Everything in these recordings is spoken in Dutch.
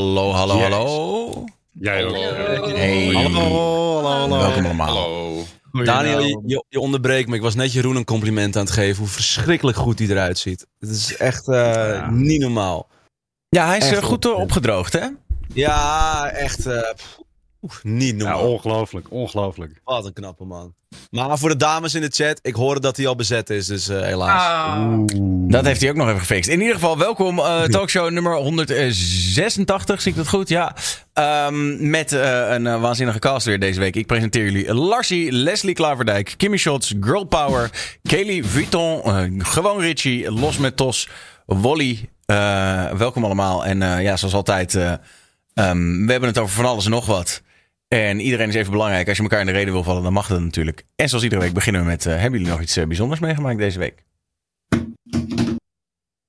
Hallo, hallo, Yes. hallo. Jij ook. Hey. Hallo, hallo, hallo. Welkom allemaal. Hallo. Daniel, je, je, onderbreekt me. Ik was net Jeroen een compliment aan het geven. Hoe verschrikkelijk goed hij eruit ziet. Het is echt eh, Ja. niet normaal. Ja, hij is Echt eh, goed eh, op- opgedroogd, hè? Ja, echt eh, pff, oef, niet Ja, normaal. ongelooflijk, ongelooflijk. Wat een knappe man. Maar voor de dames in de chat, ik hoorde dat hij al bezet is, dus eh, helaas. Dat heeft hij ook nog even gefixt. In ieder geval, welkom. eh, talkshow nummer 186, zie ik dat goed? Ja. Ehm, met eh, een waanzinnige cast weer deze week. Ik presenteer jullie Larsie, Leslie Klaverdijk, Kimmy Shots, Girl Power, Kelly Vuitton, gewoon Richie, Los met Tos, Wally. Eh, welkom allemaal. En eh, ja, zoals altijd, eh, ehm, we hebben het over van alles en nog wat. En iedereen is even belangrijk. Als je elkaar in de reden wil vallen, dan mag dat natuurlijk. En zoals iedere week beginnen we met... eh, hebben jullie nog iets eh, bijzonders meegemaakt deze week?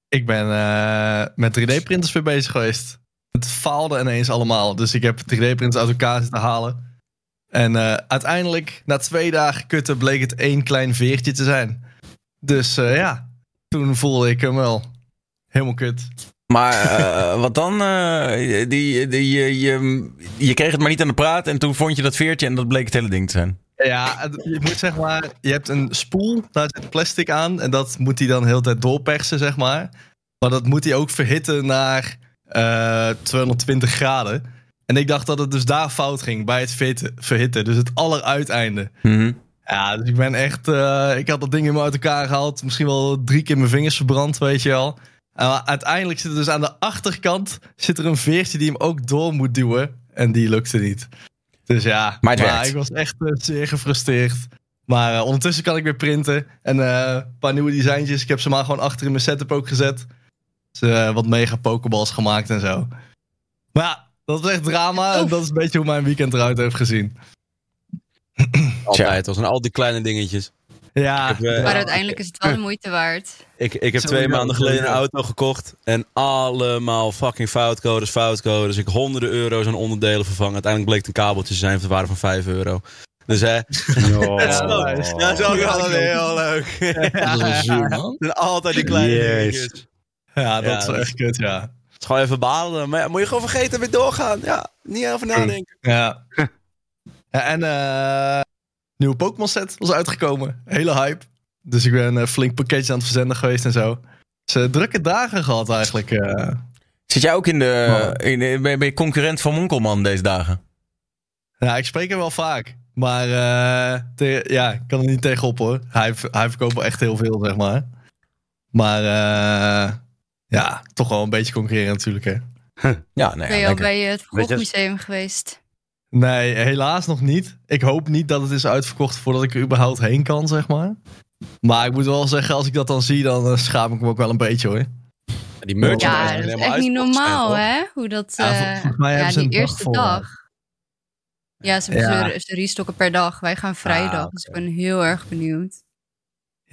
Ik ben eh, met 3D-printers weer bezig geweest. Het faalde ineens allemaal. Dus ik heb 3D-printers uit elkaar zitten halen. En uiteindelijk, na twee dagen kutten, bleek het één klein veertje te zijn. Dus ja, toen voelde ik hem wel. Helemaal kut. Maar eh, wat dan? eh, die, die, je, je, je kreeg het maar niet aan de praat en toen vond je dat veertje en dat bleek het hele ding te zijn. Ja, je moet zeg maar, je hebt een spoel, daar zit plastic aan. En dat moet hij dan de hele tijd doorpersen, zeg maar. Maar dat moet hij ook verhitten naar eh 220 graden. En ik dacht dat het dus daar fout ging, bij het verhitten. dus het alleruiteinde. Mhm. Ja, dus ik ben echt, eh, ik had dat ding helemaal uit elkaar gehaald. Misschien wel drie keer mijn vingers verbrand, weet je wel. En uiteindelijk zit er dus aan de achterkant zit er een veertje die hem ook door moet duwen. En die lukte niet. Dus ja, Maar ik was echt eh, zeer gefrustreerd. Maar eh, ondertussen kan ik weer printen. En eh, een paar nieuwe designtjes. Ik heb ze maar gewoon achter in mijn setup ook gezet. Dus, eh, wat mega pokeballs gemaakt en zo. Maar ja, dat is echt drama. En dat is een beetje hoe mijn weekend eruit heeft gezien. Altijd, als en al die kleine dingetjes. Ja, heb, eh, Maar uiteindelijk is het wel de moeite waard. Ik, ik heb Zo, twee ja, maanden geleden een ja. auto gekocht. En allemaal fucking foutcodes, foutcodes. Ik honderden euro's aan onderdelen vervangen. Uiteindelijk bleek het een kabeltje te zijn van de waarde van 5 euro. Dus hè, Oh. dat is Ja, ook- dat is ook wel heel leuk. Man. Het zijn altijd die kleine dingetjes. Ja, dat Ja, is wel echt kut, ja. Het is gewoon even balen. Maar ja, moet je gewoon vergeten en weer doorgaan. Ja, niet over nadenken. Ja. ja en eh nieuwe Pokémon set was uitgekomen. Hele hype. Dus ik ben een flink pakketje aan het verzenden geweest en zo. Dus eh, drukke dagen gehad eigenlijk. eh. Zit jij ook in de, in, de- ben je- concurrent van Monkelman deze dagen? Ja, ik spreek hem wel vaak. Maar eh, te- ja, ik kan er niet tegenop hoor. Hij, hij verkoopt wel echt heel veel, zeg maar. Maar eh, ja, toch wel een beetje concurreren natuurlijk hè. Ja, nee, ben je al bij het Vroegmuseum geweest? Nee, helaas nog niet. Ik hoop niet dat het is uitverkocht voordat ik er überhaupt heen kan, zeg maar. Maar ik moet wel zeggen, als ik dat dan zie, dan eh, schaam ik me ook wel een beetje hoor. Die merchandise Ja, dat is echt niet normaal, hè? Hoe dat... Ja, eh, mij ja, die dag eerste dag. Ja, ze, Ja. Ze, restocken per dag. Wij gaan vrijdag, Ah, dus ik ben heel erg benieuwd.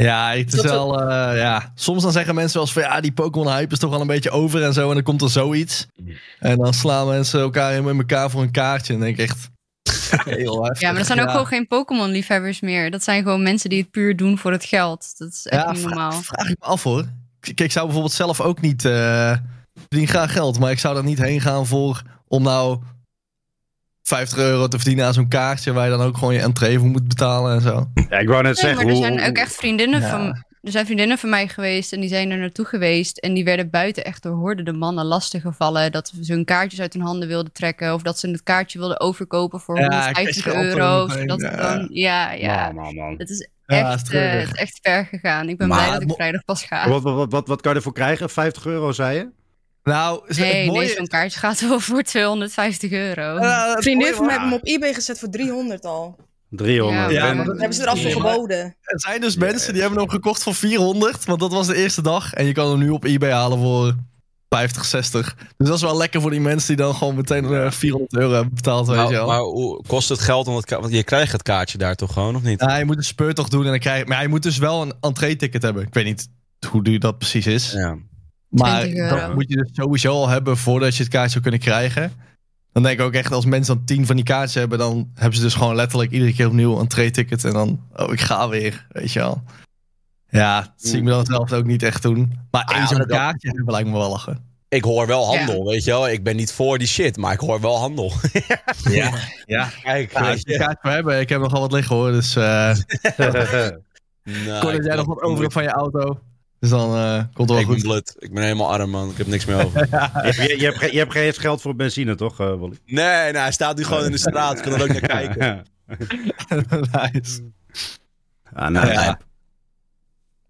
Ja, het is Dat we- wel, eh, ja. Soms dan zeggen mensen wel eens van, ja, die Pokémon hype is toch wel een beetje over en zo. En dan komt er zoiets. En dan slaan mensen elkaar helemaal in elkaar voor een kaartje. En denk ik echt, heel heftig. Ja, maar er zijn ook gewoon geen Pokémon-liefhebbers meer. Dat zijn gewoon mensen die het puur doen voor het geld. Dat is echt Ja, niet normaal. Vraag ik me af hoor. Kijk, ik zou bijvoorbeeld zelf ook niet, eh verdien graag geld. Maar ik zou er niet heen gaan voor, om nou 50 euro te verdienen aan zo'n kaartje. Waar je dan ook gewoon je entree voor moet betalen en zo. Ja, ik wou net Nee, zeggen, maar er zijn ook echt vriendinnen Ja. van... Er zijn vriendinnen van mij geweest en die zijn er naartoe geweest. En die werden buiten echt door honderden mannen lastiggevallen. Dat ze hun kaartjes uit hun handen wilden trekken. Of dat ze het kaartje wilden overkopen voor Ja, 150 ik kreeg er euro. Zodat ja. dan, ja, ja. Man, man, man. Het is echt, eh, echt ver gegaan. Ik ben Maar blij dat ik vrijdag pas ga. Wat, wat, wat, wat, wat kan je ervoor krijgen? 50 euro, zei je? Nou, is het Nee, mooie nee zo'n kaartje gaat wel voor 250 euro. Ja, het Een vriendin van mij heeft hem op eBay gezet voor 300 al. 300. Ja, maar- Dat hebben ze eraf Ja, geboden. Er zijn dus mensen die hebben hem gekocht voor 400, want dat was de eerste dag. En je kan hem nu op eBay halen voor 50, 60. Dus dat is wel lekker voor die mensen die dan gewoon meteen eh, 400 euro hebben betaald, weet je Maar, wel. maar hoe kost het geld? om het Want je krijgt het kaartje daar toch gewoon, of niet? Ja, je moet een speurtocht doen en dan krijg je... Maar je moet dus wel een entree-ticket hebben. Ik weet niet hoe duur dat precies is. Ja. Maar 20 euro. dat moet je dus sowieso al hebben voordat je het kaartje zou kunnen krijgen. Dan denk ik ook echt, als mensen dan 10 van die kaartjes hebben, dan hebben ze dus gewoon letterlijk iedere keer opnieuw een entree-ticket. En dan, oh, ik ga weer, weet je wel. Ja, dat zie ik me dan zelf ook niet echt doen. Maar één ja, zo'n kaartje hebben lijkt me wel lachen. ik hoor wel handel, weet je wel. Ik ben niet voor die shit, maar ik hoor wel handel. Ja, ja. Kijk, Nou, als je je. kaart voor hebben, ik heb nogal wat liggen hoor. Dus eh Nou, kon jij nog wat over van je auto. Dus dan eh, komt het wel Ik ben goed. blut. Ik ben helemaal arm, man. Ik heb niks meer over. je, je, hebt, je hebt geen geld voor benzine, toch, eh Wally? Nee, nou, hij staat nu gewoon in de straat. Ik kan er ook naar kijken. nice. Ah, nou, Ja.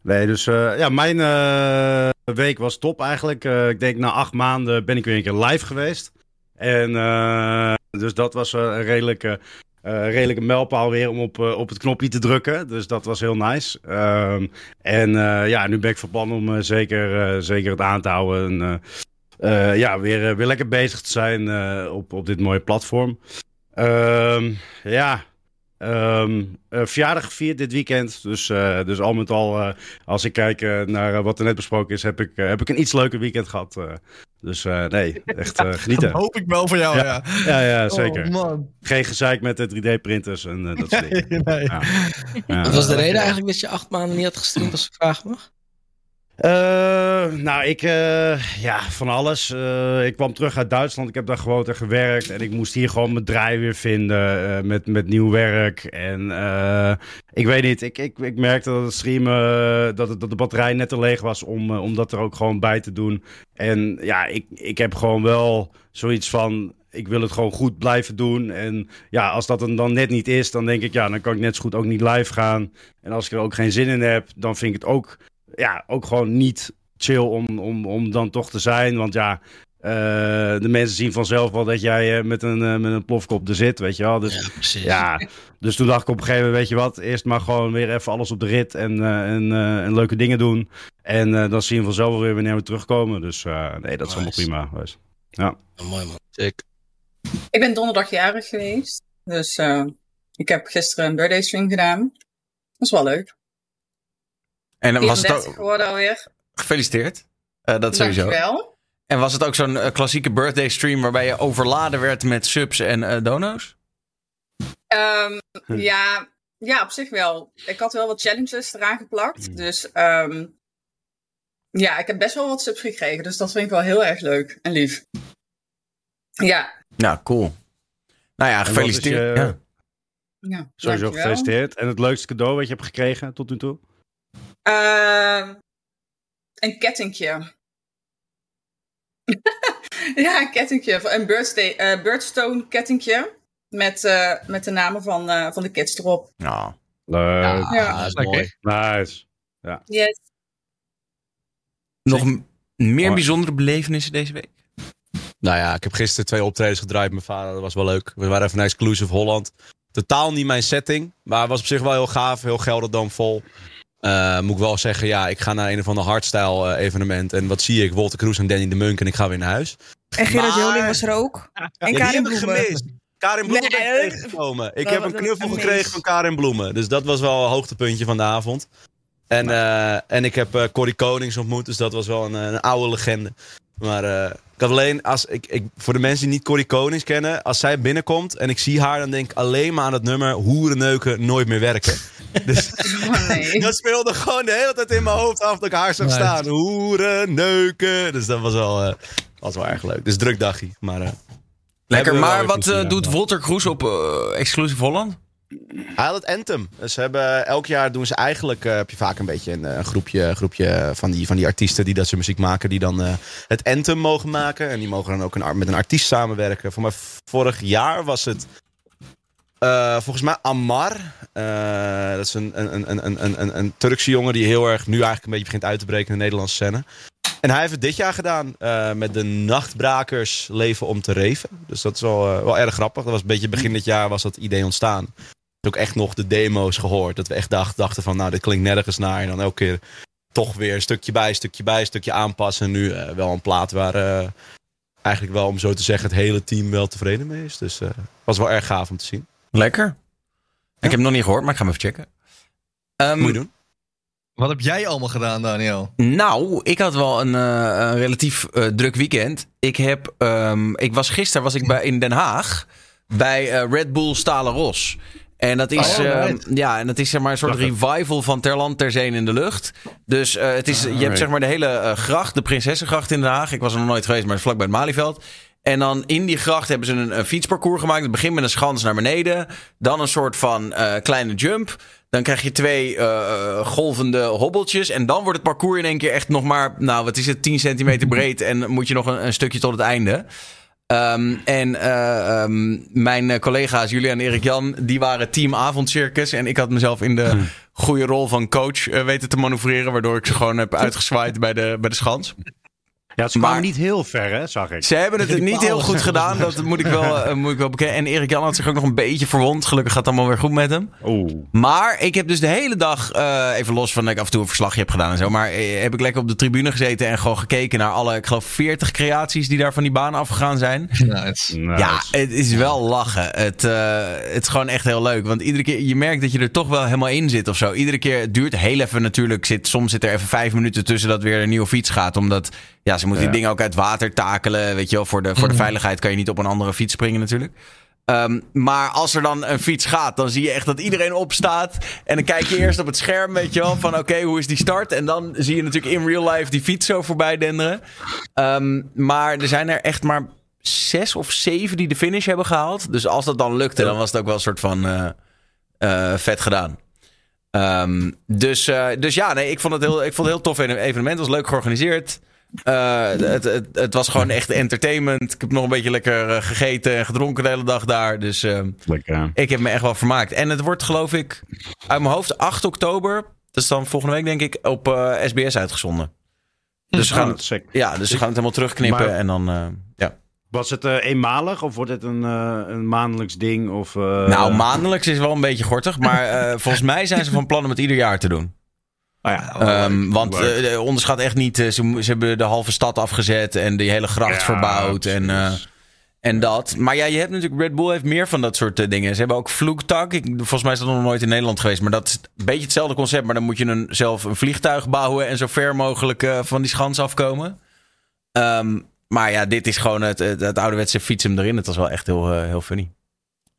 Nee, dus eh, ja, mijn eh, week was top eigenlijk. Eh, ik denk na acht maanden ben ik weer een keer live geweest. En eh, dus dat was een redelijke, eh, redelijke mijlpaal weer om op, eh, op het knopje te drukken. Dus dat was heel nice. Ehm, en eh, ja, nu ben ik plan om zeker, zeker het aan te houden. En, ja, weer, weer lekker bezig te zijn op, op dit mooie platform. Ehm, ja, Ehm, eh, verjaardag gevierd dit weekend. Dus, eh, dus al met al, eh, als ik kijk naar wat er net besproken is, heb ik, heb ik een iets leuker weekend gehad. eh. dus eh, nee, echt genieten. Dat hoop ik wel voor jou, Ja. ja. Ja, ja, zeker. Oh, man. Geen gezeik met de 3D-printers en dat soort dingen. nee. Ja. Ja. Wat was de reden eigenlijk dat je acht maanden niet had gestreamd, als ik vragen mag? Eh, nou, ik, eh, ja, van alles. Eh, ik kwam terug uit Duitsland. Ik heb daar gewoond en gewerkt. En ik moest hier gewoon mijn draai weer vinden met, met nieuw werk. En ik weet niet, ik, ik, ik merkte dat het streamen, dat, het, dat de batterij net te leeg was om, om dat er ook gewoon bij te doen. En ja, ik, ik heb gewoon wel zoiets van, ik wil het gewoon goed blijven doen. En ja, als dat dan net niet is, dan denk ik, ja, dan kan ik net zo goed ook niet live gaan. En als ik er ook geen zin in heb, dan vind ik het ook ja, ook gewoon niet chill om, om, om dan toch te zijn. Want ja, eh, de mensen zien vanzelf wel dat jij eh, met, een, eh, met een plofkop er zit, weet je wel. Dus Ja, precies. ja, dus toen dacht ik op een gegeven moment, weet je wat, eerst maar gewoon weer even alles op de rit en, eh, en, eh, en leuke dingen doen. En eh, dan zien we vanzelf wel weer wanneer we terugkomen. Dus eh, nee, dat is allemaal prima geweest. Ja, mooi man. Sick. Ik ben donderdag jarig geweest. Dus eh, ik heb gisteren een birthday stream gedaan. Dat is wel leuk. En dan was het 34 ook... geworden alweer. Gefeliciteerd. Eh, dat sowieso. Dankjewel. En was het ook zo'n eh, klassieke birthday stream waarbij je overladen werd met subs en eh, dono's? Ehm, Hm. ja, ja, op zich wel. Ik had wel wat challenges eraan geplakt. Hm. Dus ehm, ja, ik heb best wel wat subs gekregen. Dus dat vind ik wel heel erg leuk en lief. Ja, Ja, cool. Nou ja, gefeliciteerd. je- Ja. ja Sowieso dankjewel. gefeliciteerd. En het leukste cadeau wat je hebt gekregen tot nu toe? Ehm, een kettingje. ja, een kettingje. Een birthday, eh, birdstone kettingje. Met, eh, met de namen van, eh, van de kids erop. Nou, Leuk. Ja, Ja. dat is mooi. Nice. Yes. nog meer bijzondere belevenissen deze week? Nou ja, ik heb gisteren twee optredens gedraaid met mijn vader. Dat was wel leuk. We waren even naar Exclusive Holland. Totaal niet mijn setting. Maar het was op zich wel heel gaaf. Heel Gelderdoom vol. Eh, moet ik wel zeggen, ja, ik ga naar een of ander hardstyle eh, evenement. En wat zie ik? Wolter Kroes en Danny de Munk. En ik ga weer naar huis. En Gerard Maar- Joling was er ook. En Ja, die Karin heb ik Bloemen. gemist. Karin Bloemen Nee, ben ik tegengekomen. Ik dat heb een knuffel gekregen van Karin Bloemen. Dus dat was wel een hoogtepuntje van de avond. En, eh, en ik heb eh Corrie Konings ontmoet. Dus dat was wel een, een oude legende. Maar eh, ik had alleen, als ik, ik, voor de mensen die niet Corrie Konings kennen. Als zij binnenkomt en ik zie haar, dan denk ik alleen maar aan het nummer Hoerenneuken nooit meer werken. Dus nee. dat speelde gewoon de hele tijd in mijn hoofd af dat ik haar zag staan. Hoerenneuken. Dus dat was wel, eh, was wel erg leuk. Dus druk dagje. Maar eh, Lekker, maar wat eh, doet. Wolter Kroes op Exclusive Holland? Hij had het Anthem. Dus hebben, elk jaar doen ze eigenlijk, eh, heb je vaak een beetje een, eh, groepje, groepje van, die, van die artiesten die dat ze muziek maken, die dan eh, het Anthem mogen maken. En die mogen dan ook een, met een artiest samenwerken. Voor mij vorig jaar was het volgens mij Ammar. Eh, dat is een, een, een, een, een, een, een Turkse jongen die heel erg nu eigenlijk een beetje begint uit te breken in de Nederlandse scène. En hij heeft het dit jaar gedaan met de Nachtbrakers Leven om te Reven. Dus dat is wel, wel erg grappig. Dat was een beetje begin dit jaar was dat idee ontstaan. Ook echt nog de demo's gehoord. Dat we echt dacht, dachten van nou dit klinkt nergens naar. En dan elke keer toch weer een stukje bij, stukje bij, stukje aanpassen. En nu eh, wel een plaat waar eh, eigenlijk wel om zo te zeggen het hele team wel tevreden mee is. Dus eh was wel erg gaaf om te zien. Lekker. Ik heb hem nog niet gehoord, maar ik ga hem even checken. Ehm, Moet je doen. Wat heb jij allemaal gedaan, Daniel? Nou, ik had wel een, eh, een relatief eh, druk weekend. Ik, heb, ehm, ik was gisteren was ik bij, in Den Haag bij eh, Red Bull Stalen Ros. En dat is, Oh, eh, right. ja, en dat is zeg maar een soort revival van Ter Land Ter Zee in de lucht. Dus eh, het is, je hebt zeg maar de hele eh, gracht, de Prinsessengracht in Den Haag. Ik was er nog nooit geweest, maar vlakbij het Malieveld. En dan in die gracht hebben ze een, een fietsparcours gemaakt. Het begint met een schans naar beneden. Dan een soort van eh, kleine jump. Dan krijg je twee eh, golvende hobbeltjes. En dan wordt het parcours in één keer echt nog maar... Nou, wat is het? 10 centimeter breed. En moet je nog een, een stukje tot het einde. Ehm, en eh, ehm, mijn eh, collega's Julian en Erik Jan, die waren team avondcircus. En ik had mezelf in de goede rol van coach eh, weten te manoeuvreren. Waardoor ik ze gewoon heb uitgezwaaid bij de, bij de schans. Ja, ze Maar- kwamen niet heel ver, hè, zag ik. Ze hebben het niet heel goed gedaan. Dat moet ik wel, eh, moet ik wel bekennen. En Erik Jan had zich ook nog een beetje verwond. Gelukkig gaat het allemaal weer goed met hem. Oeh. Maar ik heb dus de hele dag, eh, even los van dat ik af en toe een verslagje heb gedaan en zo. Maar eh, heb ik lekker op de tribune gezeten en gewoon gekeken naar alle, ik geloof, 40 creaties die daar van die baan afgegaan zijn. Nice. Ja, het is wel lachen. Het, eh, het is gewoon echt heel leuk. Want iedere keer, je merkt dat je er toch wel helemaal in zit of zo. Iedere keer, het duurt heel even natuurlijk. Zit, soms zit er even vijf minuten tussen dat weer een nieuwe fiets gaat. Omdat, ja, ze moeten die dingen ook uit water takelen. Weet je wel, voor de, voor de veiligheid kan je niet op een andere fiets springen natuurlijk. Ehm, maar als er dan een fiets gaat, dan zie je echt dat iedereen opstaat. En dan kijk je eerst op het scherm, weet je wel, van oké, hoe is die start? En dan zie je natuurlijk in real life die fiets zo voorbij denderen. Ehm, maar er zijn er echt maar zes of zeven die de finish hebben gehaald. Dus als dat dan lukte, dan was het ook wel een soort van eh, eh, vet gedaan. Ehm, dus, eh, dus ja, nee, ik vond het heel, ik vond het heel tof evenement. Het was leuk georganiseerd. Eh, het, het, het was gewoon echt entertainment. Ik heb nog een beetje lekker eh, gegeten en gedronken de hele dag daar. Dus ehm, Lekker. ik heb me echt wel vermaakt. En het wordt geloof ik uit mijn hoofd 8 oktober. Dat is dan volgende week denk ik op eh, SBS uitgezonden. Dus, we gaan, Oh, het, sick. ja, dus we gaan het helemaal terugknippen. Maar- en dan, eh, ja. Was het eh, eenmalig of wordt het een, eh, een maandelijks ding? Of, eh, nou, maandelijks is wel een beetje gortig. Maar eh, volgens mij zijn ze van plan om het ieder jaar te doen. Oh ja, Ehm, want eh, onderschat echt niet. eh, ze, ze hebben de halve stad afgezet en die hele gracht Ja, verbouwd. En, eh, en dat. Maar ja, je hebt natuurlijk. Red Bull heeft meer van dat soort dingen. Ze hebben ook vloegtak. Ik, volgens mij is dat nog nooit in Nederland geweest. Maar dat is een beetje hetzelfde concept. Maar dan moet je een, zelf een vliegtuig bouwen. En zo ver mogelijk eh, van die schans afkomen. Ehm, maar ja, dit is gewoon het, het, het ouderwetse fietsen erin. Het was wel echt heel, heel funny.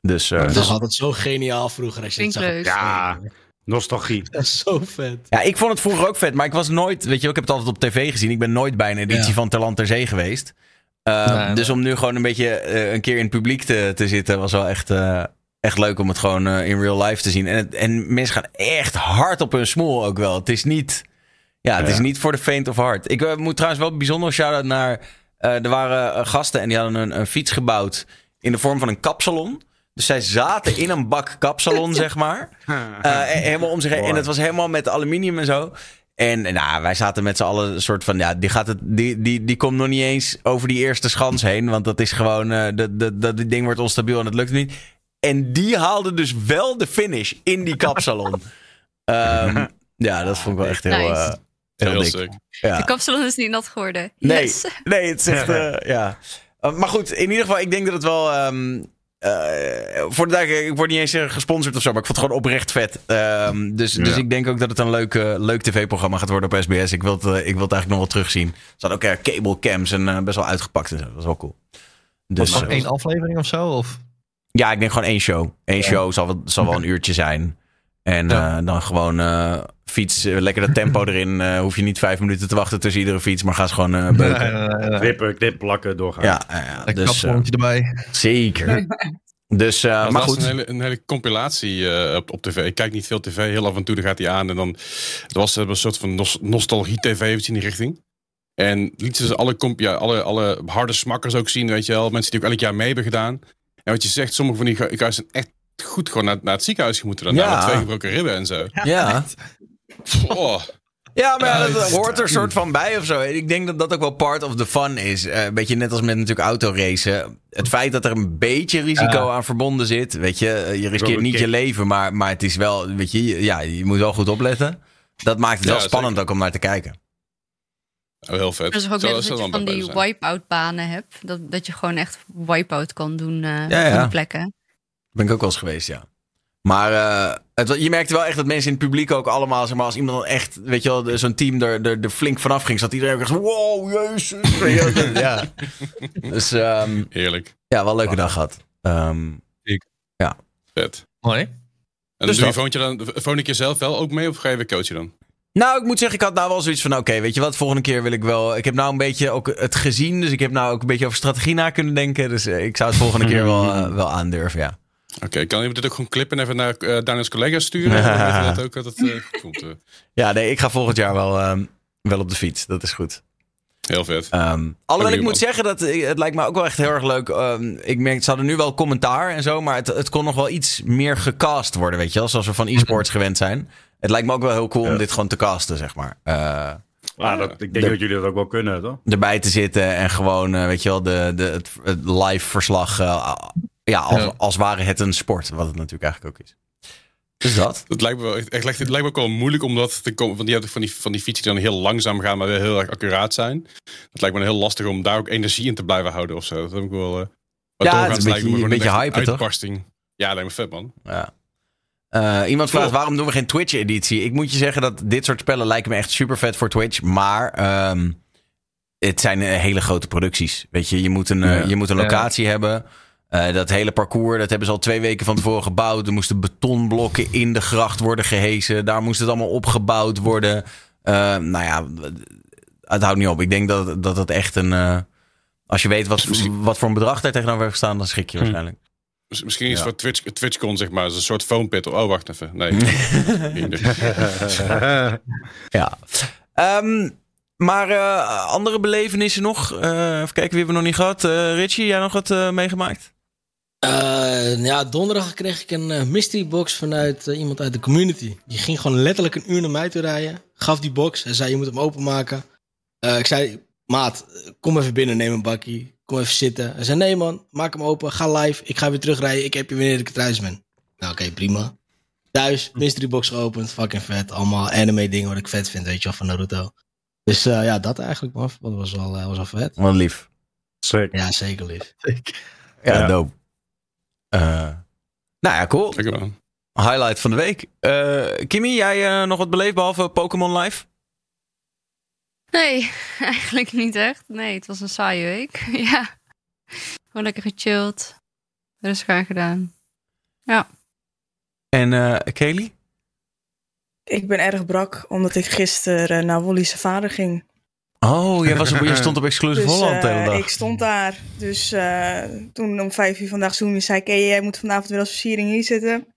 Dus eh, Dat was altijd zo geniaal vroeger. Als je het zag. ja, nostalgie. Dat is zo vet. Ja, ik vond het vroeger ook vet, maar ik was nooit, weet je, ik heb het altijd op tv gezien. Ik ben nooit bij een editie Ja. van Ter Land Ter Zee geweest. Uh, Nee, nee. dus om nu gewoon een beetje eh, een keer in het publiek te, te zitten, was wel echt, eh, echt leuk om het gewoon eh, in real life te zien. En, het, en mensen gaan echt hard op hun smoel ook wel. Het is niet, ja, het Ja. is niet voor de faint of heart. Ik moet trouwens wel een bijzonder shout-out naar, eh, er waren gasten en die hadden een, een fiets gebouwd in de vorm van een kapsalon. Dus zij zaten in een bak kapsalon, zeg maar. Eh, helemaal om zich heen. En het was helemaal met aluminium en zo. En nou, wij zaten met z'n allen een soort van... Ja, die, gaat het, die, die, die komt nog niet eens over die eerste schans heen. Want dat is gewoon... eh dat, dat, dat dit ding wordt onstabiel en dat lukt niet. En die haalde dus wel de finish in die kapsalon. Ehm, ja, dat vond ik wel echt heel, Nice. eh, heel, Heel dik. Ja. De kapsalon is niet nat geworden. Nee, Yes. nee, het is echt, eh, ja. Uh, maar goed, in ieder geval, ik denk dat het wel... ehm, eh, voor de duidelijkheid, ik word niet eens eh, gesponsord of zo, maar ik vond het gewoon oprecht vet. Ehm, dus, dus ik denk ook dat het een leuk, eh, leuk tv-programma gaat worden op SBS. Ik wil het, eh, ik wil het eigenlijk nog wel terugzien. Ze hadden ook eh, cable cams en eh, best wel uitgepakt en zo. Dat was wel cool. Dus, nog eh, één aflevering of zo? Of? ja, ik denk gewoon één show. Eén show zal wel, zal wel een uurtje zijn. En Ja. eh, dan gewoon eh, fiets, eh, lekker dat tempo erin. eh, hoef je niet vijf minuten te wachten tussen iedere fiets, maar ga ze gewoon eh beuken. Knippen, knip, plakken, doorgaan. Ja, ja, dus, erbij. zeker. Dus, maar goed. een hele, een hele compilatie eh, op, op tv. Ik kijk niet veel tv. Heel af en toe dan gaat hij aan. En dan het was er een soort van nos- nostalgie-tv iets in die richting. En lieten ze alle, comp- ja, alle, alle harde smakkers ook zien, weet je wel. Mensen die ook elk jaar mee hebben gedaan. En wat je zegt, sommige van die gu- guys zijn echt goed gewoon naar, naar het ziekenhuis moeten. Dan Ja. met twee gebroken ribben en zo. Ja. Oh, Ja, maar ja, dat hoort er soort van bij of zo. Ik denk dat dat ook wel part of the fun is. Eh, Een beetje net als met natuurlijk autoracen. Het feit dat er een beetje risico aan verbonden zit. Weet je, eh, je riskeert niet je leven, maar, maar het is wel, weet je, ja, je moet wel goed opletten. Dat maakt het Ja, wel spannend ook om naar te kijken. oh, heel vet. Dat is ook Zo- dat je van die wipe-out banen hebt. Dat, dat je gewoon echt wipe-out kan doen eh Ja, ja. van die plekken. Ben ik ook wel eens geweest, ja. Maar eh, het, je merkte wel echt dat mensen in het publiek ook allemaal, zeg maar, als iemand dan echt, weet je wel, de- zo'n team er, er, er flink vanaf ging, zat iedereen ook echt, wow, jezus. Ja. Dus ehm, Heerlijk. ja, wel een leuke dag gehad. Ehm, Vet. Mooi. En Dus doe je dan, ik jezelf wel ook mee of ga je weer coachen dan? Nou, ik moet zeggen, ik had nou wel zoiets van, oké, weet je wat, volgende keer wil ik wel... Ik heb nou een beetje ook het gezien, dus ik heb nou ook een beetje over strategie na kunnen denken. Dus eh, ik zou het volgende keer wel, eh, wel aandurven, ja. Oké, kan je dit ook gewoon clippen en even naar eh Daniels collega's sturen? We dat ook dat het eh, goed komt. Ja, nee, ik ga volgend jaar wel, ehm, wel op de fiets. Dat is goed. heel vet. Ehm, alhoewel ik man. moet zeggen, dat, eh, het lijkt me ook wel echt heel erg leuk. Ehm, ik merk, ze hadden nu wel commentaar en zo, maar het, het kon nog wel iets meer gecast worden, weet je wel. Zoals we van e-sports gewend zijn. Het lijkt me ook wel heel cool om dit gewoon te casten, zeg maar. Eh, Ja, dat, ik denk De- dat jullie dat ook wel kunnen, toch? erbij te zitten en gewoon, eh, weet je wel, de, de, het, het live verslag. eh, ja, als, Ja. als ware het een sport, wat het natuurlijk eigenlijk ook is. Dus dat. Het lijkt me wel, echt, het lijkt me ook wel moeilijk om dat te komen. Want die hebben van die, van die fietsen die dan heel langzaam gaan, maar wel heel erg accuraat zijn. Het lijkt me heel lastig om daar ook energie in te blijven houden of zo. Dat heb ik wel. eh, Ja, het is een me beetje- gewoon een beetje hypen, toch? Ja, lijkt me vet, man. Ja. Eh, iemand vraagt Cool. waarom doen we geen Twitch-editie? Ik moet je zeggen dat dit soort spellen lijken me echt super vet voor Twitch. Maar ehm, het zijn eh, hele grote producties. Weet je, je moet een, Ja. je moet een locatie hebben. Eh, dat hele parcours, dat hebben ze al twee weken van tevoren gebouwd. Er moesten betonblokken in de gracht worden gehezen. Daar moest het allemaal opgebouwd worden. Eh, nou ja, het houdt niet op. Ik denk dat, dat echt een... eh, als je weet wat, wat voor een bedrag daar tegenover heeft gestaan, dan schrik je Hm. waarschijnlijk. Mis- Misschien is Ja. voor Twitch, TwitchCon, zeg maar, een soort phone pit. Oh, wacht even. Nee. Ja. Ehm, maar andere belevenissen nog? Even kijken, wie hebben we nog niet gehad? Eh Richie, jij nog wat meegemaakt? Eh, ja, donderdag kreeg ik een eh, mystery box vanuit eh, iemand uit de community. Die ging gewoon letterlijk een uur naar mij toe rijden. Gaf die box en zei: Je moet hem openmaken. Eh, ik zei: Maat, kom even binnen, neem een bakkie. Kom even zitten. Hij zei: Nee, man, maak hem open. Ga live. Ik ga weer terugrijden. Ik heb je wanneer ik thuis ben. Nou, oké, prima. Thuis, mystery box geopend. Fucking vet. Allemaal anime dingen wat ik vet vind, weet je wel, van Naruto. Dus eh, ja, dat eigenlijk, man. Dat was wel, was wel vet. Wat lief. Zeker. Ja, zeker lief. Ja, Ja. dope. Eh, nou ja, cool. Highlight van de week. Eh Kimmy, jij eh, nog wat beleefd behalve Pokémon Live? Nee, eigenlijk niet echt. Nee, het was een saaie week. ja. Gewoon lekker gechilled. Rustig aan gedaan. En eh Kelly? Ik ben erg brak, omdat ik gisteren naar Wolly's vader ging. Oh, jij was op, je stond op Exclusive Dus Holland de eh, hele dag. ik stond daar. Dus eh, toen om vijf uur vandaag Zoom zei ik... "Hey, jij moet vanavond weer als versiering hier zitten.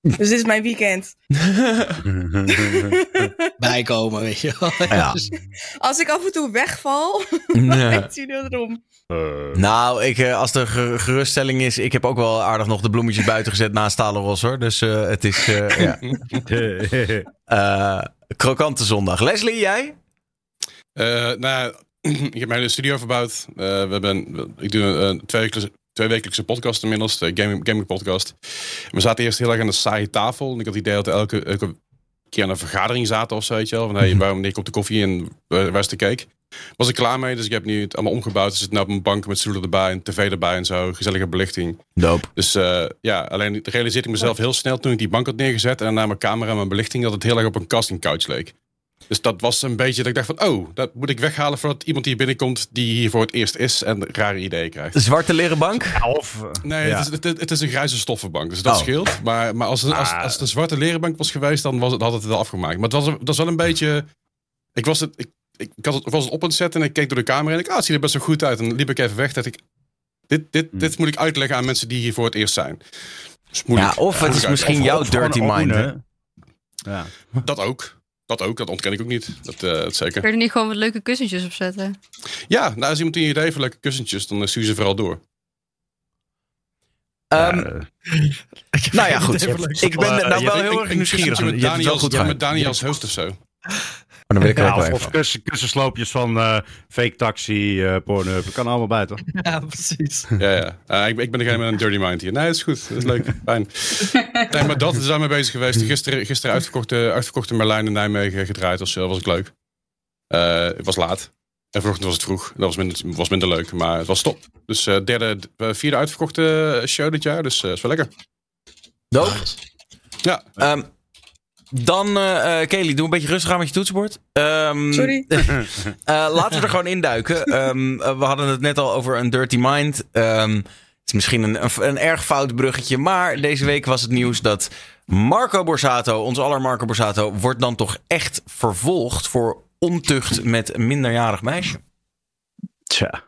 Dus dit is mijn weekend. Bijkomen, weet je wel. Ja. Als ik af en toe wegval, Nee. weet je dat erom. Nou, ik, eh, als er ge- geruststelling is, ik heb ook wel aardig nog de bloemetjes buiten gezet naast Stalen hoor. Dus eh, het is eh, ja. Eh, krokante zondag. Leslie, jij? Eh, nou, ik heb mijn hele studio verbouwd. Eh, we hebben, ik doe een, tweewekelijkse, tweewekelijkse podcast inmiddels, de gaming, gaming podcast. We zaten eerst heel erg aan de saaie tafel. En ik had het idee dat elke, elke keer aan een vergadering zaten of zo, weet je wel. Van, hey, waarom neem ik op de koffie en waar is de cake? Was ik klaar mee, dus ik heb nu het allemaal omgebouwd. Er zit nu op een bank met stoelen erbij, een tv erbij en zo. Gezellige belichting. Doop. Dus eh, ja, alleen realiseerde ik mezelf heel snel toen ik die bank had neergezet. En naar mijn camera en mijn belichting, dat het heel erg op een casting couch leek. Dus dat was een beetje dat ik dacht van, oh, dat moet ik weghalen voordat iemand hier binnenkomt die hier voor het eerst is en rare ideeën krijgt. Zwarte leren bank? Of, eh, Nee, ja. het, is, het, het is een grijze stoffenbank, dus dat Oh. scheelt. Maar, maar als, het, als, Ah. als het een zwarte leren bank was geweest, dan was het, had het wel afgemaakt. Maar het was, dat was wel een beetje... Ik was het, ik, ik, ik had het, was het op aan het zetten en ik keek door de camera en ik, ah, het ziet er best wel goed uit. En dan liep ik even weg, dat ik, dit, dit, Hmm. dit moet ik uitleggen aan mensen die hier voor het eerst zijn. Dus moeilijk. Ja, of het is misschien Of- jouw dirty mind. hè. Ja. Dat ook. Dat ook, dat ontken ik ook niet. Dat, eh, dat zeker. Kun je er niet gewoon wat leuke kussentjes op zetten? Ja, nou, als iemand een idee voor leuke kussentjes, dan eh, stuur ze vooral door. Ehm, Ja, nou ja, goed. Ik ben Eh, nou wel heel erg nieuwsgierig. Met hebt het wel Daniels, goed ja, gedaan. met Daniels hoofd of zo. Dan wil ik Ja, ook wel of, kussen, kussensloopjes van eh, fake taxi, eh Pornhub. Dat kan allemaal bij, toch? Ja, precies. Ja, ja. Eh, ik, ik ben degene met een dirty mind hier. Nee, dat is goed. Dat is leuk. Fijn. Nee, maar dat zijn we bezig geweest. Gisteren, gisteren uitverkochte, uitverkochte Merlijn in Nijmegen gedraaid. Dat was, was leuk. Eh, het was laat. En vanochtend was het vroeg. Dat was minder, was minder leuk, maar het was top. Dus eh, derde, eh, vierde uitverkochte show dit jaar. Dus eh is wel lekker. Doop. Ja, Ehm, dan, eh eh, Kelly, doe een beetje rustig aan met je toetsenbord. Ehm, Sorry. eh, laten we er gewoon induiken. Ehm, eh, we hadden het net al over een dirty mind. Ehm, is misschien een, een, een erg fout bruggetje. Maar deze week was het nieuws dat Marco Borsato, onze aller Marco Borsato, wordt dan toch echt vervolgd voor ontucht met een minderjarig meisje. Tja.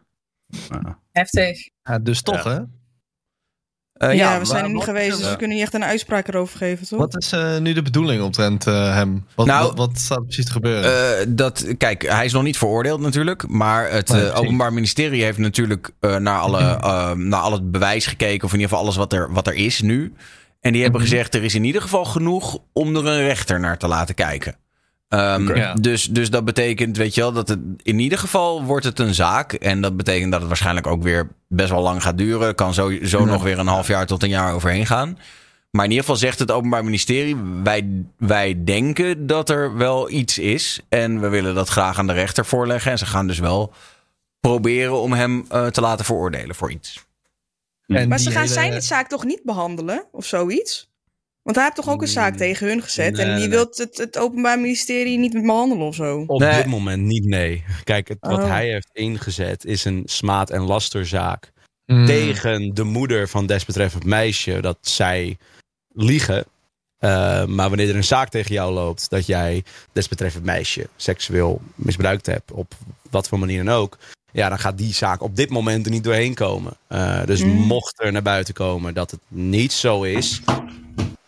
Heftig. Ja, dus toch, hè? Eh, ja, we zijn er niet geweest, dus we kunnen niet echt een uitspraak erover geven, toch? Wat is eh, nu de bedoeling omtrent eh, hem? Wat, Nou, wat, wat staat er precies te gebeuren? Eh, dat, kijk, hij is nog niet veroordeeld natuurlijk. Maar het. Openbaar Ministerie heeft natuurlijk eh, naar, alle, naar al het bewijs gekeken. Of in ieder geval alles wat er, wat er is nu. En die hebben Mhm. gezegd, er is in ieder geval genoeg om er een rechter naar te laten kijken. Ehm. Ja. dus, dus dat betekent, weet je wel, dat het in ieder geval wordt het een zaak. En dat betekent dat het waarschijnlijk ook weer best wel lang gaat duren. Kan sowieso Ja. nog weer een half jaar tot een jaar overheen gaan. Maar in ieder geval zegt het Openbaar Ministerie: wij, wij denken dat er wel iets is. En we willen dat graag aan de rechter voorleggen. En ze gaan dus wel proberen om hem eh, te laten veroordelen voor iets. En maar ze gaan hele- zijn zaak toch niet behandelen, of zoiets? Want hij heeft toch ook een zaak tegen hun gezet Nee, en die nee. wil het, het Openbaar Ministerie niet behandelen of zo. Op Nee. dit moment niet, nee. Kijk, het, wat Oh. hij heeft ingezet is een smaad- en lasterzaak Hmm. tegen de moeder van desbetreffend meisje. Dat zij liegen. Uh, maar wanneer er een zaak tegen jou loopt dat jij desbetreffend meisje seksueel misbruikt hebt, op wat voor manier dan ook. Ja, dan gaat die zaak op dit moment er niet doorheen komen. Uh, dus Mm. mocht er naar buiten komen dat het niet zo is,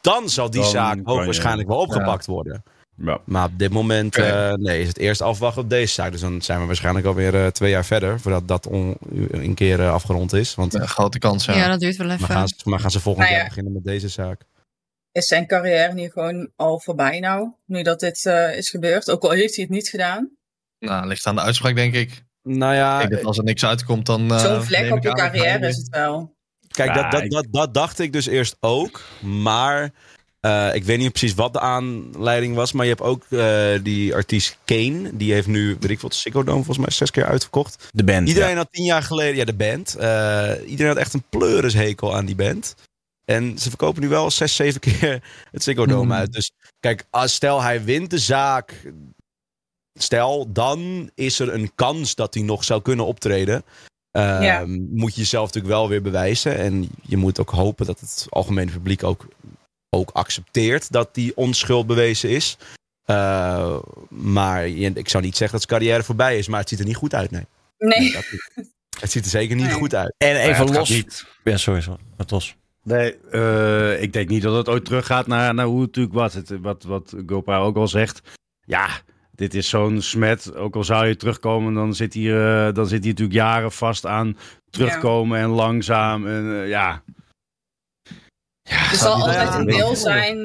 dan zal die Dan zaak kan je- hoogwaarschijnlijk wel opgepakt worden. Ja. Maar op dit moment eh, nee, is het eerst afwachten op deze zaak. Dus dan zijn we waarschijnlijk alweer eh, twee jaar verder voordat dat on- een keer eh, afgerond is. Want Ja, grote kans, ja. Ja, dat duurt wel maar, even. gaan ze, maar gaan ze volgend Nou ja. jaar beginnen met deze zaak? Is zijn carrière nu gewoon al voorbij nou? Nu dat dit eh, is gebeurd. Ook al heeft hij het niet gedaan. Nou, ligt aan de uitspraak, denk ik. Nou ja, Ik denk dat als er niks uitkomt, dan... eh, Zo'n vlek op je carrière is het wel. Kijk, dat, dat, dat, dat dacht ik dus eerst ook. Maar eh, ik weet niet precies wat de aanleiding was. Maar je hebt ook eh, die artiest Kane. Die heeft nu, weet ik wat, Sicko Dome volgens mij zes keer uitverkocht. De band. Iedereen ja. had tien jaar geleden, ja de band. eh, iedereen had echt een pleurishekel aan die band. En ze verkopen nu wel zes, zeven keer het Ziggo Dome Hmm. uit. Dus kijk, als stel hij wint de zaak. Stel, dan is er een kans dat hij nog zou kunnen optreden. Ehm, Ja. Moet je jezelf natuurlijk wel weer bewijzen. En je moet ook hopen dat het algemene publiek ook, ook accepteert dat die onschuld bewezen is. Eh, maar je- ik zou niet zeggen dat zijn carrière voorbij is, maar het ziet er niet goed uit. Nee, Nee. Het ziet er zeker niet Nee. goed uit. En even los. niet. Ja, sorry, sorry. Los. Nee, eh, ik denk niet dat het ooit teruggaat naar, naar hoe het natuurlijk was. Het, wat, wat Gopa ook al zegt. Ja, dit is zo'n smet. Ook al zou je terugkomen, dan zit hij, eh, dan zit hij natuurlijk jaren vast aan terugkomen en langzaam. En, eh, ja. Er zal altijd Ja, een deel zijn.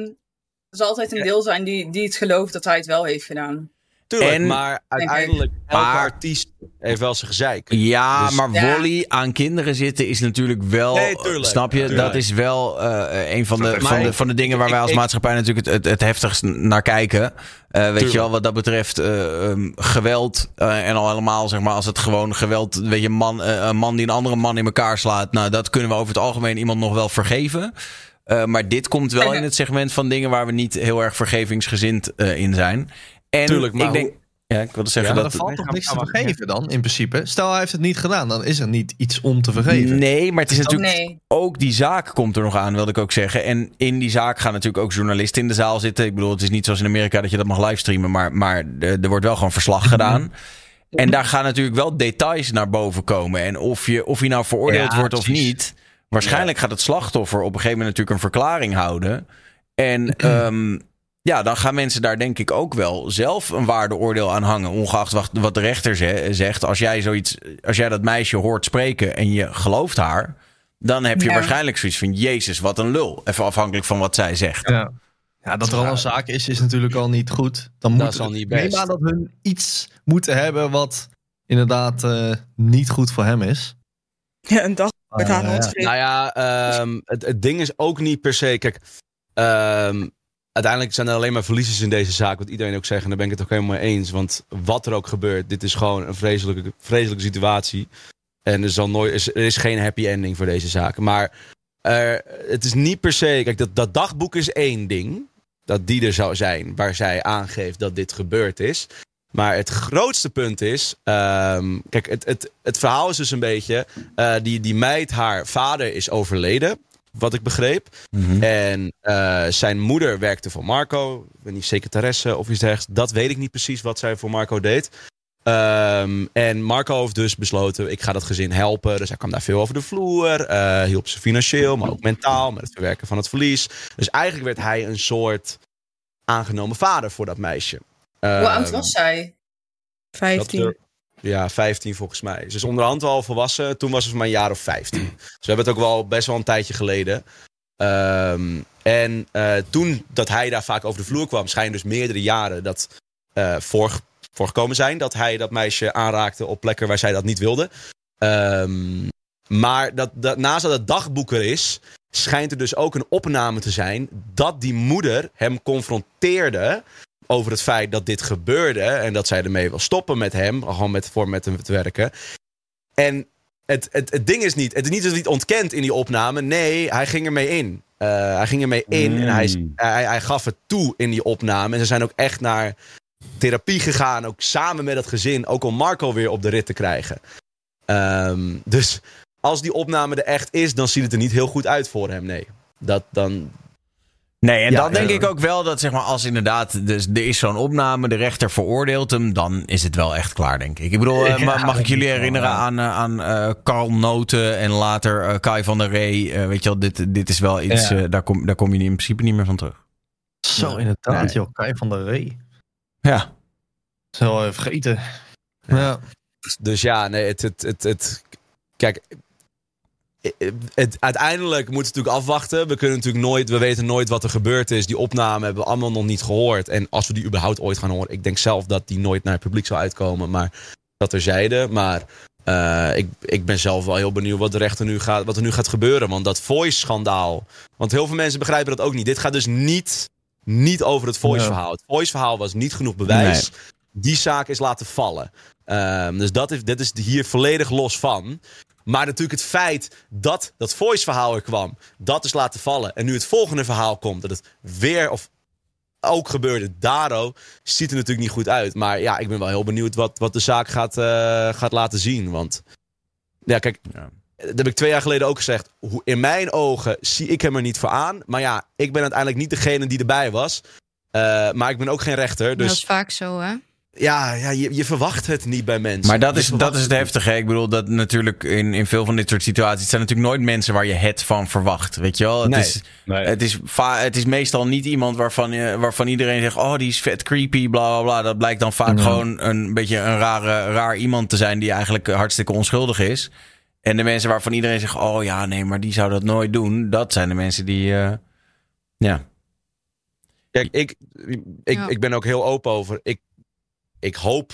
Er zal altijd een deel zijn die, die het gelooft dat hij het wel heeft gedaan. Tuurlijk, En- maar uiteindelijk, elke Maar- artiest heeft wel zijn gezeik. Ja, Dus- maar Ja. Wally aan kinderen zitten is natuurlijk wel. Nee, tuurlijk. snap je? Tuurlijk. Dat is wel eh, een van de, Maar van, de, van de dingen waar wij als ik- maatschappij natuurlijk het, het, het heftigst naar kijken. Eh, weet Tuurlijk. je wel, wat dat betreft eh, ehm, geweld. eh, en al helemaal, zeg maar, als het gewoon geweld. Weet je, man, eh, een man die een andere man in elkaar slaat. Nou, dat kunnen we over het algemeen iemand nog wel vergeven. Eh, maar dit komt wel in het segment van dingen waar we niet heel erg vergevingsgezind eh, in zijn. En Tuurlijk, maar ik denk. Ja, ik wilde zeggen Ja, dat. Maar er valt toch niks te vergeven dan, in principe? Stel, hij heeft het niet gedaan, dan is er niet iets om te vergeven. Nee, maar het is natuurlijk Nee. ook die zaak komt er nog aan, wilde ik ook zeggen. En in die zaak gaan natuurlijk ook journalisten in de zaal zitten. Ik bedoel, het is niet zoals in Amerika dat je dat mag livestreamen, maar, maar er er wordt wel gewoon verslag gedaan. En daar gaan natuurlijk wel details naar boven komen. En of je, of je nou veroordeeld Ja, wordt of precies. niet. Waarschijnlijk gaat het slachtoffer op een gegeven moment natuurlijk een verklaring houden. En ehm, ja, dan gaan mensen daar denk ik ook wel zelf een waardeoordeel aan hangen. Ongeacht wat, de rechter ze- zegt. Als jij, zoiets, als jij dat meisje hoort spreken en je gelooft haar. Dan heb je Ja. waarschijnlijk zoiets van: Jezus, wat een lul. Even afhankelijk van wat zij zegt. Ja. Ja, dat er al een zaak is, is natuurlijk al niet goed. Dan moet Dat is al niet ik neem best. aan dat hun iets moeten hebben wat inderdaad eh, niet goed voor hem is. Ja, een dag met haar ja. Nou ja, ehm, het, het ding is ook niet per se. Kijk, ehm, uiteindelijk zijn er alleen maar verliezers in deze zaak. Wat iedereen ook zegt. En daar ben ik het ook helemaal mee eens. Want wat er ook gebeurt, dit is gewoon een vreselijke, vreselijke situatie. En er, zal nooit, er is geen happy ending voor deze zaak. Maar het is niet per se. Kijk, dat, dat dagboek is één ding. Dat die er zou zijn, waar zij aangeeft dat dit gebeurd is. Maar het grootste punt is. ehm, kijk, het, het, het verhaal is dus een beetje. eh, die, die meid, haar vader is overleden. Wat ik begreep. En eh, zijn moeder werkte voor Marco. Ik weet niet, secretaresse of iets dergelijks. Dat weet ik niet precies wat zij voor Marco deed. Ehm, en Marco heeft dus besloten, ik ga dat gezin helpen. Dus hij kwam daar veel over de vloer. eh, hielp ze financieel, maar ook mentaal. Met het verwerken van het verlies. Dus eigenlijk werd hij een soort aangenomen vader voor dat meisje. Hoe Ehm, oud was zij? 15. Ja, 15 volgens mij. Ze is onderhand al volwassen. Toen was voor mij een jaar of 15. Dus we hebben het ook wel best wel een tijdje geleden. Ehm, en eh, toen dat hij daar vaak over de vloer kwam, schijnen dus meerdere jaren dat eh voor, voorgekomen zijn. Dat hij dat meisje aanraakte op plekken waar zij dat niet wilde. Ehm, maar dat, dat, naast dat het dagboek er is, schijnt er dus ook een opname te zijn dat die moeder hem confronteerde over het feit dat dit gebeurde en dat zij ermee wil stoppen met hem, gewoon met, voor met hem te werken. En het, het, het ding is niet, het is niet dat hij het ontkent in die opname. Nee, hij ging ermee in. Eh, hij ging ermee in en hij, Mm. hij, hij gaf het toe in die opname. En ze zijn ook echt naar therapie gegaan, ook samen met het gezin, ook om Marco weer op de rit te krijgen. Ehm, dus als die opname er echt is, dan ziet het er niet heel goed uit voor hem, nee. Dat dan, Nee, en Ja, dan denk ja. ik ook wel dat zeg maar, als inderdaad dus, er is zo'n opname, de rechter veroordeelt hem, dan is het wel echt klaar, denk ik. Ik bedoel, eh, Ja, ma- mag ik jullie herinneren aan, eh, aan eh, Carl Noten en later eh, Kai van der Rey? Eh, weet je wel, dit, dit is wel iets, Ja. eh, daar, kom, daar kom je in principe niet meer van terug. Zo, inderdaad, Nee. joh. Kai van der Ree. Ja. Zo vergeten. Ja. Dus ja, nee, het, het, het, het kijk, het, uiteindelijk moeten we natuurlijk afwachten. We kunnen natuurlijk nooit, we weten nooit wat er gebeurd is. Die opname hebben we allemaal nog niet gehoord. En als we die überhaupt ooit gaan horen, ik denk zelf dat die nooit naar het publiek zal uitkomen. Maar dat terzijde. Maar eh, ik, ik ben zelf wel heel benieuwd wat, de rechter nu gaat, wat er nu gaat gebeuren. Want dat voice-schandaal. Want heel veel mensen begrijpen dat ook niet. Dit gaat dus niet, niet over het voice-verhaal. Het voice-verhaal was niet genoeg bewijs. Die zaak is laten vallen. Ehm, dus dat is, dit is hier volledig los van. Maar natuurlijk het feit dat dat voice-verhaal er kwam, dat is laten vallen. En nu het volgende verhaal komt, dat het weer of ook gebeurde Daro, ziet er natuurlijk niet goed uit. Maar ja, ik ben wel heel benieuwd wat, wat de zaak gaat, eh, gaat laten zien. Want ja, kijk, Ja. dat heb ik twee jaar geleden ook gezegd. Hoe- In mijn ogen zie ik hem er niet voor aan. Maar ja, ik ben uiteindelijk niet degene die erbij was. Eh, maar ik ben ook geen rechter. Dat is Dus vaak zo, hè? Ja, ja je, je verwacht het niet bij mensen. Maar dat is, dat is het heftige. hè. Ik bedoel, dat natuurlijk in, in veel van dit soort situaties... het zijn natuurlijk nooit mensen waar je het van verwacht. Weet je wel? Het, Nee. is, het, is, va- het is meestal niet iemand waarvan, je, waarvan iedereen zegt... oh, die is vet creepy, bla, bla, bla. Dat blijkt dan vaak Ja. gewoon een beetje een rare, raar iemand te zijn... die eigenlijk hartstikke onschuldig is. En de mensen waarvan iedereen zegt... oh ja, nee, maar die zou dat nooit doen. Dat zijn de mensen die... eh, ja. Kijk, ik, ik, Ja. ik ben ook heel open over. Ik, ik hoop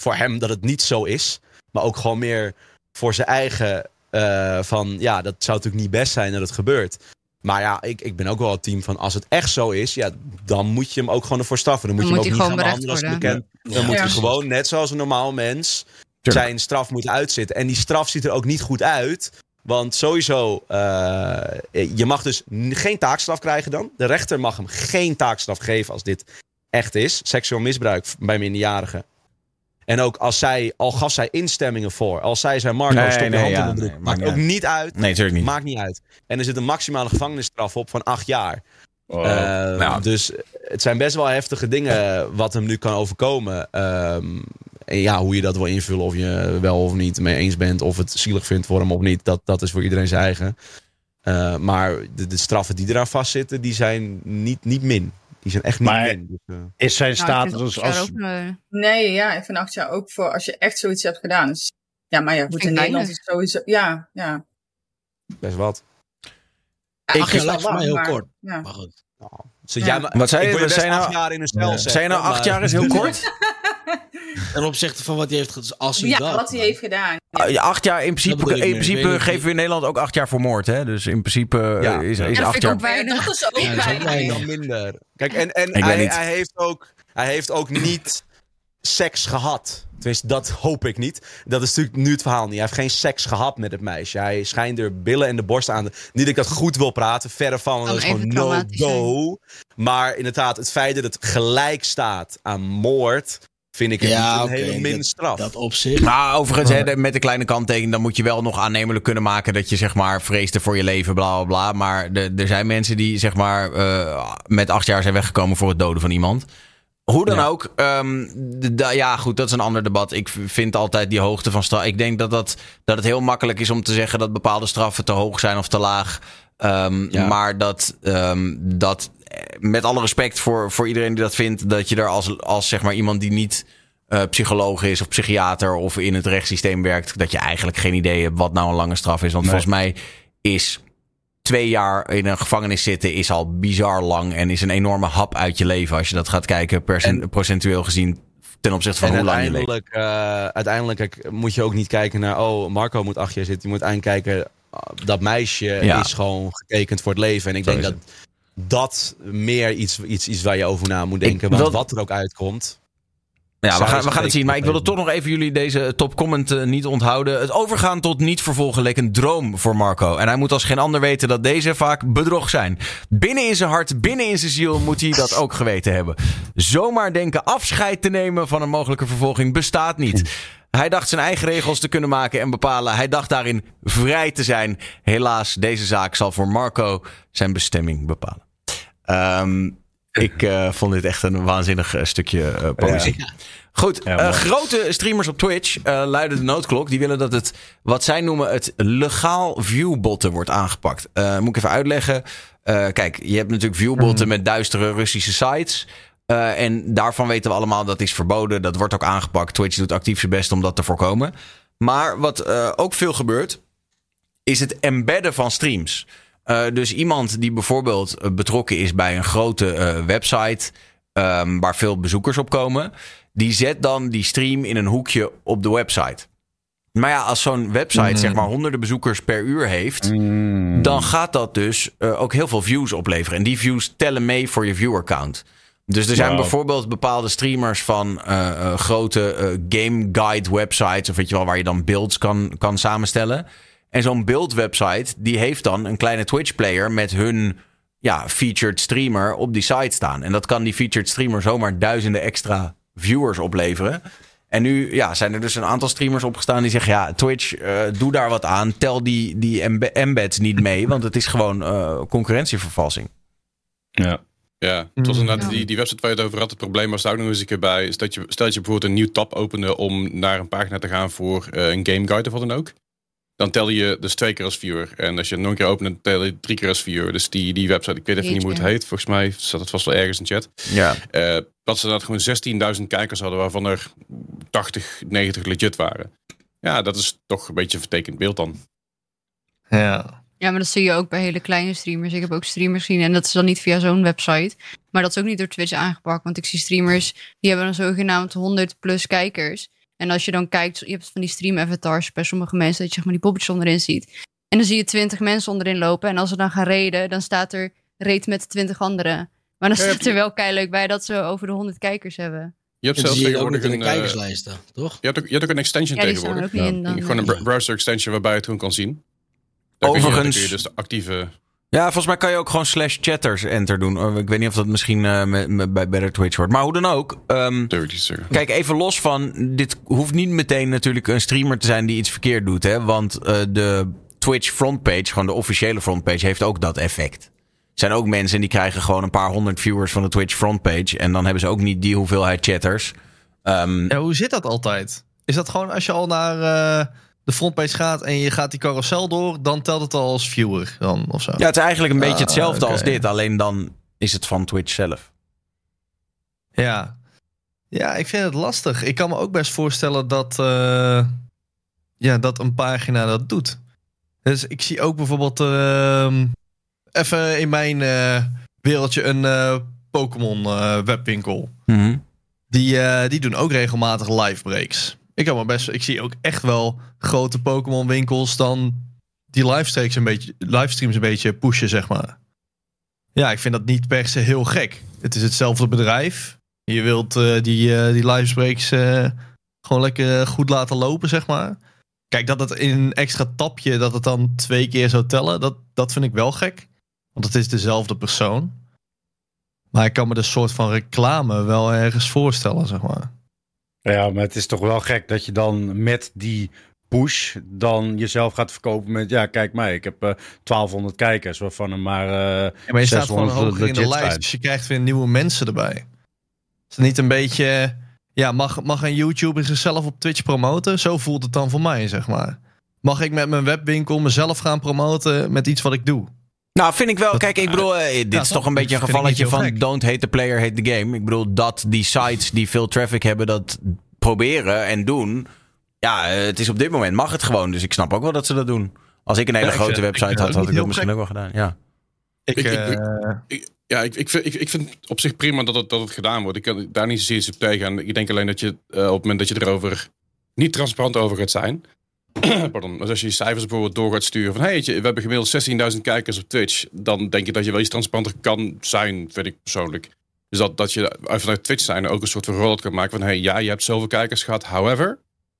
voor hem dat het niet zo is. Maar ook gewoon meer voor zijn eigen. eh, van ja, dat zou natuurlijk niet best zijn dat het gebeurt. Maar ja, ik, ik ben ook wel het team van als het echt zo is, ja, dan moet je hem ook gewoon ervoor straffen. Dan moet Dan je moet hem ook niet gaan behandelen als bekend. Dan moet hij gewoon, net zoals een normaal mens, Tuurlijk. zijn straf moeten uitzitten. En die straf ziet er ook niet goed uit. Want sowieso, eh, je mag dus geen taakstraf krijgen dan. De rechter mag hem geen taakstraf geven als dit echt is. Seksueel misbruik bij minderjarigen. En ook als zij, al gaf zij instemmingen voor. Als zij zei, Marco, Nee, stop je nee, hand ja, in de broek. nee, maakt ook niet niet uit. Nee, natuurlijk niet. Maakt niet uit. En er zit een maximale gevangenisstraf op van acht jaar. Oh. Eh, nou. Dus het zijn best wel heftige dingen wat hem nu kan overkomen. Ehm, en ja, hoe je dat wil invullen, of je wel of niet mee eens bent, of het zielig vindt voor hem of niet, dat, dat is voor iedereen zijn eigen. Eh, maar de, de straffen die eraan vastzitten, die zijn niet, niet min. Die zijn echt niet Maar- min. Dus, eh, Is zijn Nou, status dat als... daar ook, eh, Nee, ja, ik vind acht jaar ook voor als je echt zoiets hebt gedaan. Dus, ja, maar ja, goed, in Nederland is sowieso... Ja, ja. best wat. Ja, Ik is voor mij lang, heel maar- kort. Ja. Maar goed. Dus Ja. jij ma- Wat zei ik je? je acht nou? jaar in een cel Zijn nou acht maar- jaar is heel kort? Ten opzichte van wat hij heeft gedaan. Als hij Ja, wel wat hij heeft gedaan. Ah, ja, acht jaar, in Dat principe, in principe geven we in Nederland ook acht jaar voor moord. Hè? Dus in principe eh, Ja. is, Ja, is dat acht vind ik jaar. ook weinig. Dat is ook Ja, dat is ook weinig. weinig. minder. Kijk, en, en hij, heeft ook, hij heeft ook niet seks gehad. Tenminste, dat hoop ik niet. Dat is natuurlijk nu het verhaal niet. Hij heeft geen seks gehad met het meisje. Hij schijnt er billen en de borst aan. Niet dat ik dat goed wil praten, verre van. want Kan Dat is gewoon no-go. Maar inderdaad, het feit dat het gelijk staat aan moord. Vind ik het Ja, niet een hele minder straf. Dat op zich. Nou, overigens, hè, met een kleine kanttekening, dan moet je wel nog aannemelijk kunnen maken dat je zeg maar vreesde voor je leven, bla bla bla. Maar de- er zijn mensen die zeg maar eh, met acht jaar zijn weggekomen voor het doden van iemand. Hoe dan ook, ehm, de- de- ja goed, dat is een ander debat. Ik vind altijd die hoogte van straf. Ik denk dat, dat, dat het heel makkelijk is om te zeggen dat bepaalde straffen te hoog zijn of te laag. Ehm, Ja. Maar dat, ehm, dat, met alle respect voor, voor iedereen die dat vindt, dat je er als, als zeg maar iemand die niet eh, psycholoog is of psychiater of in het rechtssysteem werkt, dat je eigenlijk geen idee hebt wat nou een lange straf is. Want Nee. volgens mij is twee jaar in een gevangenis zitten is al bizar lang en is een enorme hap uit je leven als je dat gaat kijken percent- procentueel gezien ten opzichte van En hoe lang je leeft. uiteindelijk, eh, uiteindelijk moet je ook niet kijken naar... oh, Marco moet acht jaar zitten. Je moet eigenlijk kijken... ah, dat meisje Ja. is gewoon getekend voor het leven. En ik Zo denk dat dat meer iets, iets, iets waar je over na moet denken. Want wat er ook uitkomt... Ja, we gaan, we gaan het zien. Maar ik wilde toch nog even jullie deze top comment eh, niet onthouden. Het overgaan tot niet vervolgen leek een droom voor Marco. En hij moet als geen ander weten dat deze vaak bedrog zijn. Binnen in zijn hart, binnen in zijn ziel moet hij dat ook geweten hebben. Zomaar denken afscheid te nemen van een mogelijke vervolging bestaat niet. Hij dacht zijn eigen regels te kunnen maken en bepalen. Hij dacht daarin vrij te zijn. Helaas, deze zaak zal voor Marco zijn bestemming bepalen. Ehm, ik eh, vond dit echt een waanzinnig eh, stukje eh, poëzie. Goed, Ja, grote streamers op Twitch uh, luiden de noodklok. Die willen dat het, wat zij noemen, het legaal viewbotten wordt aangepakt. Moet ik even uitleggen. Kijk, je hebt natuurlijk viewbotten met duistere Russische sites. En daarvan weten we allemaal dat is verboden. Dat wordt ook aangepakt. Twitch doet actief zijn best om dat te voorkomen. Maar wat ook veel gebeurt, is het embedden van streams. Uh, dus iemand die bijvoorbeeld uh, betrokken is bij een grote uh, website. Um, waar veel bezoekers op komen. Die zet dan die stream in een hoekje op de website. Maar ja, als zo'n website mm. zeg maar honderden bezoekers per uur heeft. Mm. dan gaat dat dus uh, ook heel veel views opleveren. En die views tellen mee voor je viewer count. Dus er zijn wow. bijvoorbeeld bepaalde streamers van grote game guide websites. of weet je wel, waar je dan builds kan, kan samenstellen. En zo'n build-website, die heeft dan een kleine Twitch-player met hun ja, featured streamer op die site staan. En dat kan die featured streamer zomaar duizenden extra viewers opleveren. En nu ja, zijn er dus een aantal streamers opgestaan die zeggen: Ja, Twitch, uh, doe daar wat aan. Tel die, die embeds niet mee, want het is gewoon uh, concurrentievervalsing. Ja. Ja, het was inderdaad die, die website waar je het over had. Het probleem was daar ook nog eens een keer bij. Is dat je, stel dat je bijvoorbeeld een nieuw tab opende om naar een pagina te gaan voor uh, een game guide of wat dan ook dan tel je dus twee keer als viewer. En als je het nog een keer opent, dan tel je drie keer als viewer. Dus die, die website, ik weet even niet hoe het heet. Volgens mij staat het vast wel ergens in chat. Ja. Uh, dat ze dat gewoon 16.000 kijkers hadden, waarvan er 80, 90 legit waren. Ja, dat is toch een beetje een vertekend beeld dan. Ja. Ja, maar dat zie je ook bij hele kleine streamers. Ik heb ook streamers gezien en dat is dan niet via zo'n website. Maar dat is ook niet door Twitch aangepakt. Want ik zie streamers, die hebben dan zogenaamd 100 plus kijkers. En als je dan kijkt, je hebt van die stream avatars bij sommige mensen, dat je zeg maar die poppetjes onderin ziet. En dan zie je 20 mensen onderin lopen. En als ze dan gaan reden, dan staat er reed met 20 anderen. Maar dan staat er wel leuk bij dat ze over de 100 kijkers hebben. Je hebt zelfs tegenwoordig een de uh, kijkerslijsten, toch? Je hebt ook, je hebt ook een extension ja, tegenwoordig. ook niet in. Dan, Gewoon een browser extension waarbij je het gewoon kan zien. Daar Overigens. Kun je, kun je dus de actieve. Ja, volgens mij kan je ook gewoon slash chatters enter doen. Ik weet niet of dat misschien uh, met, met, bij Better Twitch wordt. Maar hoe dan ook. Um, kijk, even los van. Dit hoeft niet meteen natuurlijk een streamer te zijn die iets verkeerd doet. Hè? Want uh, de Twitch frontpage, gewoon de officiële frontpage, heeft ook dat effect. Er zijn ook mensen die krijgen gewoon een paar honderd viewers van de Twitch frontpage. En dan hebben ze ook niet die hoeveelheid chatters. Um, ja, hoe zit dat altijd? Is dat gewoon als je al naar uh, de frontpage gaat en je gaat die carousel door, dan telt het al als viewer dan of zo? Ja, het is eigenlijk een beetje Ah, hetzelfde als dit, alleen dan is het van Twitch zelf. Ja. Ja, ik vind het lastig. Ik kan me ook best voorstellen dat, uh, ja, dat een pagina dat doet. Dus ik zie ook bijvoorbeeld uh, even in mijn uh, wereldje een uh, Pokémon webwinkel. Mm -hmm. Die, die doen ook regelmatig live breaks. Ik, kan me best, ik zie ook echt wel grote Pokémon winkels dan die livestreams een beetje, livestreams een beetje pushen, zeg maar. Ja, ik vind dat niet per se heel gek. Het is hetzelfde bedrijf. Je wilt uh, die, uh, die livestreaks uh, gewoon lekker goed laten lopen, zeg maar. Kijk, dat het in een extra tapje, dat het dan twee keer zou tellen, dat, dat vind ik wel gek. Want het is dezelfde persoon. Maar ik kan me de soort van reclame wel ergens voorstellen, zeg maar. Ja, maar het is toch wel gek dat je dan met die push dan jezelf gaat verkopen met... Ja, kijk mij, ik heb eh 1200 kijkers, waarvan er maar eh Ja, maar je staat gewoon 600 hoger in de lijst, zijn. dus je krijgt weer nieuwe mensen erbij. Is het niet een beetje... Ja, mag, mag een YouTuber zichzelf op Twitch promoten? Zo voelt het dan voor mij, zeg maar. Mag ik met mijn webwinkel mezelf gaan promoten met iets wat ik doe? Nou, vind ik wel. Kijk, ik bedoel, eh, dit Ja, is toch? een beetje een gevalletje van gek. don't hate the player, hate the game. Ik bedoel, dat die sites die veel traffic hebben, dat proberen en doen. Ja, eh, het is op dit moment mag het gewoon. Dus ik snap ook wel dat ze dat doen. Als ik een hele Ja, grote vind- website had, het had ik dat misschien ook wel gedaan. Ja. Ik, Ik- ik- eh, Ik- ja, ik, ik, vind, ik, ik vind op zich prima dat het, dat het gedaan wordt. Ik kan daar niet zozeer op tegen. Ik denk alleen dat je eh, op het moment dat je erover niet transparant over gaat zijn. Pardon, dus als je je cijfers bijvoorbeeld door gaat sturen van hey, we hebben gemiddeld 16.000 kijkers op Twitch, dan denk je dat je wel iets transparanter kan zijn, vind ik persoonlijk. Dus dat, dat je vanuit Twitch zijn ook een soort van rollout kan maken van hey, ja, je hebt zoveel kijkers gehad, however,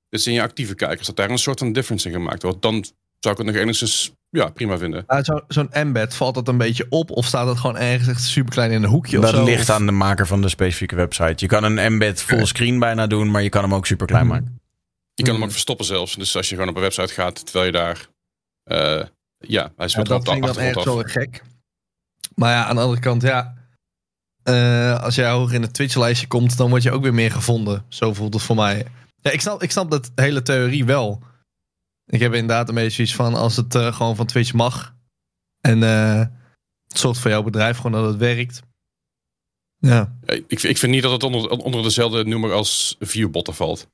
dit zijn je actieve kijkers, dat daar een soort van difference in gemaakt wordt. Dan zou ik het nog enigszins ja, prima vinden. zo- Zo'n embed, valt dat een beetje op? Of staat het gewoon ergens echt super klein in een hoekje of Dat zo? ligt Of- aan de maker van de specifieke website. Je kan een embed fullscreen bijna doen, maar je kan hem ook super klein maken. Je kan hem Hmm. ook verstoppen zelfs. Dus als je gewoon op een website gaat, terwijl je daar... eh, ja, hij Ja, speelt dat vind ik dan af. wel gek. Maar ja, aan de andere kant, ja. eh, als jij hoog in het Twitch-lijstje komt, dan word je ook weer meer gevonden. Zo voelt het voor mij. Ja, ik snap, ik snap dat hele theorie wel. Ik heb inderdaad een beetje zoiets van, als het eh, gewoon van Twitch mag. En het zorgt voor jouw bedrijf gewoon dat het werkt. Ja, Ja, Ik, ik vind niet dat het onder, onder dezelfde noemer als viewbotten valt.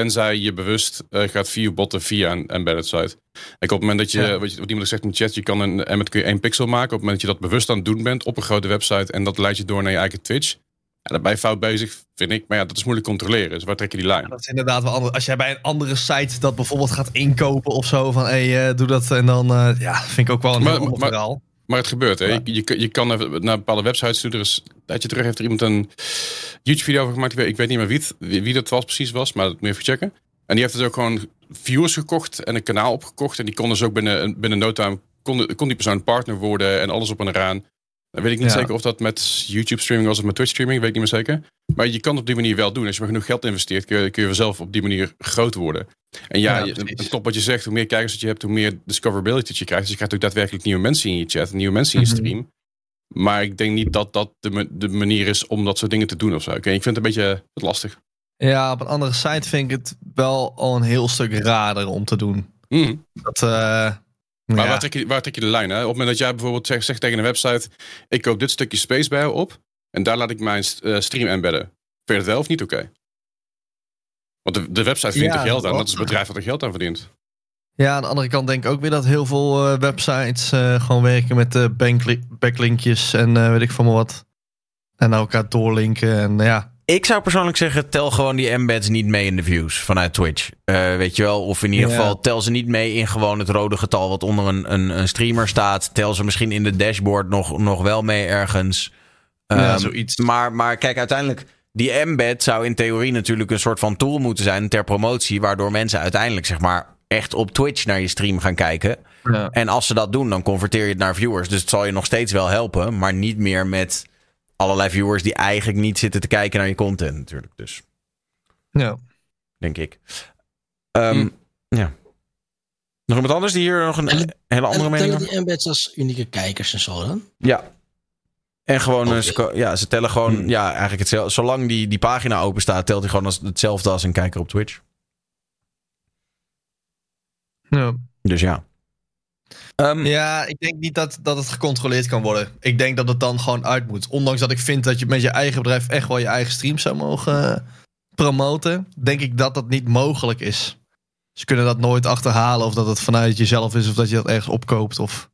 Tenzij je bewust eh, gaat viewbotten via een embedded site. Kijk, op het moment dat je, Ja. wat, je, wat iemand zegt in de chat, je kan een embed kun je één pixel maken. Op het moment dat je dat bewust aan het doen bent op een grote website en dat leidt je door naar je eigen Twitch. Ja, dan ben je fout bezig, vind ik. Maar ja, dat is moeilijk controleren. Dus waar trek je die lijn? dat is inderdaad wel anders. Als jij bij een andere site dat bijvoorbeeld gaat inkopen of zo, van hé, hey, eh, doe dat. En dan, eh, ja, vind ik ook wel een Maar- heel maar- verhaal. Maar het gebeurt, hè? Ja. Je, je, je kan naar bepaalde websites toe. Er is een tijdje terug heeft er iemand een YouTube-video over gemaakt. Ik weet, niet meer wie, het, wie, wie dat was, precies was, maar dat moet je even checken. En die heeft dus ook gewoon viewers gekocht en een kanaal opgekocht. En die kon dus ook binnen, binnen no time, kon, kon die persoon partner worden en alles op en eraan. Dan weet ik niet Ja. zeker of dat met YouTube-streaming was of met Twitch-streaming, weet ik niet meer zeker. Maar je kan het op die manier wel doen. Als je maar genoeg geld investeert, kun je, kun je zelf op die manier groot worden. En ja, Ja, klopt wat je zegt. Hoe meer kijkers dat je hebt, hoe meer discoverability dat je krijgt. Dus je krijgt ook daadwerkelijk nieuwe mensen in je chat, nieuwe mensen in je Mhm. stream. Maar ik denk niet dat dat de, de manier is om dat soort dingen te doen of zo. Ik vind het een beetje lastig. Ja, op een andere site vind ik het wel al een heel stuk raarder om te doen. Mhm. Dat, eh, Maar ja. waar, trek je, waar trek je de lijn? Hè? Op het moment dat jij bijvoorbeeld zegt, zegt tegen een website: Ik koop dit stukje space bij jou op. En daar laat ik mijn eh, stream embedden. Vind je dat wel of niet oké? Want de, de website verdient Ja, er geld aan. Dat is het bedrijf dat er geld aan verdient. ja, aan de andere kant denk ik ook weer dat heel veel eh, websites eh, gewoon werken met backlinkjes en weet ik van wat. En elkaar doorlinken en ja. Ik zou persoonlijk zeggen, tel gewoon die embeds niet mee in de views vanuit Twitch. Eh, weet je wel, of in ieder Ja. geval tel ze niet mee in gewoon het rode getal wat onder een, een, een streamer staat. Tel ze misschien in de dashboard nog, nog wel mee ergens. Ja, Ehm, zoiets. Maar, maar kijk, uiteindelijk, die embed zou in theorie natuurlijk een soort van tool moeten zijn ter promotie, waardoor mensen uiteindelijk zeg maar echt op Twitch naar je stream gaan kijken. Ja. En als ze dat doen, dan converteer je het naar viewers. Dus het zal je nog steeds wel helpen, maar niet meer met allerlei viewers die eigenlijk niet zitten te kijken naar je content natuurlijk. Dus, ja. denk ik. Ehm, Hm. Ja. Nog iemand anders die hier nog een En- hele andere en mening tellen heeft? die embeds als unieke kijkers en zo dan? Ja. En gewoon, Oké. eh, ze, ja, ze tellen gewoon, Hm. ja, eigenlijk hetzelfde. Zolang die, die pagina open staat, telt hij gewoon als, hetzelfde als een kijker op Twitch. Ja. Dus ja. Ehm, Ja, ik denk niet dat, dat het gecontroleerd kan worden. Ik denk dat het dan gewoon uit moet. Ondanks dat ik vind dat je met je eigen bedrijf echt wel je eigen stream zou mogen eh, promoten, denk ik dat dat niet mogelijk is. Ze kunnen dat nooit achterhalen of dat het vanuit jezelf is of dat je dat ergens opkoopt. Of...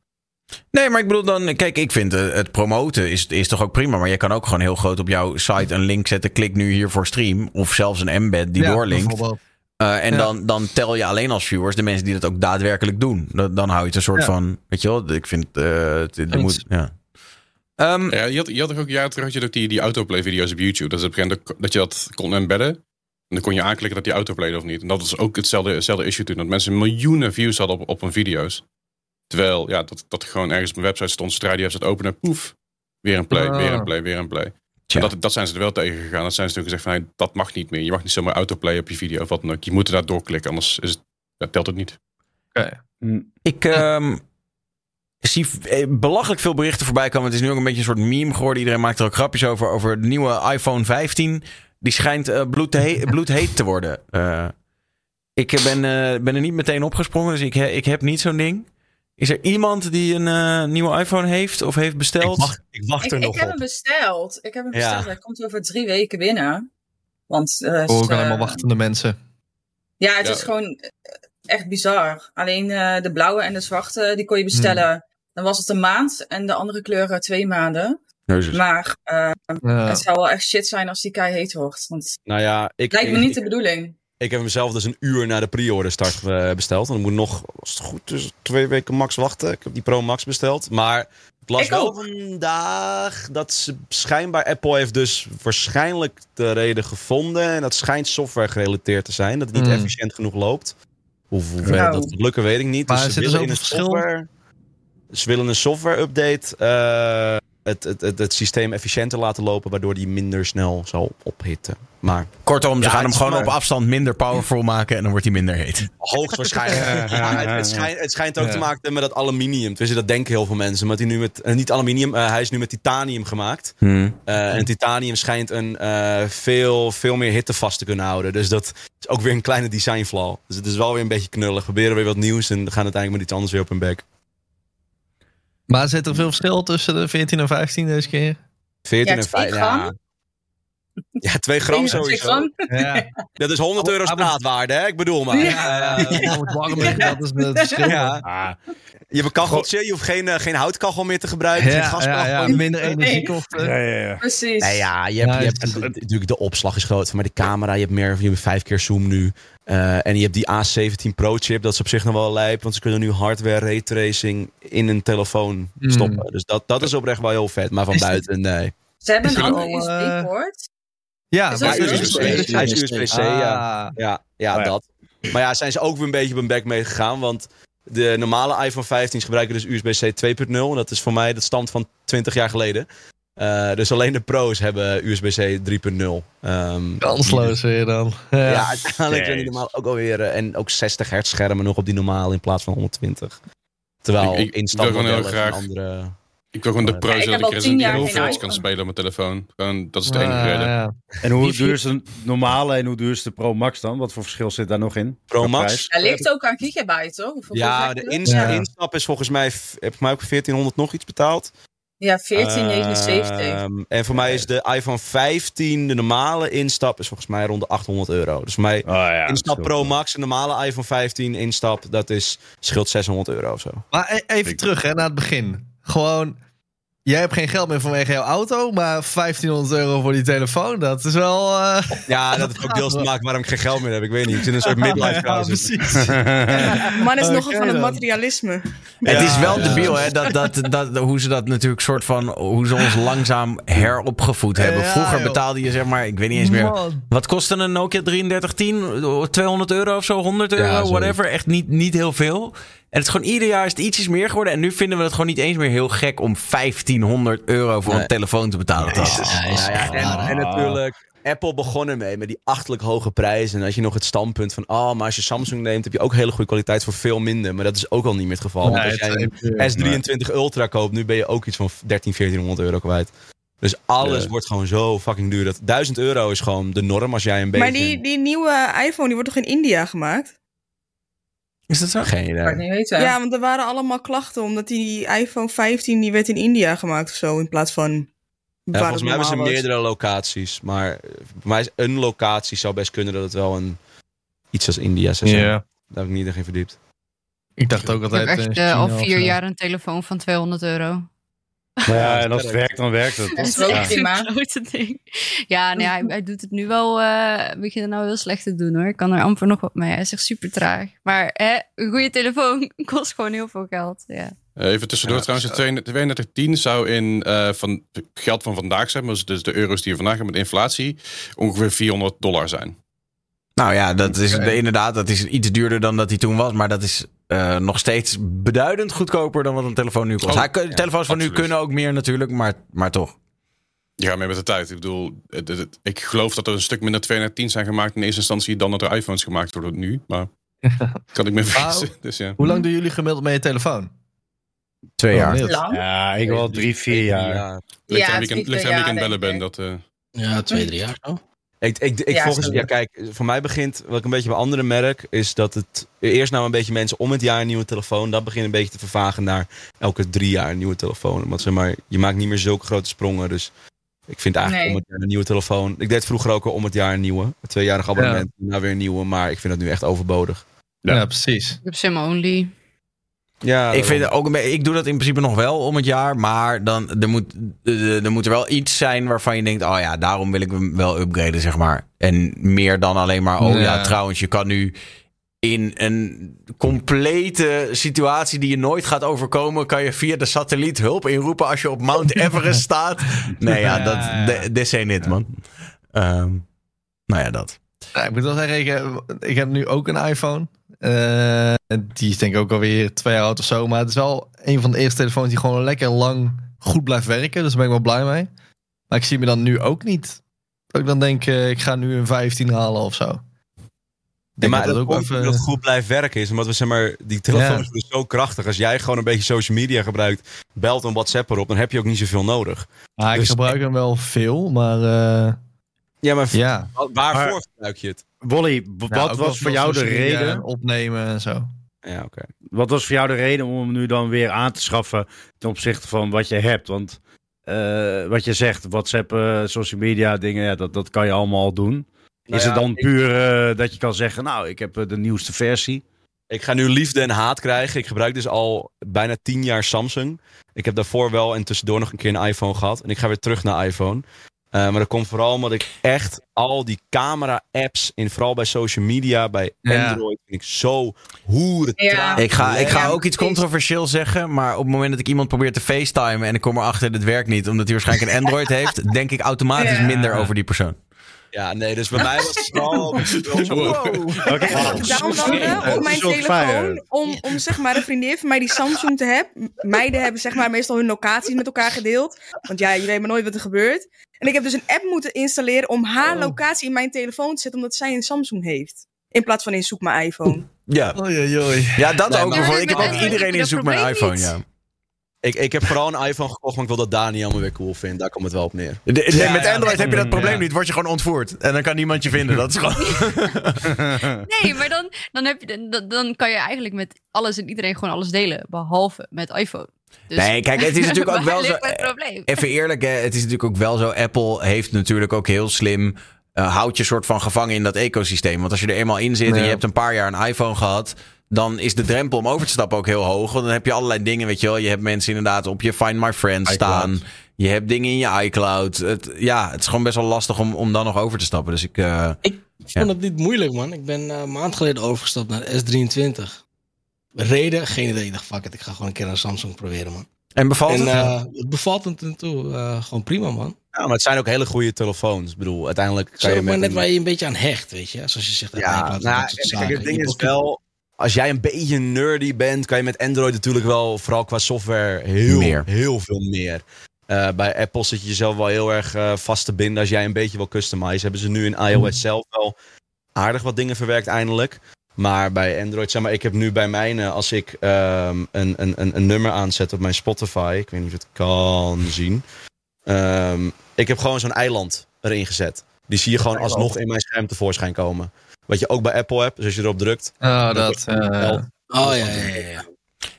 Nee, maar ik bedoel dan, kijk, ik vind eh, het promoten is, is toch ook prima. Maar je kan ook gewoon heel groot op jouw site een link zetten. Klik nu hier voor stream. Of zelfs een embed die Ja, doorlinkt. Eh, en Ja. dan, dan tel je alleen als viewers de mensen die dat ook daadwerkelijk doen. Dan, dan hou je het een soort Ja. van, weet je wel, ik vind, eh het, moet, ja. Ehm, Ja, je had, je had toch ook jaren terug had je ook die, die autoplay-video's op YouTube. Dat is op een dat je dat kon embedden. En dan kon je aanklikken dat die autoplayde of niet. En dat was ook hetzelfde, hetzelfde issue toen. Dat mensen miljoenen views hadden op, op hun video's. Terwijl, ja, dat, dat gewoon ergens op een website stond. Zodra die website openen, poef. Weer een play, Ah. weer een play, weer een play. Tja. Dat, dat zijn ze er wel tegen gegaan. Dat zijn ze toen gezegd van, hey, dat mag niet meer. Je mag niet zomaar autoplay op je video of wat dan ook. Je moet er daar doorklikken, anders is het, ja, telt het niet. Ik ehm, zie eh, belachelijk veel berichten voorbij komen. Het is nu ook een beetje een soort meme geworden. Iedereen maakt er ook grapjes over. Over de nieuwe iPhone 15. Die schijnt eh, bloedhe- bloedheet te worden. Eh, ik ben, eh, ben er niet meteen opgesprongen. Dus ik, he- ik heb niet zo'n ding. Is er iemand die een eh, nieuwe iPhone heeft of heeft besteld? Ik wacht, ik wacht Ik, er ik nog heb op. hem besteld. Ik heb hem Ja. besteld. Hij komt over drie weken binnen. Want eh, Hoor ik ze- allemaal wachtende mensen. Ja, het Ja. is gewoon eh, echt bizar. Alleen eh, de blauwe en de zwarte, die kon je bestellen. Hmm. Dan was het een maand en de andere kleuren twee maanden. Jezus. Maar eh, Ja. het zou wel echt shit zijn als die kei heet wordt. Want Nou ja, ik, lijkt me ik, niet de bedoeling. Ik heb hem zelf dus een uur na de pre-order start eh, besteld. En dan moet nog, als het goed is, twee weken max wachten. Ik heb die Pro Max besteld. Maar ik las Ik wel ook. vandaag dat ze schijnbaar Apple heeft dus waarschijnlijk de reden gevonden. En dat schijnt software gerelateerd te zijn. Dat het niet Mm. efficiënt genoeg loopt. Hoe, Nou. dat gaat lukken, weet ik niet. Maar dus ze willen in een software. Ze willen een software update. eh, het, het, het, het systeem efficiënter laten lopen, waardoor die minder snel zal ophitten. Maar Kortom, ze Ja, gaan hem gewoon maar- op afstand minder powerful maken. En dan wordt hij minder heet. Hoogstwaarschijnlijk. Ja, het, het, schijnt, het schijnt ook te maken hebben met dat aluminium. Dus dat denken heel veel mensen. Maar hij nu met, eh, niet aluminium, eh, hij is nu met titanium gemaakt. Hmm. Eh, en titanium schijnt een eh, veel, veel meer hitte vast te kunnen houden. Dus dat is ook weer een kleine design flaw. Dus het is wel weer een beetje knullig. We proberen weer wat nieuws en gaan uiteindelijk met iets anders weer op hun bek. Maar zit er veel verschil tussen de 14 en 15 deze keer? 14 Ja, en twee 5. gram. Ja. Ja, 2 gram Twee sowieso. gram. Ja, Dat is 100 euro straatwaarde, hè? Ik bedoel maar. Ja. ja, het warm liggen, dat is het verschil. Ja. Ah, Je hebt een kacheltje, je hoeft geen, eh, geen houtkachel meer te gebruiken. geen Ja, gaskachel. ja, ja, minder energiekosten. ja, ja, ja. Precies. Nee, ja, je hebt, je het hebt natuurlijk de opslag is groot, maar de camera, je hebt meer, je hebt vijf keer zoom nu. Eh, en je hebt die A17 Pro chip, dat is op zich nog wel lijp, want ze kunnen nu hardware raytracing in een telefoon Mm. stoppen. Dus dat, dat is oprecht wel heel vet, maar van buiten, nee. Ze hebben een er andere al, eh, USB-poort. Ja, Is? USB-C, USB-C. hij is USB-C, ja. Ah. Ja, ja, Oh ja. dat. Maar ja, zijn ze ook weer een beetje op hun bek mee gegaan, want de normale iPhone 15's gebruiken dus USB-C 2.0. En dat is voor mij, dat stamt van 20 jaar geleden. Eh, dus alleen de Pro's hebben USB-C 3.0. Ehm, Kansloos weer dan. Ja, Ja. uiteindelijk zijn die normaal ook alweer. eh, en ook 60 hertz schermen nog op die normaal in plaats van 120. Terwijl Ik- ik wil heel graag- andere. Ik wil gewoon de Ja, pro ik Resident Evil 4 iPhone. kan spelen op mijn telefoon. Gewoon, dat is de enige reden. ja. En hoe duur is de normale en hoe duur is de Pro Max dan? Wat voor verschil zit daar nog in? Pro Max. prijs? Hij ligt ook aan gigabyte, toch? Hoeveel Ja, de instap is volgens mij. Heb ik mij ook 1400 nog iets betaald? Ja, 1479. Ehm, en voor mij is de iPhone 15, de normale instap, is volgens mij rond de 800 euro. Dus voor mij. Oh, ja, instap dat Pro. Max, een normale iPhone 15 instap, dat is scheelt 600 euro of zo. Maar e- even terug hè, naar het begin. Gewoon, jij hebt geen geld meer vanwege jouw auto, maar 1500 euro voor die telefoon, dat is wel... eh, Ja, dat heeft ook deels te maken waarom ik geen geld meer heb. Ik weet niet. Ik zit in een soort midlife ja, crisis. precies. Man is nogal van het materialisme. het is wel ja. debiel, hè? Dat, dat, dat, hoe ze dat natuurlijk soort van. Hoe ze ons langzaam heropgevoed hebben. Ja, Vroeger betaalde je zeg maar. Ik weet niet eens meer. Man. Wat kostte een Nokia 3310? 200 euro of zo? 100 euro? Ja, whatever. Echt niet, niet heel veel. En het is gewoon ieder jaar is het ietsjes meer geworden. En nu vinden we het gewoon niet eens meer heel gek om 1500 euro voor Nee. een telefoon te betalen. Ja, is-. Ja, is Ja, ja, echt en, natuurlijk, Apple begon ermee met die achtelijk hoge prijzen. En als je nog het standpunt van, oh, maar als je Samsung neemt, heb je ook hele goede kwaliteit voor veel minder. Maar dat is ook al niet meer het geval. Want als jij een S23 Ultra koopt, nu ben je ook iets van 13, 1400 euro kwijt. Dus alles Ja. wordt gewoon zo fucking duur. Dat 1000 euro is gewoon de norm als jij een beetje... Maar die, die nieuwe iPhone die wordt toch in India gemaakt? Is dat zo? Geen idee. niet weten. Ja, want er waren allemaal klachten omdat die iPhone 15 die werd in India gemaakt of zo in plaats van. Ja, volgens het mij hebben ze was. meerdere locaties. Maar voor mij is een locatie zou best kunnen dat het wel een... Iets als India zou zijn. Ja. Daar heb ik niet in verdiept. Ik dacht ook Ik heb altijd... echt eh, eh, al vier jaar een telefoon van 200 euro. Ja, en als het werkt, dan werkt het. Dat is ook echt prima. grote ding. Ja, nee, hij, hij doet het nu wel. eh begint het nou heel slecht te doen hoor. Ik kan er amper nog wat mee. Hij is echt super traag. Maar hè, een goede telefoon kost gewoon heel veel geld. Ja. Eh, Even tussendoor Ja, trouwens, de 3210 zou in eh, van geld van vandaag zijn, dus dus de euro's die je vandaag hebt met inflatie, ongeveer 400 dollar zijn. Nou ja, dat is inderdaad. Dat is iets duurder dan dat hij toen was. Maar dat is eh, nog steeds beduidend goedkoper dan wat een telefoon nu kost. Oh, Hij, telefoons van nu kunnen ook meer natuurlijk, maar, maar toch. Je gaat mee met de tijd. Ik bedoel, het- het- het- ik geloof dat er een stuk minder 210 zijn gemaakt in eerste instantie dan dat er iPhones gemaakt worden nu. Maar kan ik me vergissen. Dus ja. Hoe lang doen jullie gemiddeld met je telefoon? Twee Oh, jaar. Lang? Ja, ik wel drie, vier jaar. Ligt Ja, aan wie ik drie, aan- ligt aan het bellen ben. Dat, eh, Ja, twee, drie jaar zo. Ik, ik, ik, Ja, volgens, ja, kijk, voor mij begint, wat ik een beetje bij anderen merk, is dat het eerst nou een beetje mensen om het jaar een nieuwe telefoon, dat begint een beetje te vervagen naar elke drie jaar een nieuwe telefoon. Want zeg maar, je maakt niet meer zulke grote sprongen, dus ik vind eigenlijk Nee. om het jaar een nieuwe telefoon. Ik deed vroeger ook al om het jaar een nieuwe, een tweejarig abonnement, nou weer een nieuwe, maar ik vind dat nu echt overbodig. Ja. Ja, precies. Ik heb sim only. Ja, Ik, vind ook ik doe dat in principe nog wel om het jaar. Maar dan, er, moet, er, moet er wel iets zijn waarvan je denkt... oh ja, daarom wil ik hem wel upgraden, zeg maar. En meer dan alleen maar... oh ja, Ja. trouwens, je kan nu in een complete situatie die je nooit gaat overkomen... kan je via de satelliet hulp inroepen als je op Mount Everest staat. Nee, ja, Ja, dat ja. de- this ain't it, man. Ehm, nou ja, dat. Ja, ik moet wel zeggen, ik heb, ik heb nu ook een iPhone. Eh, die is denk ik ook alweer twee jaar oud of zo. Maar het is wel een van de eerste telefoons die gewoon lekker lang goed blijft werken. Dus daar ben ik wel blij mee. Maar ik zie me dan nu ook niet. Dat ik dan denk, eh, ik ga nu een 15 halen of zo. Ja, maar dat dat, ook even... dat het goed blijft werken is. Omdat we zeg maar, die telefoon Ja. is dus zo krachtig. Als jij gewoon een beetje social media gebruikt, belt een WhatsApp erop, dan heb je ook niet zoveel nodig. Ah, ik dus- gebruik hem wel veel, maar eh, Ja, maar ja. waarvoor Maar- gebruik je het? Wally, w- Ja, wat was voor jou de reden? Opnemen en zo. Ja, oké. Wat was voor jou de reden om hem nu dan weer aan te schaffen ten opzichte van wat je hebt? Want eh, wat je zegt, WhatsApp, eh, social media dingen, ja, dat, dat kan je allemaal doen. Nou is ja, het dan ik- puur eh, dat je kan zeggen, nou, ik heb eh, de nieuwste versie? Ik ga nu liefde en haat krijgen. Ik gebruik dus al bijna tien jaar Samsung. Ik heb daarvoor wel en tussendoor nog een keer een iPhone gehad. En ik ga weer terug naar iPhone. Eh, maar dat komt vooral omdat ik echt al die camera-apps, in vooral bij social media, bij Ja. Android, vind ik zo hoeren. Ja. Ik ga, ik ga Ja, ook iets controversieel zeggen, maar op het moment dat ik iemand probeer te facetimen en ik kom erachter dat het werkt niet, omdat hij waarschijnlijk een Android heeft, denk ik automatisch Ja. minder over die persoon. Ja, nee, dus bij mij was het vooral... wel Oké. Daarom dan eh, op mijn telefoon, om, om zeg maar een vriendin van mij die Samsung te hebben. Meiden hebben zeg maar meestal hun locaties met elkaar gedeeld. Want ja, jullie weten maar nooit wat er gebeurt. En ik heb dus een app moeten installeren om haar locatie in mijn telefoon te zetten, omdat zij een Samsung heeft. In plaats van in zoek mijn iPhone. Ja, Oei, oei, oei. ja dat Nee, ook. maar- ik heb ook iedereen je in zoek mijn iPhone. niet. Ja. Ik, ik heb vooral een iPhone gekocht, maar ik wil dat Dani allemaal weer cool vindt. Daar komt het wel op neer. De- de- Ja, met ja, Android heb je dat ja. probleem niet, word je gewoon ontvoerd. En dan kan niemand je vinden. Dat is gewoon. Nee, maar dan, dan, heb je, dan, dan kan je eigenlijk met alles en iedereen gewoon alles delen. Behalve met iPhone. Dus Nee, kijk, het is natuurlijk ook wel zo. Even eerlijk, hè, het is natuurlijk ook wel zo. Apple heeft natuurlijk ook heel slim. eh houdt je soort van gevangen in dat ecosysteem. Want als je er eenmaal in zit en je hebt een paar jaar een iPhone gehad. Dan is de drempel om over te stappen ook heel hoog. Want dan heb je allerlei dingen, weet je wel. Je hebt mensen inderdaad op je Find My Friends iCloud. staan. Je hebt dingen in je iCloud. Het, ja, het is gewoon best wel lastig om, om dan nog over te stappen. Dus ik... eh, Ik vond het niet moeilijk, man. Ik ben eh, een maand geleden overgestapt naar de S23. Reden? Geen idee. Ik dacht, fuck it, ik ga gewoon een keer een Samsung proberen, man. en bevalt en het? eh, het bevalt het naartoe. eh gewoon prima, man. Ja, maar het zijn ook hele goede telefoons. Ik bedoel, uiteindelijk kan Zo, je maar met net een- waar je een beetje aan hecht, weet je. Zoals je zegt, Ja, iCloud, nou, het ding is wel... Als jij een beetje nerdy bent, kan je met Android natuurlijk wel, vooral qua software, heel, Meer. heel veel meer. Eh, bij Apple zit je jezelf wel heel erg eh, vast te binden als jij een beetje wil customizen. Hebben ze nu in iOS zelf wel aardig wat dingen verwerkt eindelijk. Maar bij Android, zeg maar, ik heb nu bij mijn, eh, als ik ehm, een, een, een, een nummer aanzet op mijn Spotify, ik weet niet of je het kan zien. Ehm, ik heb gewoon zo'n eiland erin gezet. Die zie je gewoon alsnog in mijn scherm tevoorschijn komen. Wat je ook bij Apple hebt, dus als je erop drukt. Oh, dat. eh, Oh, ja, ja, ja. ja.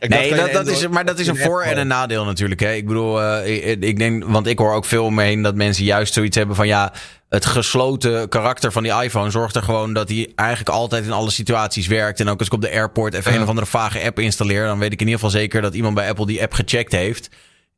Ik Nee, dat, dat is, maar dat is een voor- en een nadeel natuurlijk. Hè. Ik bedoel, eh, ik, ik denk, want ik hoor ook veel om me heen dat mensen juist zoiets hebben van ja, het gesloten karakter van die iPhone zorgt er gewoon dat hij eigenlijk altijd in alle situaties werkt. En ook als ik op de airport even een of andere vage app installeer, dan weet ik in ieder geval zeker dat iemand bij Apple die app gecheckt heeft.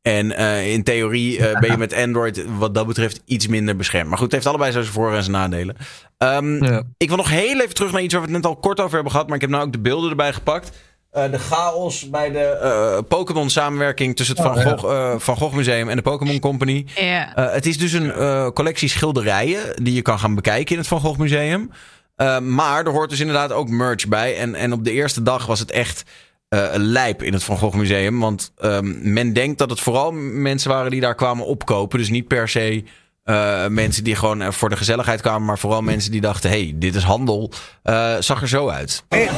En eh, in theorie eh, ben je met Android wat dat betreft iets minder beschermd. Maar goed, het heeft allebei zijn voor- en zijn nadelen. Ehm, ja. ik wil nog heel even terug naar iets waar we het net al kort over hebben gehad. Maar ik heb nou ook de beelden erbij gepakt. Eh, de chaos bij de eh, Pokémon samenwerking tussen het Van, Gogh, eh, Van Gogh Museum en de Pokémon Company. Ja. Eh, het is dus een eh, collectie schilderijen die je kan gaan bekijken in het Van Gogh Museum. Eh, maar er hoort dus inderdaad ook merch bij. En, en op de eerste dag was het echt eh, lijp in het Van Gogh Museum. Want ehm, men denkt dat het vooral mensen waren die daar kwamen opkopen. Dus niet per se eh, mensen die gewoon eh, voor de gezelligheid kwamen. Maar vooral mensen die dachten, hey, dit is handel. Eh, zag er zo uit. Ja,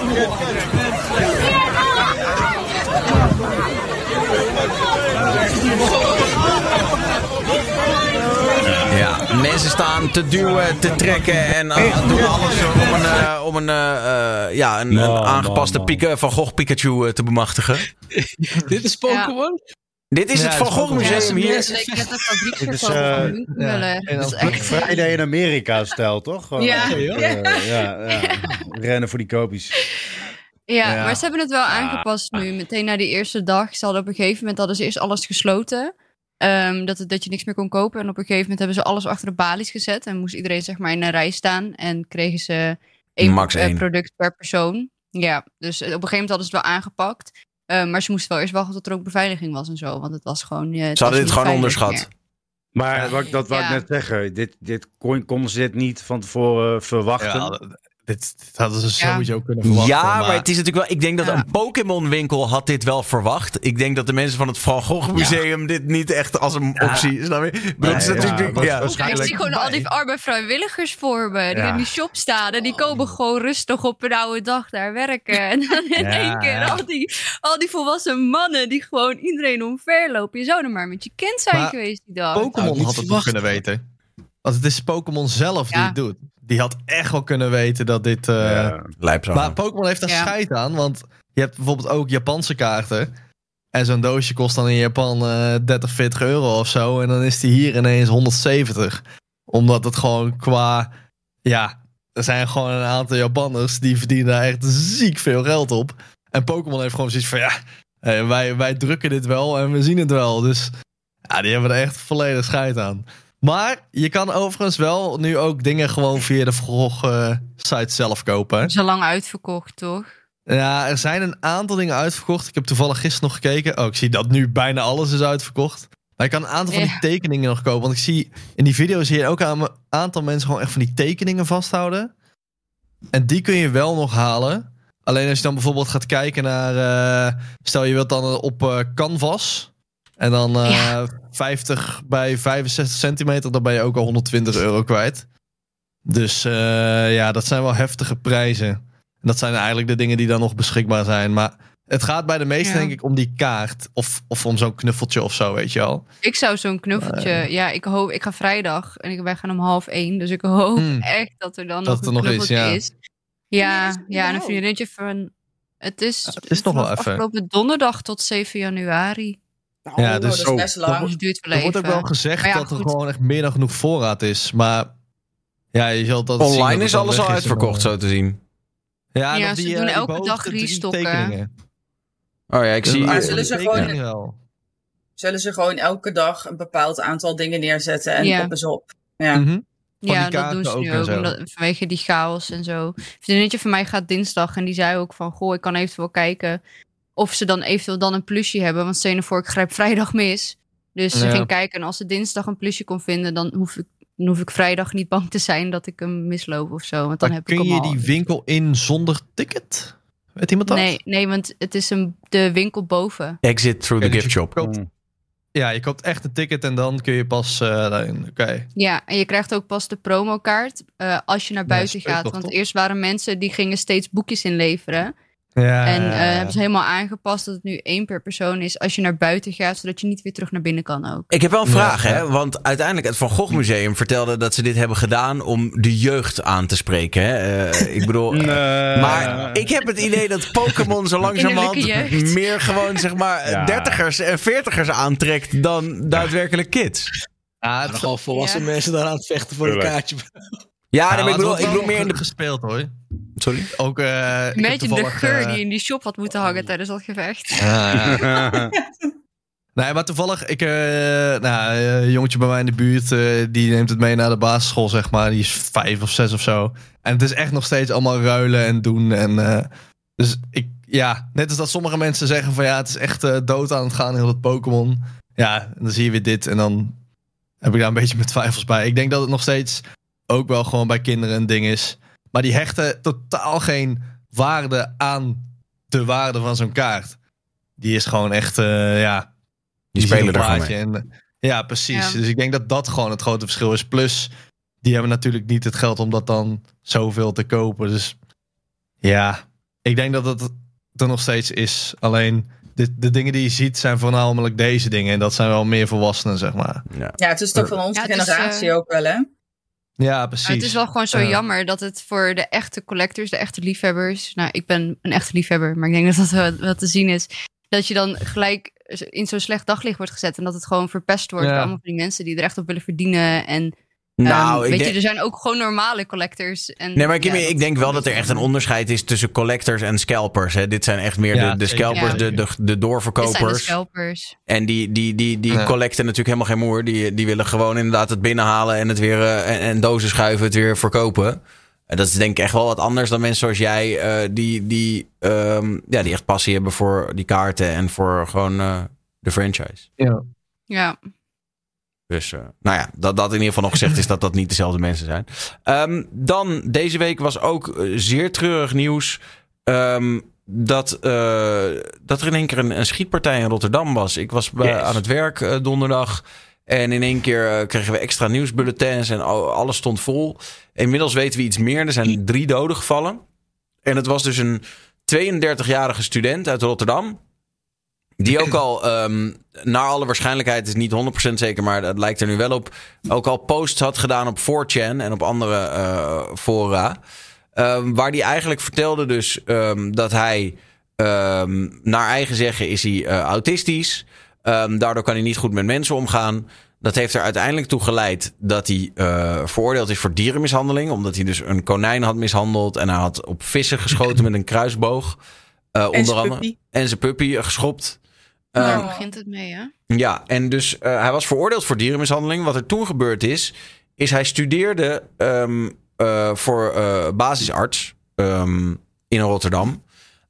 mensen staan te duwen, te trekken en eh, doen alles om een, eh, om een, eh, eh, ja, een, een aangepaste man, man. Pika- Van Gogh Pikachu te bemachtigen. Dit is Pokémon? Dit is Ja, het Van Gogh. Museum hier. ik net een eh, van en echt... Friday in Amerika stijl, toch? Gewoon, Ja. ja, ja. Rennen voor die kopies. Ja, Ja. maar ze hebben het wel aangepast nu. Meteen na die eerste dag. Ze hadden op een gegeven moment hadden ze eerst alles gesloten. Ehm, dat, het, dat je niks meer kon kopen. En op een gegeven moment hebben ze alles achter de balies gezet. En moest iedereen zeg maar in een rij staan. En kregen ze één Max eh, één. product per persoon. Ja, dus eh, op een gegeven moment hadden ze het wel aangepakt. Ehm, maar ze moesten wel eerst wachten tot er ook beveiliging was en zo. Want het was gewoon... eh, het Ze hadden dit gewoon onderschat. meer. Maar wat, dat wou ik net zeggen. Dit, dit kon, konden ze dit niet van tevoren verwachten. Ja, dit, dit hadden ze Ja. sowieso kunnen verwachten. Ja, maar het is natuurlijk wel. Ik denk dat Ja. een Pokémon winkel had dit wel verwacht. Ik denk dat de mensen van het Van Gogh Museum dit niet echt als een optie. Snap je? Het is natuurlijk. Ja, was- Ik Waarschijnlijk zie gewoon al die arme vrijwilligers voor me. Die Ja. in die shop staan. En die komen gewoon rustig op een oude dag daar werken. En dan in één keer al, die, al die volwassen mannen die gewoon iedereen omverlopen. Je zou er maar met je kind zijn Maar geweest die dag. Pokémon Nou, had het nog kunnen weten. Want het is Pokémon zelf die het doet. Die had echt wel kunnen weten dat dit... eh, Ja. Maar Pokémon heeft daar Ja. scheid aan, want je hebt bijvoorbeeld ook Japanse kaarten. En zo'n doosje kost dan in Japan eh 30, 40 euro of zo. En dan is die hier ineens 170. Omdat het gewoon qua... Ja, er zijn gewoon een aantal Japanners die verdienen daar echt ziek veel geld op. En Pokémon heeft gewoon zoiets van, ja, eh, wij, wij drukken dit wel en we zien het wel. Dus ja, die hebben er echt volledig scheid aan. Maar je kan overigens wel nu ook dingen gewoon via de Vrog eh, site zelf kopen. Zo lang uitverkocht, toch? Ja, er zijn een aantal dingen uitverkocht. Ik heb toevallig gisteren nog gekeken. Oh, ik zie dat nu bijna alles is uitverkocht. Maar je kan een aantal van die tekeningen nog kopen. Want ik zie in die video's zie je ook een aantal mensen gewoon echt van die tekeningen vasthouden. En die kun je wel nog halen. Alleen als je dan bijvoorbeeld gaat kijken naar... eh, stel je wilt dan op eh, canvas. En dan eh, Ja. 50 bij 65 centimeter. Dan ben je ook al 120 euro kwijt. Dus eh, ja, dat zijn wel heftige prijzen. En dat zijn eigenlijk de dingen die dan nog beschikbaar zijn. Maar het gaat bij de meesten Ja. denk ik om die kaart. Of, of om zo'n knuffeltje of zo, weet je wel. Ik zou zo'n knuffeltje... Ja, ik hoop... Ik ga vrijdag en ik, wij gaan om half één. Dus ik hoop Hmm. echt dat er dan Dat nog er een nog is, knuffeltje ja. is. Ja, is het ja, en een vriendinnetje van... Het is, het is nog wel even. afgelopen donderdag tot 7 januari. Oh, Ja, dus dat zo- is best lang. het duurt wel Er wordt ook even. wel gezegd ja, dat er goed. gewoon echt meer dan genoeg voorraad is. Maar ja, je zult dat zien dat Online is alles al is, uitverkocht, zo te zien. Ja, Ja, ze die, doen eh, elke dag drie restocken. Oh ja, ik Dus zie. Maar zullen ze gewoon- wel. Zullen ze gewoon elke dag een bepaald aantal dingen neerzetten en Ja. op is op. Ja. Mhm. Van Ja, dat doen ze ook nu ook. vanwege die chaos en zo. Een vriendinnetje van mij gaat dinsdag en die zei ook van... Goh, ik kan eventueel kijken of ze dan eventueel dan een plusje hebben. Want stel je voor, ik grijp vrijdag mis. Dus ze ging kijken en als ze dinsdag een plusje kon vinden... dan hoef ik, dan hoef ik vrijdag niet bang te zijn dat ik hem misloop of zo. Want dan Maar heb ik kun hem je al. die winkel in zonder ticket? Weet iemand dat? Nee, nee, want het is een, de winkel boven. Exit through the dus gift shop. koopt- Ja, je koopt echt een ticket en dan kun je pas eh, daarin. Oké. Ja, en je krijgt ook pas de promokaart eh, als je naar buiten gaat. Want toch? eerst waren mensen die gingen steeds boekjes inleveren. Ja, En ja, eh, ja. hebben ze helemaal aangepast dat het nu één per persoon is als je naar buiten gaat, zodat je niet weer terug naar binnen kan ook. Ik heb wel een vraag, Ja. hè? Want uiteindelijk, het Van Gogh Museum vertelde dat ze dit hebben gedaan om de jeugd aan te spreken. Hè? Eh, ik bedoel. Nee. Maar ik heb het idee dat Pokémon zo langzamerhand meer gewoon, zeg maar, Ja. dertigers en veertigers aantrekt dan daadwerkelijk kids. Ja, Er het, gewoon volwassen Ja. mensen daar aan het vechten voor een kaartje. Ja, nee, ik bedoel, ik bedoel meer in de. gespeeld hoor. Sorry. Ook, eh, ik heb Imagine de geur eh, die in die shop had moeten hangen tijdens dat gevecht. Ja. nee, maar toevallig, ik, eh, nou, eh, een jongetje bij mij in de buurt, eh, die neemt het mee naar de basisschool, zeg maar. Die is vijf of zes of zo. En het is echt nog steeds allemaal ruilen en doen. En, eh, dus ik, ja, net als dat sommige mensen zeggen van ja, het is echt eh, dood aan het gaan, heel dat Pokémon. Ja, en dan zie je weer dit en dan heb ik daar een beetje mijn twijfels bij. Ik denk dat het nog steeds ook wel gewoon bij kinderen een ding is. Maar die hechten totaal geen waarde aan de waarde van zo'n kaart. Die is gewoon echt, eh, ja... Die spelen er mee. en, eh, ja, precies. Ja. Dus ik denk dat dat gewoon het grote verschil is. Plus, die hebben natuurlijk niet het geld om dat dan zoveel te kopen. Dus ja, ik denk dat het er nog steeds is. Alleen, de, de dingen die je ziet zijn voornamelijk deze dingen. En dat zijn wel meer volwassenen, zeg maar. Ja. Ja, het is toch van onze Ja, het is, generatie eh, ook wel, hè? Ja, precies. Maar het is wel gewoon zo Ja. jammer dat het voor de echte collectors, de echte liefhebbers. Nou, ik ben een echte liefhebber, maar ik denk dat dat wel, wel te zien is. Dat je dan gelijk in zo'n slecht daglicht wordt gezet. En dat het gewoon verpest wordt Ja. door allemaal van die mensen die er echt op willen verdienen. En Nou, ehm, ik weet denk- je, er zijn ook gewoon normale collectors. En, Nee, maar Kimmy, ja, ik denk wel dat er echt een onderscheid is tussen collectors en scalpers. Hè. Dit zijn echt meer Ja, de, de scalpers, Ja. de, de, de Dit zijn de doorverkopers. scalpers. En die, die, die, die Ja. collecten natuurlijk helemaal geen moer. Die, die willen gewoon inderdaad het binnenhalen en het weer eh, en, en dozen schuiven, het weer verkopen. En dat is denk ik echt wel wat anders dan mensen zoals jij, eh, die, die, ehm, ja, die echt passie hebben voor die kaarten en voor gewoon eh, de franchise. Ja. Ja, Dus, eh, nou ja, dat, dat in ieder geval nog gezegd is dat dat niet dezelfde mensen zijn. Ehm, dan, deze week was ook eh, zeer treurig nieuws. ehm, dat, eh, dat er in één keer een, een schietpartij in Rotterdam was. Ik was bij- Yes. aan het werk donderdag. En in één keer kregen we extra nieuwsbulletins en al- alles stond vol. Inmiddels weten we iets meer. Er zijn drie doden gevallen. En het was dus een 32-jarige student uit Rotterdam. Die ook al, ehm, naar alle waarschijnlijkheid, is niet 100% zeker, maar dat lijkt er nu wel op. Ook al posts had gedaan op 4chan en op andere eh, fora. Ehm, waar hij eigenlijk vertelde dus ehm, dat hij, naar eigen zeggen, is hij eh, autistisch. Daardoor kan hij niet goed met mensen omgaan. Dat heeft er uiteindelijk toe geleid dat hij eh, veroordeeld is voor dierenmishandeling. Omdat hij dus een konijn had mishandeld. En hij had op vissen geschoten met een kruisboog. Onder andere. En zijn puppy geschopt. Daar Ehm, begint het mee, hè? ja, en dus eh, hij was veroordeeld voor dierenmishandeling. Wat er toen gebeurd is, is hij studeerde ehm, eh, voor eh, basisarts ehm, in Rotterdam.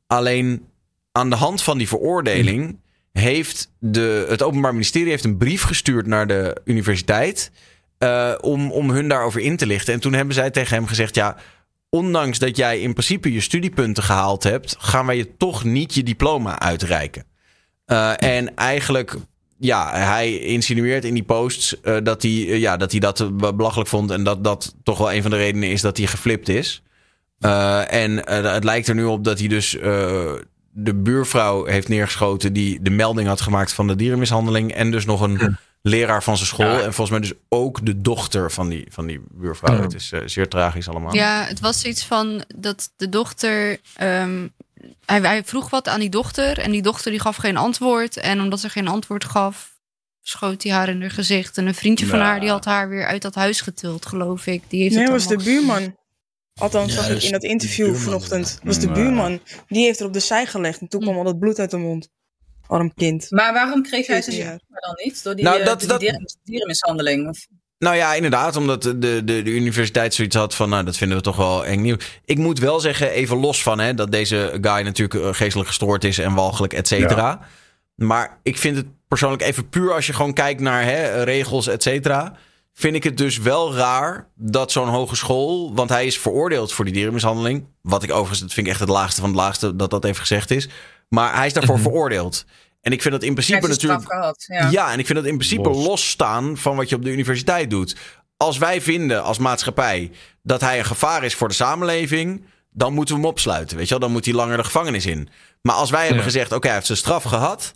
Alleen aan de hand van die veroordeling heeft de, het Openbaar Ministerie heeft een brief gestuurd naar de universiteit. om, om hun daarover in te lichten. En toen hebben zij tegen hem gezegd: ja. Ondanks dat jij in principe je studiepunten gehaald hebt, gaan wij je toch niet je diploma uitreiken. Eh, en eigenlijk, ja, hij insinueert in die posts eh, dat, hij, eh, ja, dat hij dat belachelijk vond. En dat dat toch wel een van de redenen is dat hij geflipt is. Eh, en het lijkt er nu op dat hij dus eh, de buurvrouw heeft neergeschoten die de melding had gemaakt van de dierenmishandeling. En dus nog een leraar van zijn school. Ja. En volgens mij dus ook de dochter van die, van die buurvrouw. Ja. Het is zeer tragisch allemaal. Ja, het was iets van dat de dochter. ehm, hij, hij vroeg wat aan die dochter en die dochter die gaf geen antwoord. En omdat ze geen antwoord gaf, schoot hij haar in haar gezicht. En een vriendje van Nou. haar die had haar weer uit dat huis getild, geloof ik. Die heeft Nee, het was de buurman. Althans, Ja, zag ik in dat interview buurman, vanochtend. was de buurman. Die heeft er op de zij gelegd. En toen kwam al dat bloed uit de mond. Arm kind. Maar waarom kreeg hij zijn 14 jaar. diploma dan niet? Door die, Nou, eh, dat- door die dierenmishandeling? Of... Nou ja, inderdaad, omdat de, de, de universiteit zoiets had van, nou, dat vinden we toch wel eng nieuw. Ik moet wel zeggen, even los van hè, dat deze guy natuurlijk eh, geestelijk gestoord is en walgelijk, et cetera. Maar ik vind het persoonlijk even puur als je gewoon kijkt naar hè, regels, et cetera. Vind ik het dus wel raar dat zo'n hogeschool, want hij is veroordeeld voor die dierenmishandeling. Wat ik overigens, dat vind ik echt het laagste van het laagste dat dat even gezegd is. Maar hij is daarvoor veroordeeld. En ik vind dat in principe zijn natuurlijk. gehad. Ja. Ja. en ik vind dat in principe Los. losstaan van wat je op de universiteit doet. Als wij vinden als maatschappij dat hij een gevaar is voor de samenleving, dan moeten we hem opsluiten. Weet je wel? Dan moet hij langer de gevangenis in. Maar als wij hebben Ja. gezegd: oké, hij heeft zijn straf gehad.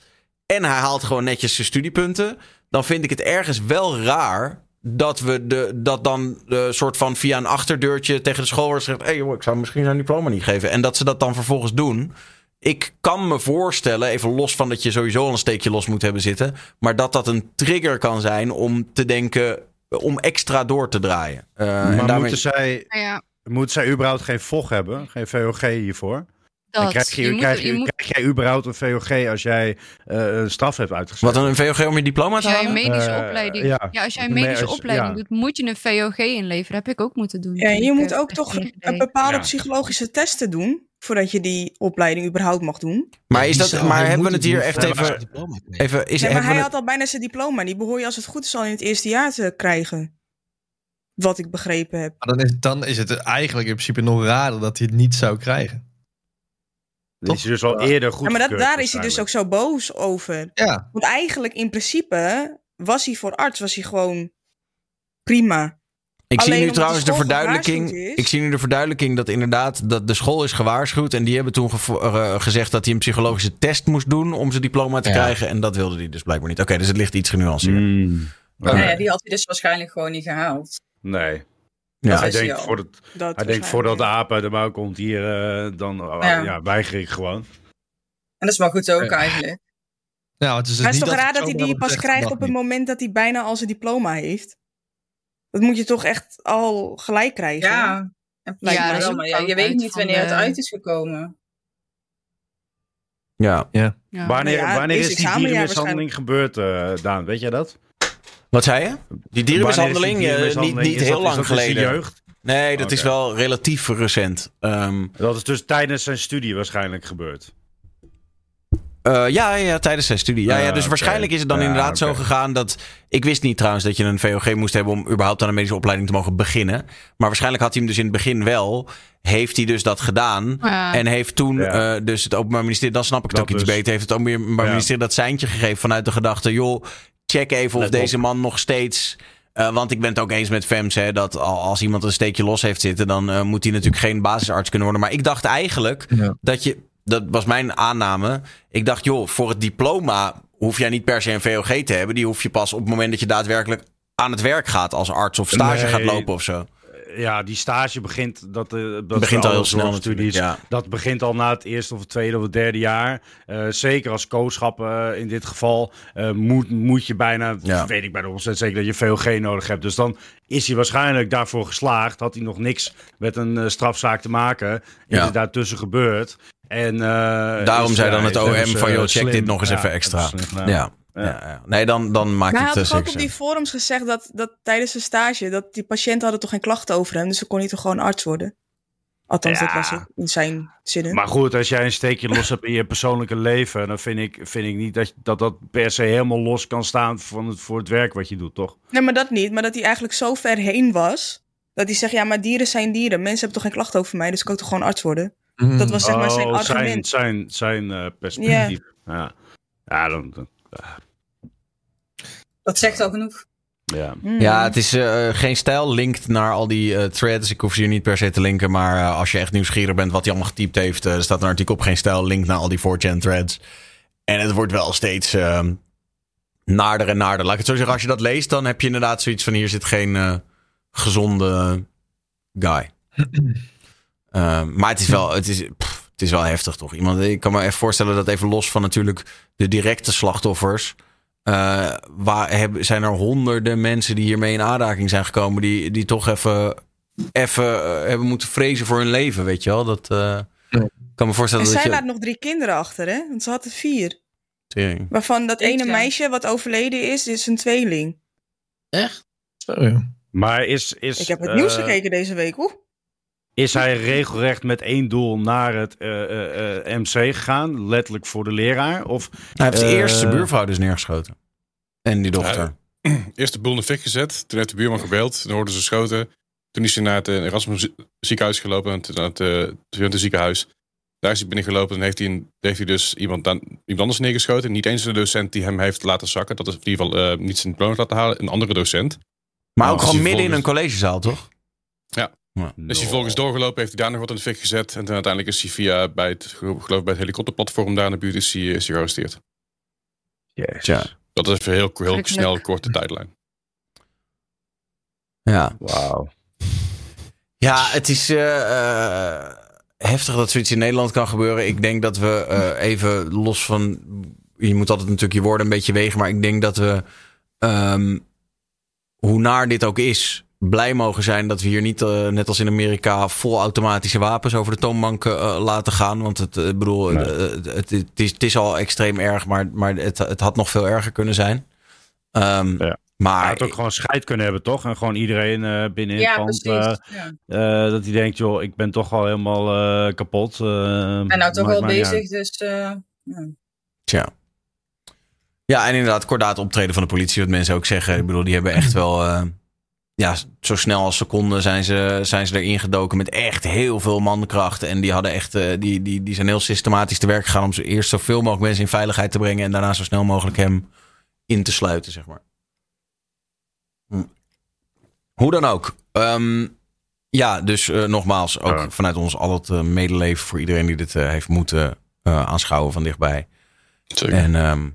en hij haalt gewoon netjes zijn studiepunten. dan vind ik het ergens wel raar. Dat we de, dat dan de soort van via een achterdeurtje tegen de school wordt gezegd: hé hey, joh, ik zou misschien zijn diploma niet geven. En dat ze dat dan vervolgens doen. Ik kan me voorstellen, even los van dat je sowieso al een steekje los moet hebben zitten. Maar dat dat een trigger kan zijn om te denken. om extra door te draaien. Eh, en Maar daarmee- moeten, zij, Nou ja, moeten zij überhaupt geen VOG hebben? Geen VOG hiervoor? dat. En krijg, je, moet- krijg, je, je moet- krijg jij überhaupt een VOG als jij eh, een straf hebt uitgezet? Wat een VOG om je diploma Als te jij een halen? medische Eh, opleiding, ja. ja. als jij een Nee, medische als- opleiding ja. doet, moet je een VOG inleveren. Heb ik ook moeten doen. Ja, je moet eh, ook toch 15 een deed. bepaalde Ja. psychologische testen doen. Voordat je die opleiding überhaupt mag doen. Maar, is dat, maar hebben we het hier echt even. even is, Nee, maar hij had al bijna zijn diploma. Die behoor je als het goed is al in het eerste jaar te krijgen. Wat ik begrepen heb. Maar dan is, dan is het eigenlijk in principe nog raarder dat hij het niet zou krijgen. Dat is hij dus al eerder goed Ja, maar dat, daar is hij dus ook zo boos over. Ja, Want eigenlijk in principe was hij voor arts was hij gewoon prima. Ik zie nu trouwens de verduidelijking. Ik zie nu de verduidelijking dat inderdaad dat de school is gewaarschuwd. En die hebben toen eh, gezegd dat hij een psychologische test moest doen om zijn diploma te Ja. krijgen. En dat wilde hij dus blijkbaar niet. Oké, dus het ligt iets genuanceerd. Mm. Nou ja, die had hij dus waarschijnlijk gewoon niet gehaald. Nee. Ja. hij denkt, voor het, Dat hij denkt voordat de aap uit de mouw komt hier, eh, dan ja. Ja. ja, weiger ik gewoon. En dat is maar goed ook Ja. eigenlijk. ja het is Maar het is niet toch raar dat hij die pas krijgt op het moment dat hij bijna al zijn diploma heeft? Dat moet je toch echt al gelijk krijgen? Ja, en Ja, wel, maar je weet niet wanneer de- het uit is gekomen. Ja. Ja. Wanneer, ja, wanneer is die dierenmishandeling gebeurd, eh, Daan? Weet jij dat? Wat zei je? Die dierenmishandeling? Die eh, niet niet Is heel dat- lang is dat dus de geleden. jeugd? Nee, dat is wel relatief recent. Ehm, Dat is dus tijdens zijn studie waarschijnlijk gebeurd. Eh, ja, ja, tijdens zijn studie. Ja, Ah, ja, dus oké. waarschijnlijk is het dan Ja, inderdaad zo gegaan dat... Ik wist niet trouwens dat je een VOG moest hebben om überhaupt aan een medische opleiding te mogen beginnen. Maar waarschijnlijk had hij hem dus in het begin wel. Heeft hij dus dat gedaan. Ja. En heeft toen Ja. eh, dus het Openbaar Ministerie... Dan snap ik het Dat ook iets dus. beter. Heeft het Openbaar Ja. Ministerie dat seintje gegeven vanuit de gedachte... joh, check even of Let op. deze man nog steeds... eh, want ik ben het ook eens met Fems, hè, dat al- als iemand een steekje los heeft zitten, dan eh, moet hij natuurlijk geen basisarts kunnen worden. Maar ik dacht eigenlijk Ja. dat je, dat was mijn aanname. Ik dacht, joh, voor het diploma hoef jij niet per se een VOG te hebben. Die hoef je pas op het moment dat je daadwerkelijk aan het werk gaat als arts of stage Nee. gaat lopen of zo. Ja, die stage begint, dat, eh, dat Begint al heel snel natuurlijk, ja. Dat begint al na het eerste of het tweede of het derde jaar. Eh, zeker als eh, in dit geval eh, moet, moet je bijna, Ja. weet ik bij de omzet zeker dat je VOG nodig hebt. Dus dan is hij waarschijnlijk daarvoor geslaagd. Had hij nog niks met een eh, strafzaak te maken. Is Ja. het daartussen gebeurd. En, eh, Daarom is- zei ja, dan het OM ze, van, joh, eh, check slim- dit nog eens ja, even extra. ze Ja. Ja. Ja. Nee, dan, dan Maar hij het had eh, toch ook op die zin. forums gezegd dat, dat tijdens zijn stage... dat die patiënten hadden toch geen klachten over hem... dus dan kon hij toch gewoon arts worden? Althans, dat was het in zijn zinnen. Maar goed, als jij een steekje los hebt in je persoonlijke leven, dan vind ik, vind ik niet dat, je- dat dat per se helemaal los kan staan van het, voor het werk wat je doet, toch? Nee, maar dat niet. Maar dat hij eigenlijk zo ver heen was... dat hij zegt, ja, maar dieren zijn dieren. Mensen hebben toch geen klachten over mij... dus ik kan toch gewoon arts worden? Mhm. Dat was zeg maar zijn Oh, argument. Zijn, zijn, zijn eh, perspectief. Ja, ja. dan, dan- Dat zegt al genoeg. ja. Hmm. Ja, het is eh, geen stijl. Linkt naar al die eh, threads. Ik hoef ze hier niet per se te linken. Maar eh, als je echt nieuwsgierig bent wat hij allemaal getypt heeft. er staat een artikel op geen stijl. Link naar al die 4chan threads. En het wordt wel steeds eh, naarder en naarder. Laat ik het zo zeggen. Als je dat leest, dan heb je inderdaad zoiets van... Hier zit geen gezonde guy. Eh, maar het is wel... Het is, pff, het is wel heftig toch? Iemand, ik kan me even voorstellen dat even los van natuurlijk de directe slachtoffers... Eh, waar zijn er honderden mensen die hiermee in aanraking zijn gekomen, die, die toch even, even eh, hebben moeten vrezen voor hun leven, weet je wel? Dat eh, Ja. kan me voorstellen En dat zij je. laat nog drie kinderen achter, hè? Want ze had er vier. Tering. Waarvan dat ene meisje wat overleden is, is een tweeling. Echt? Ja. Maar is, is, Ik heb het nieuws gekeken deze week, oeh. Is hij regelrecht met één doel naar het eh, eh, eh, MC gegaan? Letterlijk voor de leraar? Of, Hij heeft Eh, eerst zijn buurvrouw dus neergeschoten. En die dochter. Eerst de boel in de fik gezet. Toen heeft de buurman gebeld. Toen hoorden ze schoten. Toen is hij naar het Erasmus zie- ziekenhuis gelopen. Naar het, het ziekenhuis. Daar is hij binnengelopen. En heeft hij, een- heeft hij dus iemand, aan, iemand anders neergeschoten. Niet eens de docent die hem heeft laten zakken. Dat is in ieder geval eh, niet zijn diploma laten halen. Een andere docent. maar nou, ook als gewoon midden in een collegezaal, toch? Dus hij volgens doorgelopen. Heeft hij daar nog wat in de fik gezet. En toen uiteindelijk is hij via bij het, geloof ik, bij het helikopterplatform daar in de buurt is hij, is hij gearresteerd. Jezus. Tja. Dat is even heel, heel snel, korte tijdlijn. Ja. Wauw. Ja, het is eh, eh, heftig dat zoiets in Nederland kan gebeuren. Ik denk dat we eh, even los van. Je moet altijd natuurlijk je woorden een beetje wegen. Maar ik denk dat we. ehm, hoe naar dit ook is. Blij mogen zijn dat we hier niet, eh, net als in Amerika, vol automatische wapens over de toonbank eh, laten gaan. Want het, eh, ik bedoel, Nee. het, het, het is, het is al extreem erg, maar, maar het, het had nog veel erger kunnen zijn. Ehm, Ja. Hij Maar had ook gewoon scheid kunnen hebben, toch? En gewoon iedereen eh binnen in Ja, het pand. precies. eh, ja. eh, dat hij denkt, joh, ik ben toch al helemaal eh, kapot. En nou toch wel bezig, dus... eh, ja. Tja. Ja, en inderdaad, kordaat optreden van de politie, wat mensen ook zeggen. Ik bedoel, die hebben echt wel. Ja, zo snel als ze konden zijn ze, zijn ze erin gedoken met echt heel veel mankrachten. En die, hadden echt, eh, die, die, die zijn heel systematisch te werk gegaan om ze eerst zoveel mogelijk mensen in veiligheid te brengen. En daarna zo snel mogelijk hem in te sluiten, zeg maar. Hm. Hoe dan ook. Ehm, ja, dus eh, nogmaals, ook Ja. vanuit ons al het eh, medeleven voor iedereen die dit heeft moeten aanschouwen van dichtbij. Zeker. En ehm,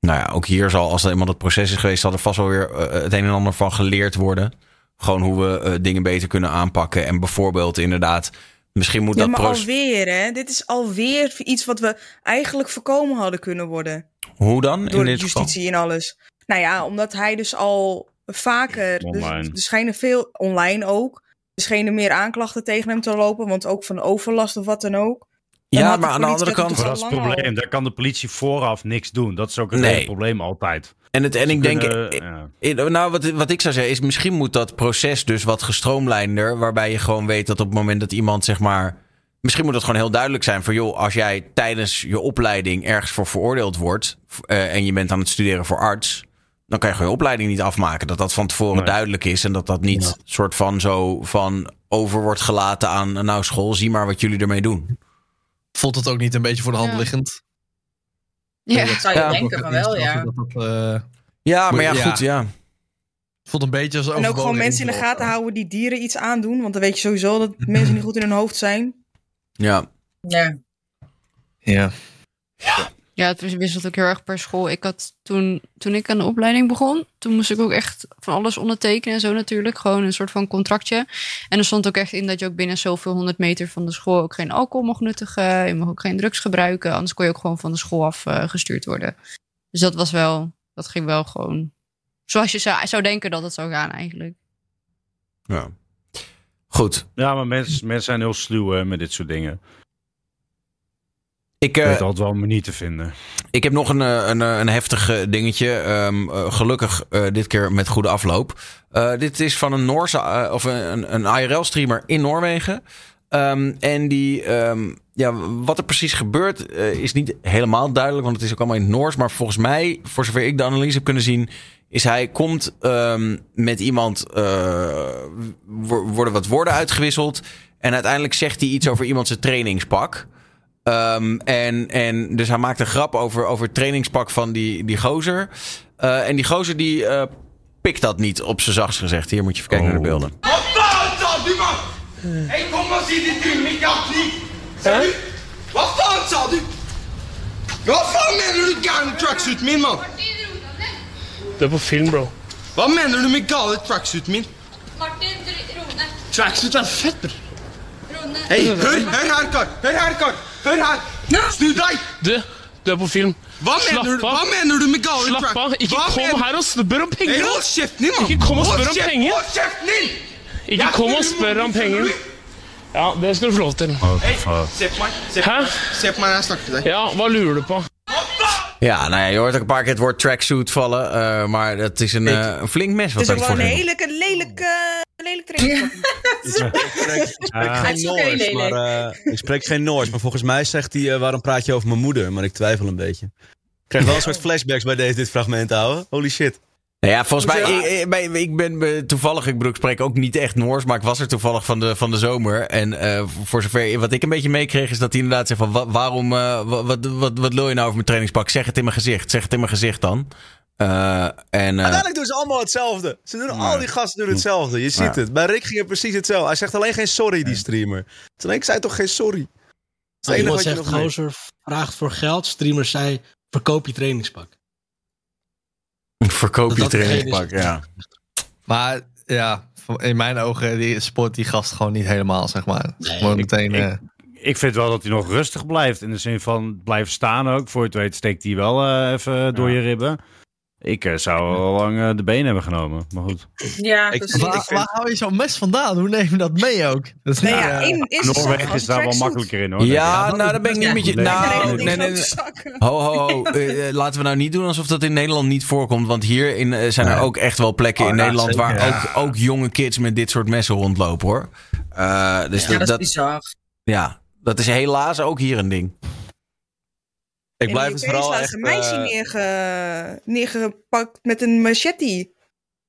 nou ja, ook hier zal, als er eenmaal het proces is geweest, zal er vast wel weer eh, het een en ander van geleerd worden. Gewoon hoe we eh, dingen beter kunnen aanpakken. En bijvoorbeeld inderdaad, misschien moet Ja, dat maar proces... alweer, hè? Dit is alweer iets wat we eigenlijk voorkomen hadden kunnen worden. Hoe dan? Door in de dit geval? justitie en alles. Nou ja, omdat hij dus al vaker... Dus, Online. er schijnen veel... Online ook. Er schenen meer aanklachten tegen hem te lopen. Want ook van overlast of wat dan ook. Ja, maar aan de andere dat kant... Dat is het probleem. Daar kan de politie vooraf niks doen. Dat is ook het Nee. probleem altijd. En, het, en ik denk... kunnen, ja. Nou, wat, wat ik zou zeggen is, misschien moet dat proces dus wat gestroomlijnder. Waarbij je gewoon weet dat op het moment dat iemand, zeg maar. Misschien moet het gewoon heel duidelijk zijn van, joh, als jij tijdens je opleiding ergens voor veroordeeld wordt. eh, en je bent aan het studeren voor arts. dan kan je gewoon je opleiding niet afmaken. Dat dat van tevoren Nee. duidelijk is. En dat dat niet soort van zo van over wordt gelaten aan. Nou, school, zie maar wat jullie ermee doen. Voelt het ook niet een beetje voor de hand Ja. liggend? Ja. Zou je Ja. denken van wel, ja. Dat dat, eh, Ja, maar ja, Ja. goed, ja. voelt een beetje als En ook gewoon mensen in de gaten houden die dieren iets aandoen. Want dan weet je sowieso dat mensen niet goed in hun hoofd zijn. Ja. Ja. Ja. Ja, het wisselt ook heel erg per school. Ik had toen, toen ik aan de opleiding begon, toen moest ik ook echt van alles ondertekenen en zo natuurlijk. Gewoon een soort van contractje. En er stond ook echt in dat je ook binnen zoveel honderd meter van de school ook geen alcohol mocht nuttigen. Je mag ook geen drugs gebruiken. Anders kon je ook gewoon van de school af eh, gestuurd worden. Dus dat was wel, dat ging wel gewoon zoals je zou, zou denken dat het zou gaan eigenlijk. ja. Goed. Ja, maar mensen, mensen zijn heel sluw hè, met dit soort dingen. Ik, weet altijd wel een manier te vinden. Ik heb nog een, eh, een, eh, een heftig dingetje. Ehm, eh, gelukkig dit keer met goede afloop. Dit is van een Noorse of een, een IRL-streamer in Noorwegen. Ehm, en die, ehm, ja, wat er precies gebeurt, is niet helemaal duidelijk, want het is ook allemaal in het Noors. Maar volgens mij, voor zover ik de analyse heb kunnen zien, is hij komt met iemand, wo- worden wat woorden uitgewisseld. En uiteindelijk zegt hij iets over iemand zijn trainingspak. Ehm, en, en dus hij maakt een grap over, over het trainingspak van die, die gozer. Eh, en die gozer die eh, pikt dat niet op zijn zachtst gezegd. Hier moet je even kijken naar de beelden. Wat fan man? Ik kom og si det til meg at ni Ser du? Hva faen sa du? Hva faen mener du gærne tracksuiten min, mann? Det er på film, bro. Hva mener du med gale tracksuiten min? Martin, Rone. Tracksuit er fett, bror. Hei, hør, hør her, kar. Hør her, kar. Hør her. Snu deg. Du, du er på film. Hva Slapp mener, du, av. hva mener du med gale Slapp track... av. Ikke Hva kom mener- her og spør om penger. Hold kjeften din, mann. Ikke kom og spør om penger. Hold kjeften din! Ikke kom og spør om penger. Ja, det skal du få lov til. Hei, se på meg. Se på, Hæ? se på meg når jeg snakker til deg. Ja, hva lurer du på? Ja, nou ja, je hoort ook een paar keer het woord tracksuit vallen. eh, maar dat is een, eh, een flink mes Het wat is ook daar wel een voor lelijke, training. Ik spreek Ja. Geen Noors, maar, eh, ik spreek geen Noors, maar volgens mij zegt hij, eh, waarom praat je over mijn moeder? Maar ik twijfel een beetje. Ik krijg wel een soort flashbacks bij deze, dit fragment, ouwe. Holy shit. Nou ja, volgens mij, Ja. ik, ik, ben eh, toevallig, ik bedoel, ik spreek ook niet echt Noors, maar ik was er toevallig van de, van de zomer. En eh, voor zover, wat ik een beetje meekreeg, is dat hij inderdaad zegt van, wa- waarom, eh, wa- wat, wat, wat wil je nou over mijn trainingspak? Zeg het in mijn gezicht, zeg het in mijn gezicht dan. Eh, en, eh, Uiteindelijk doen ze allemaal hetzelfde. Ze doen, al die gasten doen hetzelfde. Je ziet het. Bij Rick ging het precies hetzelfde. Hij zegt alleen geen sorry, die streamer. Alleen, ik zei toch geen sorry? Het enige Iemand wat je zegt, nog gozer vraagt voor geld. Streamer zei, verkoop je trainingspak. verkoop je dat trainingspak, ja. Maar ja, in mijn ogen die sport die gast gewoon niet helemaal, zeg maar. Nee, Gewoon ik- meteen... ik- eh, Ik vind wel dat hij nog rustig blijft. In de zin van blijven staan ook. Voor je het weet steekt hij wel even door je ribben. Ik eh, zou al lang eh, de benen hebben genomen. Maar goed. Ja, Ik- waar, waar hou je zo'n mes vandaan? Hoe neem je dat mee ook? Dat is Nee, niet, ja, eh, is Noorwegen is daar wel makkelijker in hoor. Ja, nou, daar ben ik niet met je. Nou, nee, nee. Ho, ho, ho. Laten we nou niet doen alsof dat in Nederland niet voorkomt. Want hier in, zijn er ook echt wel plekken Oh, in ja, Nederland zeker, waar ja. ook, ook jonge kids met dit soort messen rondlopen hoor. Eh, dus Ja, dat, dat is dat, bizar. ja, dat is helaas ook hier een ding. Ik blijf het UK vooral is echt... een meisje eh, neerge, neergepakt met een machete.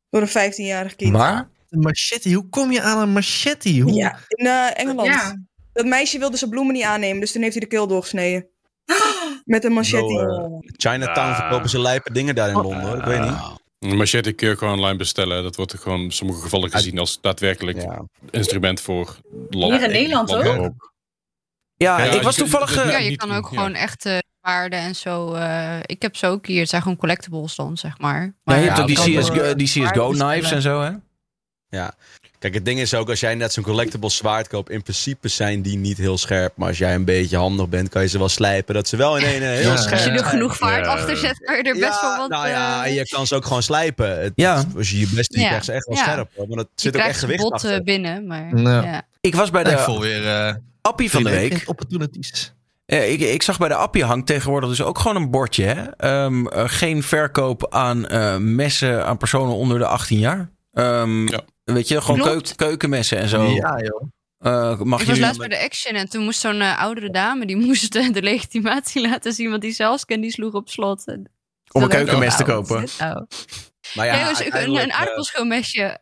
Door een 15-jarig kind. Waar? Een machete, hoe kom je aan een machete? Hoe? Ja, in eh, Engeland. Ja. Dat meisje wilde zijn bloemen niet aannemen, dus toen heeft hij de keel doorgesneden. Met een machete. Zo, eh, Chinatown verkopen ze lijpe dingen daar in Londen, hoor. Ik weet niet. Een machete kun je gewoon online bestellen. Dat wordt er gewoon in sommige gevallen gezien als daadwerkelijk instrument voor land. Hier in Nederland ook? Ja, Ja, ik was je- toevallig... Ja, je kan ook gewoon echte waarden en zo. eh, ik heb ze ook hier. Het zijn gewoon collectibles dan, zeg maar. Ja, Maar je hebt Ja, ook die, kan CSGO, wel, die CSGO knives en zo, hè? Ja. Kijk, het ding is ook, als jij net zo'n collectible zwaard koopt, in principe zijn die niet heel scherp. Maar als jij een beetje handig bent, kan je ze wel slijpen. Dat ze wel in een eh, heel Ja. scherp als je er genoeg vaart Ja. achter zet, kan je er best ja, wel wat... Nou ja, eh, en je kan ze ook gewoon slijpen. Het, Ja. Als je je best doet, Ja. krijg je ze echt wel Ja. scherp. Hoor. Dat je zit ook echt gewicht achter. eh, binnen, maar Ja. ja. Ik was bij ik de voel weer eh appie van de week. week. opportunities. Eh, ik, ik zag bij de appie hangt tegenwoordig dus ook gewoon een bordje. Hè? Ehm, eh, geen verkoop aan eh, messen aan personen onder de 18 jaar. Ehm, Ja. Weet je, gewoon keuk- keukenmessen en zo. Ja, joh. Eh, mag Ik was laatst bij de Action en toen moest zo'n oudere dame... die moest de legitimatie laten zien, want die zelfsken die sloeg op slot. En Om een keukenmes te oh, kopen. nou? Maar Ja, een, een aardappelschoonmesje.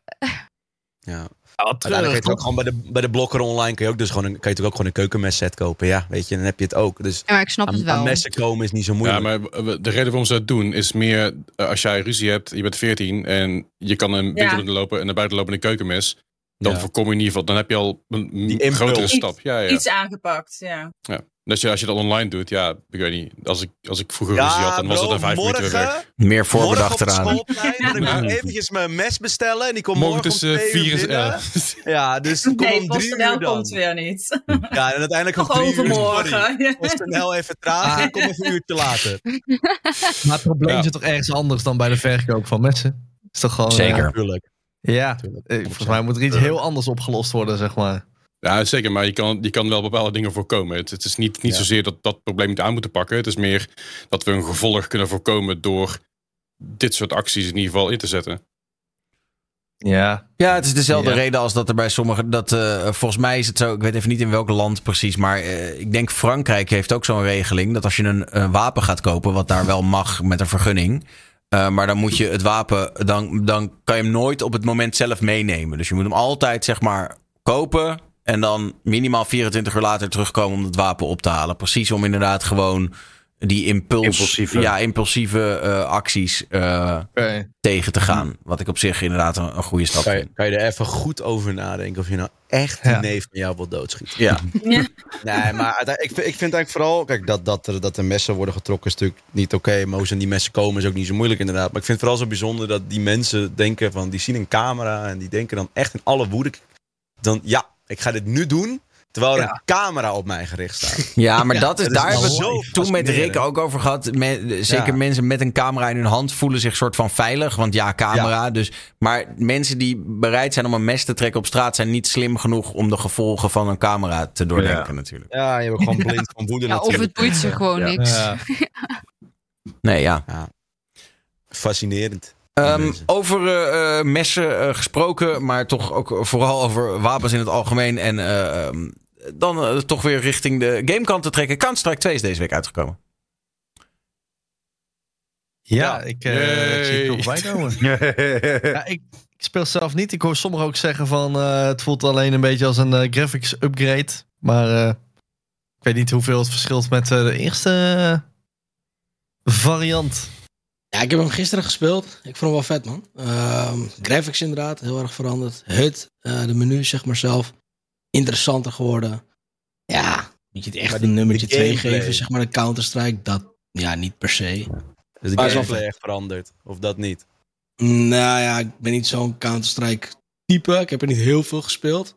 ja. Wat Uiteindelijk kun je het ook gewoon bij de, bij de blokker online kun je ook dus gewoon een, kan je natuurlijk ook gewoon een keukenmes set kopen. Ja, weet je, dan heb je het ook. Dus Ja, maar ik snap het aan, aan wel. messen komen is niet zo Ja, moeilijk. maar we- de reden waarom ze dat doen is meer eh, als jij ruzie hebt, je bent 14 en je kan een winkel lopen en naar buiten lopen met een keukenmes. Dan Ja. voorkom je in ieder geval, dan heb je al een, Die grotere stap. Ja, ja. Iets aangepakt, ja. ja. Dat je, als je dat online doet, ja, ik weet niet. Als ik, als ik vroeger Ja, ruzie had, dan was bro, het in vijf minuten weer weg. morgen, Meer voorbedacht morgen op eraan. ik moet eventjes mijn mes bestellen. En die komt Morgen morgen, tussen om twee vier uur en binnen. elf. Ja, dus kom Nee, om drie PostNL uur dan. komt weer niet. Ja, en uiteindelijk om Nog drie uur. Overmorgen. PostNL even traag, kom even een uurtje later. Maar het probleem Ja. zit toch ergens anders dan bij de verkoop van messen? Is toch gewoon... Zeker. Natuurlijk. ja, Tuurlijk. Eh, volgens mij moet er iets heel anders opgelost worden, zeg maar. Ja, zeker. Maar je kan, je kan wel bepaalde dingen voorkomen. Het, het is niet, niet Ja. zozeer dat dat probleem niet aan moeten pakken. Het is meer dat we een gevolg kunnen voorkomen door dit soort acties in ieder geval in te zetten. Ja. Ja, het is dezelfde Ja. reden als dat er bij sommigen. Dat, eh, volgens mij is het zo. Ik weet even niet in welk land precies. Maar eh, ik denk Frankrijk heeft ook zo'n regeling. Dat als je een, eh, wapen gaat kopen. Wat daar wel mag met een vergunning. eh, maar dan moet je het wapen. Dan, dan kan je hem nooit op het moment zelf meenemen. Dus je moet hem altijd zeg maar kopen. En dan minimaal 24 uur later terugkomen om het wapen op te halen. Precies om inderdaad gewoon die impuls, Impulsieve. Ja, impulsieve eh, acties eh, tegen te gaan. Wat ik op zich inderdaad een, een goede stap Kan vind. kan je er even goed over nadenken of je nou echt die Ja. neef van jou wil doodschieten. Ja. Ja. Nee, maar ik, vind- ik vind eigenlijk vooral... Kijk, dat, dat, er, dat er messen worden getrokken is natuurlijk niet oké. maar hoe ze aan die messen komen is ook niet zo moeilijk inderdaad. Maar ik vind het vooral zo bijzonder dat die mensen denken van... Die zien een camera en die denken dan echt in alle woede... Dan ja, ik ga dit nu doen... Terwijl er een camera op mij gericht staat. Ja, maar dat is, dat is daar hebben we het toen met Rick ook over gehad. Me- zeker Ja. mensen met een camera in hun hand voelen zich soort van veilig. Want ja, camera. Dus, maar mensen die bereid zijn om een mes te trekken op straat... zijn niet slim genoeg om de gevolgen van een camera te doordenken Ja. natuurlijk. Ja, je bent gewoon blind van woede Ja, of natuurlijk. het boeit ze gewoon Ja. niks. Ja. Nee, ja. Fascinerend. Ehm, over eh, eh, messen eh, gesproken, maar toch ook vooral over wapens in het algemeen. En eh, ehm, dan toch weer richting de gamekant te trekken. Counter-Strike 2 is deze week uitgekomen. Ja, ik eh, zie het nog voorbij komen. Ja, ik, ik speel zelf niet. Ik hoor sommigen ook zeggen van eh, het voelt alleen een beetje als een graphics upgrade. Maar eh, ik weet niet hoeveel het verschilt met de eerste variant. Ja, ik heb hem gisteren gespeeld. Ik vond hem wel vet, man. Ehm, graphics inderdaad, heel erg veranderd. HUD, eh, de menu zeg maar zelf, interessanter geworden. Ja, moet je het echt Maar die- een nummertje die 2 gameplay. geven, zeg maar, een Counter-Strike. Dat, ja, niet per se. Dus de Maar is wel gameplay echt veranderd. Of dat niet. Nou ja, ik ben niet zo'n Counter-Strike type. Ik heb er niet heel veel gespeeld.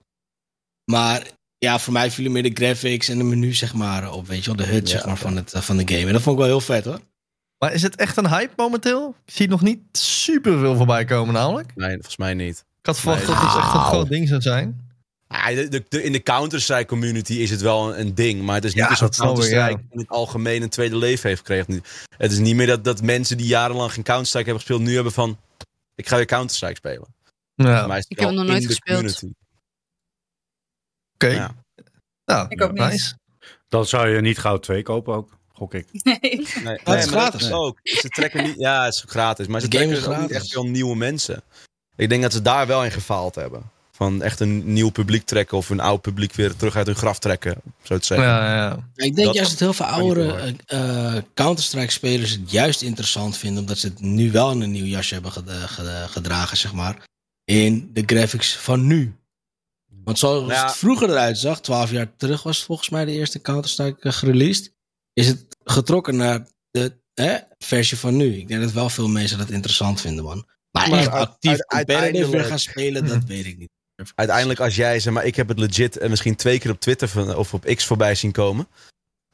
Maar ja, voor mij vielen meer de graphics en de menu, zeg maar, op. Weet je wel, de HUD, Ja, zeg maar, van, het, eh, van de game. En dat vond ik wel heel vet, hoor. Maar is het echt een hype momenteel? Ik zie nog niet super veel voorbij komen namelijk. Nee, volgens mij niet. Ik had verwacht Nee. dat het echt een groot ding zou zijn. Ja, de, de- de- in de Counter-Strike community is het wel een, een ding. Maar het is niet Ja, alsof Counter-Strike ja. in het algemeen een tweede leven heeft gekregen. Het is niet meer dat, dat mensen die jarenlang geen Counter-Strike hebben gespeeld... nu hebben van, ik ga weer Counter-Strike spelen. Ja, het Ik heb nog nooit gespeeld. community. oké. Ja. Nou, Ik ook niet. Dan zou je niet gauw 2 kopen ook, gok ik. Nee. Nee, het is dat gratis. is ook. Ze trekken niet, ja, het is gratis. Maar ze trekken dus ook niet gratis. echt veel nieuwe mensen. Ik denk dat ze daar wel in gefaald hebben. Van echt een nieuw publiek trekken of een oud publiek weer terug uit hun graf trekken. Zo te zeggen. Ja, ja. Ik denk Dat juist dat heel veel oudere eh, eh, Counter-Strike-spelers het juist interessant vinden, omdat ze het nu wel in een nieuw jasje hebben eh, ged- gedragen, zeg maar. In de graphics van nu. Want zoals Ja. het vroeger eruit zag, 12 jaar terug was het volgens mij de eerste Counter-Strike gereleased, is het getrokken naar de hè, versie van nu. Ik denk dat wel veel mensen dat interessant vinden, man. Maar, Maar echt actief competitive weer gaan spelen, dat weet ik niet. Uiteindelijk als jij, zeg maar, ik heb het legit en misschien twee keer op Twitter van, of op X voorbij zien komen.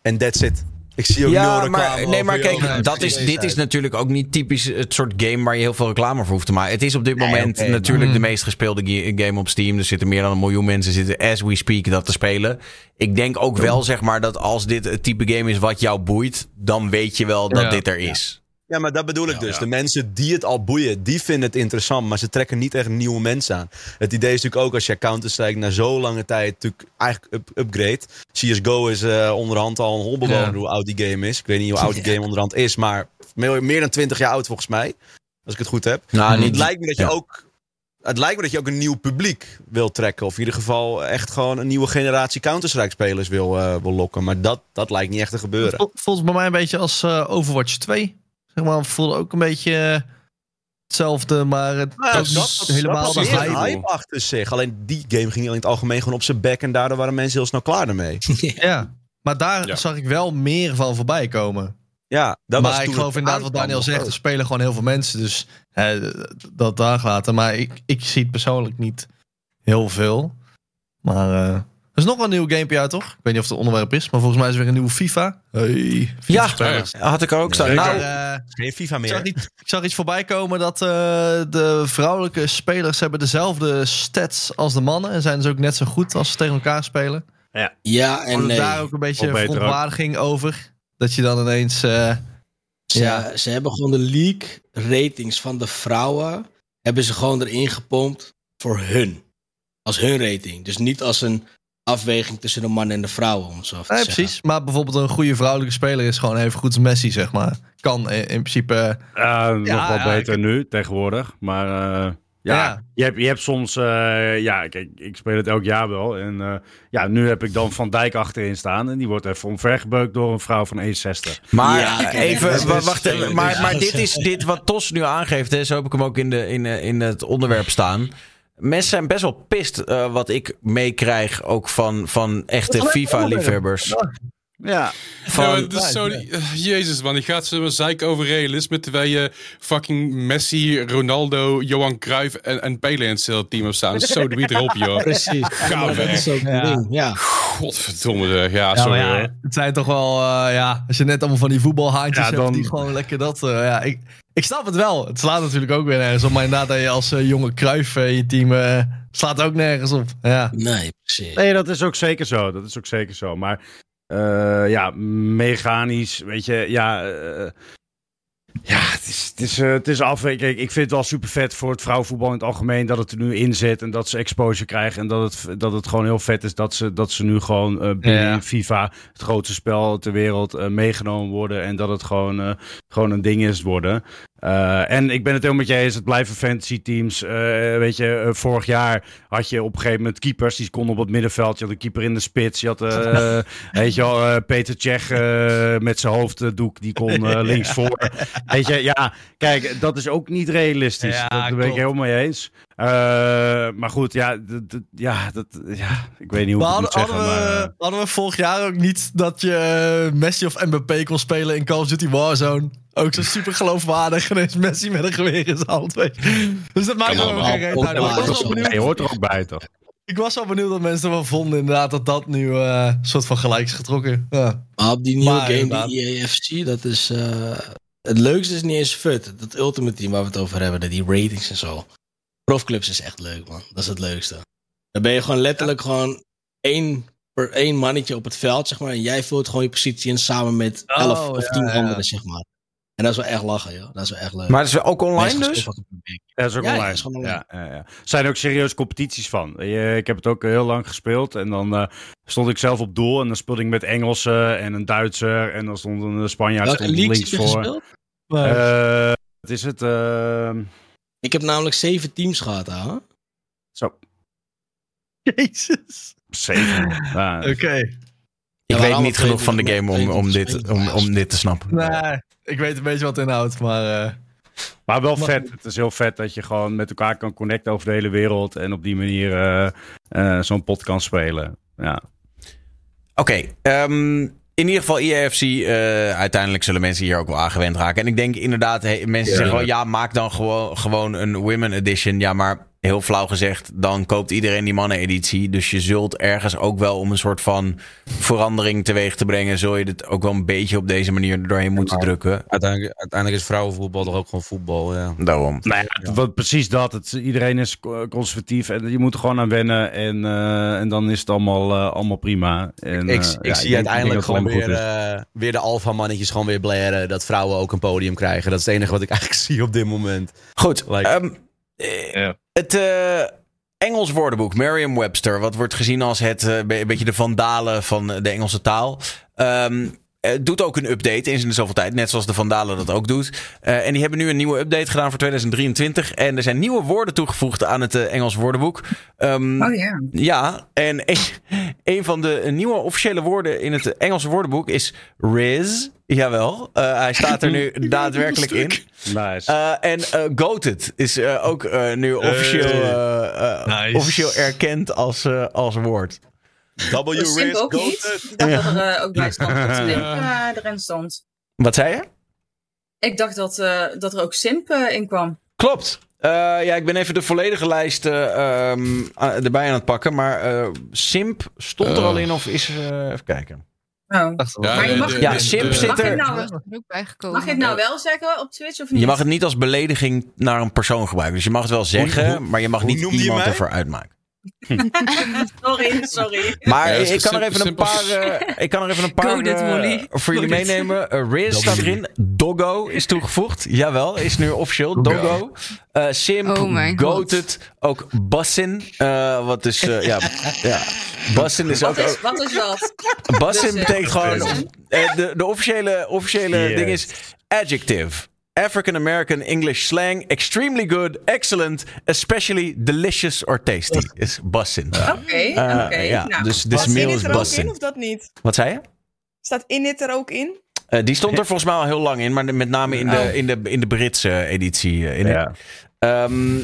En that's it. Ik zie ook Ja, reclame maar, nee, maar kijk, dat is, dit is natuurlijk ook niet typisch het soort game waar je heel veel reclame voor hoeft te maken. Het is op dit Nee, moment natuurlijk maar- de meest gespeelde ga- game op Steam. Er zitten meer dan een miljoen mensen zitten as we speak dat te spelen. Ik denk ook wel, zeg maar, dat als dit het type game is wat jou boeit, dan weet je wel dat Ja. dit er is. Ja, maar dat bedoel ik dus. De mensen die het al boeien, die vinden het interessant. Maar ze trekken niet echt nieuwe mensen aan. Het idee is natuurlijk ook als je Counter-Strike na zo lange tijd natuurlijk eigenlijk up upgrade. CSGO is eh, onderhand al een holbewoner Ja. hoe oud die game is. Ik weet niet hoe oud die game onderhand is, maar meer, meer dan 20 jaar oud volgens mij. Als ik het goed heb. Nou, het lijkt me dat je ook... Het lijkt me dat je ook een nieuw publiek wil trekken. Of in ieder geval echt gewoon een nieuwe generatie Counter-Strike-spelers wil, eh, wil lokken. Maar dat, dat lijkt niet echt te gebeuren. Vol- Volgens bij mij een beetje als eh, Overwatch 2. Zeg maar, voelde ook een beetje eh, hetzelfde, maar het Nou, was dat, dat, helemaal dat de was hype. achter zich. Alleen die game ging in het algemeen gewoon op zijn bek. En daardoor waren mensen heel snel klaar ermee. Ja, maar daar Ja. zag ik wel meer van voorbij komen. Ja, dat was maar ik toen geloof inderdaad wat Daniel zegt. Er spelen gewoon heel veel mensen, dus eh, dat daar laten. Maar ik, ik zie het persoonlijk niet heel veel. Maar eh, is nog wel een nieuw gamepje uit, toch? Ik weet niet of het onderwerp is, maar volgens mij is er weer een nieuwe FIFA. Hey, Ja, had ik er ook staan. Nou, Maar, eh, Geen FIFA ik, zag meer. iets, ik zag iets voorbij komen dat eh, de vrouwelijke spelers hebben dezelfde stats als de mannen. En zijn dus ook net zo goed als ze tegen elkaar spelen. Ja en Wordt nee. daar ook een beetje verontwaardiging over? Dat je dan ineens... eh, Ze, Ja. ze hebben gewoon de league ratings van de vrouwen. Hebben ze gewoon erin gepompt voor hun. Als hun rating. Dus niet als een afweging tussen de man en de vrouwen. Om het zo te Nee, precies. Maar bijvoorbeeld een goede vrouwelijke speler is gewoon even goed als Messi, zeg maar. Kan in, in principe... Ja, Eh, nog Ja, wel ja, beter nu, tegenwoordig. Maar eh, ja, Ja. Je, hebt, je hebt soms... eh, ja, kijk, ik speel het elk jaar wel. En eh, ja, nu heb ik dan Van Dijk achterin staan. En die wordt even omvergebeukt door een vrouw van 1,60. Maar Ja, even, wacht even. Maar, maar dit is dit wat Tos nu aangeeft. Hè, zo heb ik hem ook in, de, in, in het onderwerp staan. Mensen zijn best wel pist eh, wat ik meekrijg ook van, van echte FIFA-liefhebbers. Ja, Van, Ja, zo, Jezus man, die gaat ze zeiken over realisme terwijl je fucking Messi, Ronaldo, Johan Cruijff en, en Pele in hetzelfde team hebt staan. Zo doe je erop joh. Precies. Ja, maar dat weg. is ook een Ja. ding. Ja. Godverdomme zeg. Ja, Ja, sorry ja, hoor. het zijn toch wel, eh, ja, als je net allemaal van die voetbalhaantjes Ja, hebt dan- die gewoon lekker dat, eh, ja, ik, ik snap het wel. Het slaat natuurlijk ook weer nergens op, maar inderdaad dat je als eh, jonge Kruif in je team eh, slaat ook nergens op. Ja. Nee, precies. Nee, dat is ook zeker zo. Dat is ook zeker zo. Maar eh, ja, mechanisch, weet je, ja. Ja, het is, het is, eh, het is af. Kijk, ik vind het wel super vet voor het vrouwenvoetbal in het algemeen dat het er nu in zit en dat ze exposure krijgen. En dat het, dat het gewoon heel vet is dat ze, dat ze nu gewoon eh, binnen Ja. FIFA, het grootste spel ter wereld, eh, meegenomen worden. En dat het gewoon, gewoon een ding is worden. Eh, en ik ben het helemaal met je eens, het blijven fantasy teams. Eh, weet je, eh, vorig jaar had je op een gegeven moment keepers die konden op het middenveld. Je had een keeper in de spits. Je had, weet je wel, Peter Tsjech met zijn hoofddoek, die kon links voor. Weet je, ja, kijk, dat is ook niet realistisch. Ja, dat ben ik helemaal mee eens. Eh, maar goed, ja, ja, dat, ja, ik weet niet hoe Maar ik het hadden, moet zeggen. hadden, maar, we, eh, hadden we vorig jaar ook niet dat je eh, Messi of Mbappé kon spelen in Call of Duty Warzone? Ook zo super geloofwaardig. En is Messi met een geweer in zijn hand. Weet je. Dus dat maakt ook geen reet uit. Maar je hoort er ook bij, toch? ik was wel benieuwd dat mensen wel vonden inderdaad dat dat nu eh, een soort van gelijk is getrokken. Ja. Maar op die nieuwe Maar game, inderdaad. die EAFC, dat is... eh, het leukste is niet eens FUT. Dat Ultimate Team waar we het over hebben, dat die ratings en zo. Profclubs is echt leuk, man. Dat is het leukste. Dan ben je gewoon letterlijk gewoon één, per één mannetje op het veld, zeg maar. En jij vult gewoon je positie in samen met Oh, elf of ja, tien ja. anderen, zeg maar. En dat is wel echt lachen, joh. Dat is wel echt leuk. maar het is ook online dus? Ja, dat is ook online. dat is online. Ja, ja, ja. Er zijn ook serieus competities van. Eh, Ik heb het ook heel lang gespeeld. En dan eh, stond ik zelf op doel. En dan speelde ik met Engelsen en een Duitser. En dan stond een Spanjaard stond links heb je voor. gespeeld? Eh, wat is het? eh, Ik heb namelijk zeven teams gehad, hè? Zo, Jezus. zeven. Ja, Oké. Ik weet niet genoeg van de game om, om, dit, om, om dit te snappen. Nee, ik weet een beetje wat het inhoudt, maar... eh, Maar wel Mag- vet. Het is heel vet dat je gewoon met elkaar kan connecten over de hele wereld. En op die manier eh, eh, zo'n pot kan spelen. Ja. Oké, ehm, in ieder geval EAFC. eh uiteindelijk zullen mensen hier ook wel aangewend raken. En ik denk inderdaad, hey, mensen zeggen wel... ja, maak dan gewoon, gewoon een Women Edition. Ja, maar heel flauw gezegd... dan koopt iedereen die mannen-editie. Dus je zult ergens ook wel om een soort van verandering teweeg te brengen... zul je het ook wel een beetje op deze manier er doorheen moeten drukken. Uiteindelijk, uiteindelijk is vrouwenvoetbal toch ook gewoon voetbal. Ja. Daarom. Nou ja, wat, precies dat. Het, iedereen is co- conservatief en je moet er gewoon aan wennen. En, eh, en dan is het allemaal, eh, allemaal prima. En, Ik, eh, ik ja, zie uiteindelijk gewoon weer, weer de alfa-mannetjes gewoon weer blaren. Dat vrouwen ook een podium krijgen. Dat is het enige wat ik eigenlijk zie op dit moment. Goed, Like- ehm, eh, Ja. het eh, Engels woordenboek, Merriam-Webster, wat wordt gezien als het eh, be- een beetje de vandalen van de Engelse taal. Ehm, eh, doet ook een update eens in de zoveel tijd, net zoals de Vandalen dat ook doet. Eh, en die hebben nu een nieuwe update gedaan voor 2023. En er zijn nieuwe woorden toegevoegd aan het eh, Engels woordenboek. Ehm, Oh ja. ja, en een, een van de nieuwe officiële woorden in het Engelse woordenboek is Riz. Jawel, eh, hij staat er nu daadwerkelijk in. Nice. Eh, en eh Goated is eh, ook eh, nu officieel, eh, eh, Nice. officieel erkend als, eh, als woord. W Simp Riz, ook niet. Ik dacht dat er eh, ook bij stond dat Simp erin stond. Wat zei je? Ik dacht dat, eh, dat er ook Simp eh, in kwam. Klopt. Eh, ja, ik ben even de volledige lijst eh, ehm, erbij aan het pakken. Maar eh, Simp stond er al in of is... eh, even kijken. Oh. Ja, Maar je mag- de- Ja, de- Simp de- zit Mag je er... nou, er ook bijgekomen. mag je het nou wel zeggen op Twitch of niet? Je mag het niet als belediging naar een persoon gebruiken. Dus je mag het wel zeggen, hoe- maar je mag niet iemand ervoor uitmaken. Sorry, sorry. Maar Ja, ik, kan er simpel- even paar, eh, ik kan er even een paar eh, voor jullie meenemen. Eh, Riz staat erin. Doggo is toegevoegd. Jawel, is nu officieel. Doggo. Eh Simp, Oh. Goated, ook Bassin. eh, wat is, eh, ja, ja. Bassin is ook... Wat is, wat is dat? Bassin Dus, betekent gewoon... De, de officiële, officiële Yes. ding is adjective. African American English slang. Extremely good, excellent, especially delicious or tasty. Is Bassin. Oké, oké. Eh, ja, nou. dus de Staat mail Init is er ook in of dat niet? Wat zei je? Staat Init er ook in? Eh, die stond er volgens mij al heel lang in, maar met name in de, Oh. in de, in de Britse editie. eh, in Ja. Ehm,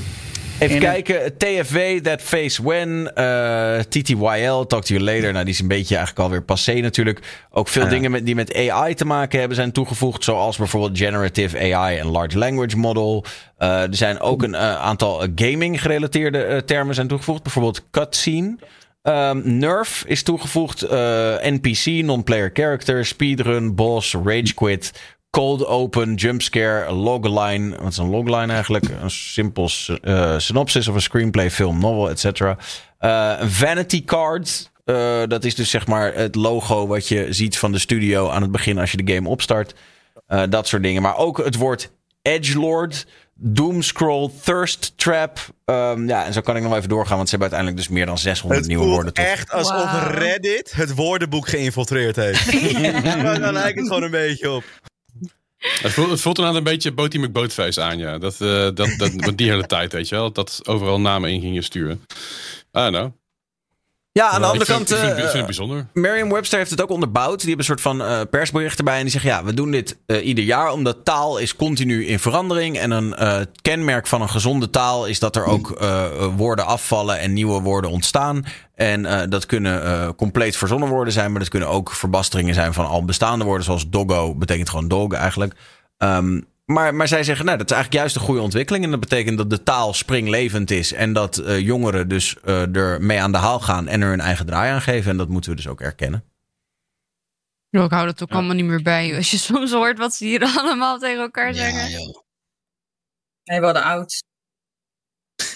even In- kijken. TFW, That Face When. eh, TTYL, Talk to You Later. Nou, die is een beetje eigenlijk alweer passé natuurlijk. Ook veel Ja. dingen met, die met AI te maken hebben zijn toegevoegd. Zoals bijvoorbeeld Generative AI en Large Language Model. Eh, er zijn ook een eh, aantal gaming gerelateerde termen zijn toegevoegd. Bijvoorbeeld cutscene. Ehm, Nerf is toegevoegd. NPC, non-player character, speedrun, boss, rage quit, cold open, jumpscare, logline. Wat is een logline eigenlijk? Een simpel eh, synopsis of een screenplay, film, novel, etc. Eh, een vanity card. eh, dat is dus zeg maar het logo wat je ziet van de studio aan het begin als je de game opstart. Eh, dat soort dingen. Maar ook het woord edgelord. Doomscroll, Thirst Trap. Ehm, ja, en zo kan ik nog even doorgaan, want ze hebben uiteindelijk dus meer dan 600 Het nieuwe woorden toe. echt alsof. Reddit het woordenboek geïnfiltreerd heeft. Daar lijkt het gewoon een beetje op. Het voelt, het voelt een beetje Boaty McBoatface aan, ja. Dat, eh, dat, dat, die hele tijd, weet je wel. Dat overal namen in gingen sturen. Don't know. Ja, aan de andere vind, kant, ik vind, ik eh, vind het bijzonder. Merriam-Webster heeft het ook onderbouwd. Die hebben een soort van eh, persbericht erbij. En die zeggen, ja, we doen dit eh, ieder jaar. Omdat taal is continu in verandering. En een kenmerk van een gezonde taal is dat er ook eh, woorden afvallen en nieuwe woorden ontstaan. En dat kunnen compleet verzonnen woorden zijn. Maar dat kunnen ook verbasteringen zijn van al bestaande woorden. Zoals doggo betekent gewoon dog eigenlijk. Ehm, maar, maar zij zeggen, nou, dat is eigenlijk juist een goede ontwikkeling. En dat betekent dat de taal springlevend is. En dat eh, jongeren dus eh, er mee aan de haal gaan en er hun eigen draai aan geven. En dat moeten we dus ook erkennen. Yo, ik hou dat ook allemaal niet meer bij. Als je soms hoort wat ze hier allemaal tegen elkaar zeggen. Ja, joh. Hij worden oud.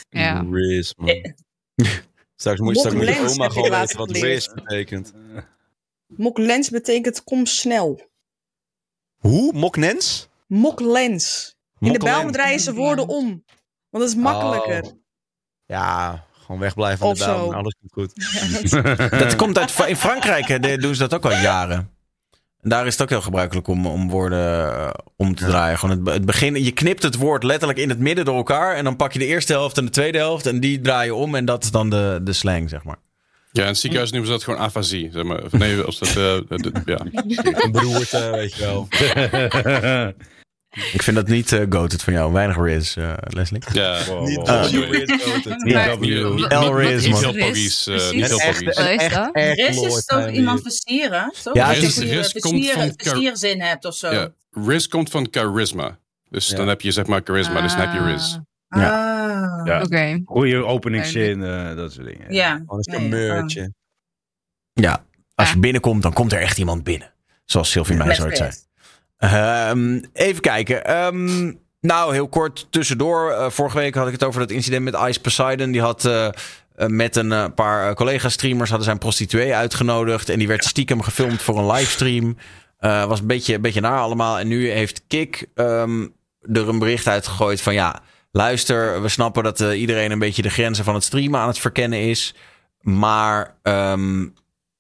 Ja. Riz, man. Straks moet, straks moet je oma gewoon weten wat. Riz betekent. Moklens betekent kom snel. Hoe? Moknens? Moklens. In de. Bijlmer draaien ze woorden om. Want dat is makkelijker. Oh. Ja, gewoon wegblijven van Of de en Alles komt goed. Dat komt uit, in Frankrijk hè, doen ze dat ook al jaren. En daar is het ook heel gebruikelijk om, om woorden eh, om te draaien. Gewoon het, het begin, je knipt het woord letterlijk in het midden door elkaar. En dan pak je de eerste helft en de tweede helft. En die draai je om. En dat is dan de, de slang, zeg maar. Ja, in het ziekenhuis noemen ze dat gewoon afasie. Zeg maar. Nee, als dat, eh, de- ja. Een beroerte, weet je wel. Ik vind dat niet uh, goated van jou. Weinig Riz, eh, Leslie. Ja. Ah. goated. Niet- Niet, bedoel. niet, El niet, Riz, niet man. heel Riz, is Riz toch iemand versieren? Toch? Ja, Riz een komt van versierzin hebt of zo. Ja. Riz komt van charisma. Dus Ja. dan heb je zeg maar charisma, dus dan heb je Riz. Ah. Ja. Oké. Goede openingszin, eh, dat soort dingen. Ja. Gewoon een Nee, meurtje. Ja, als je Ja. binnenkomt, dan komt er echt iemand binnen. Zoals Sylvie Meijers ooit zei. Ehm, even kijken. Ehm, nou, heel kort tussendoor. Eh, vorige week had ik het over dat incident met Ice Poseidon. Die had eh, met een paar collega-streamers hadden zijn prostituee uitgenodigd. En die werd stiekem gefilmd voor een livestream. Eh was een beetje, een beetje naar allemaal. En nu heeft Kik ehm, er een bericht uitgegooid van ja... Luister, we snappen dat eh, iedereen een beetje de grenzen van het streamen aan het verkennen is. Maar ehm,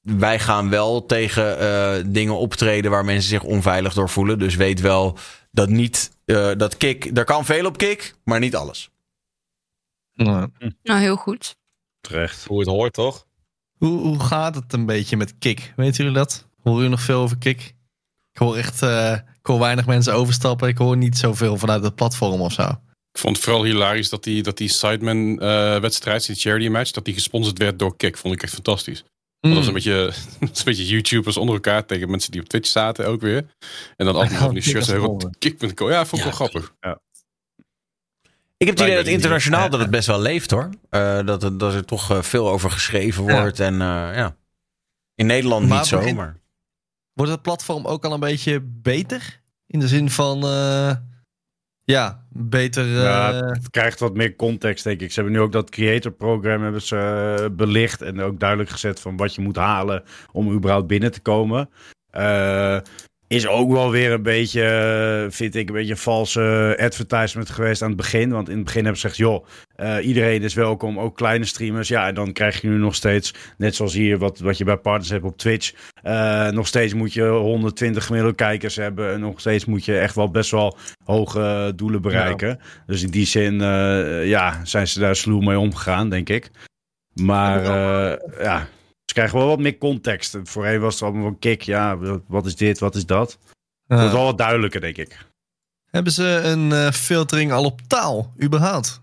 wij gaan wel tegen eh, dingen optreden waar mensen zich onveilig door voelen. Dus weet wel dat niet eh, dat kick. Er kan veel op kick, maar niet alles. Nou, Nou, heel goed. Terecht. Hoe het hoort, toch? Hoe, hoe gaat het een beetje met Kik? Weten jullie dat? Horen jullie nog veel over Kik? Ik hoor echt, eh, ik hoor weinig mensen overstappen. Ik hoor niet zoveel vanuit het platform of zo. Ik vond het vooral hilarisch dat die, dat die Sideman-wedstrijd, die charity match, dat die gesponsord werd door Kik. Vond ik echt fantastisch. Dat was een beetje, dat is een beetje YouTubers onder elkaar tegen mensen die op Twitch zaten ook weer. En dan allemaal van die shirts. Kik.co. Ja, vond ik Ja, wel grappig. Ik heb het idee dat internationaal dat het best wel leeft hoor. Eh, dat, het, dat er toch eh, veel over geschreven Ja. wordt. En eh, ja. In Nederland Maar niet zo, begin- maar. Wordt het platform ook al een beetje beter? In de zin van, eh, ja, beter... eh, Ja, het krijgt wat meer context, denk ik. Ze hebben nu ook dat creator program hebben ze eh, belicht en ook duidelijk gezet van wat je moet halen om überhaupt binnen te komen. Eh, is ook wel weer een beetje, eh, vind ik, een beetje een valse advertisement geweest aan het begin. Want in het begin hebben ze gezegd, joh, eh, iedereen is welkom, ook kleine streamers. Ja, en dan krijg je nu nog steeds, net zoals hier, wat, wat je bij partners hebt op Twitch. eh, nog steeds moet je 120 gemiddelde kijkers hebben. En nog steeds moet je echt wel best wel hoge doelen bereiken. Dus in die zin, eh, ja, zijn ze daar sluw mee omgegaan, denk ik. Maar eh, ja, ze krijgen wel wat meer context. Voorheen was het allemaal van kick, ja, wat is dit, wat is dat? Het eh, wordt wel wat duidelijker, denk ik. Hebben ze een eh, filtering al op taal, überhaupt?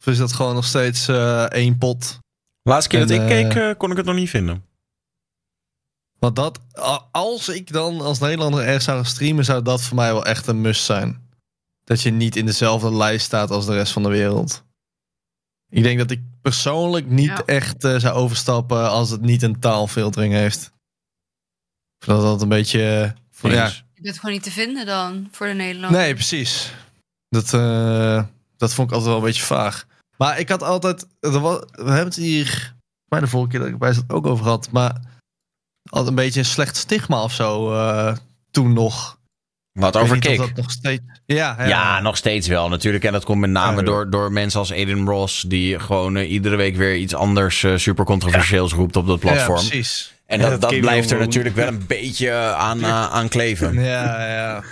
Of is dat gewoon nog steeds eh, één pot? Laatste keer dat ik eh, keek, eh, kon ik het nog niet vinden. Want dat, als ik dan als Nederlander ergens zou streamen, zou dat voor mij wel echt een must zijn. Dat je niet in dezelfde lijst staat als de rest van de wereld. Ik denk dat ik persoonlijk niet Ja. echt eh, zou overstappen als het niet een taalfiltering heeft. Of dat dat een beetje. eh, van, ja. Je bent gewoon niet te vinden dan voor de Nederlanders. Nee, precies. Dat, eh, dat vond ik altijd wel een beetje vaag. Maar ik had altijd. Er was, we hebben het hier bij de vorige keer dat ik bij zat ook over gehad. Maar altijd een beetje een slecht stigma of zo. eh, toen nog. Wat over of dat nog steeds. Ja, ja. Ja, nog steeds wel natuurlijk. En dat komt met name Ja, door, door mensen als Aiden Ross... die gewoon eh, iedere week weer iets anders eh, super controversieels roept op dat Ja, platform. precies. en Ja, dat, dat dat blijft er natuurlijk wel een beetje aan, aan kleven. Ja, ja.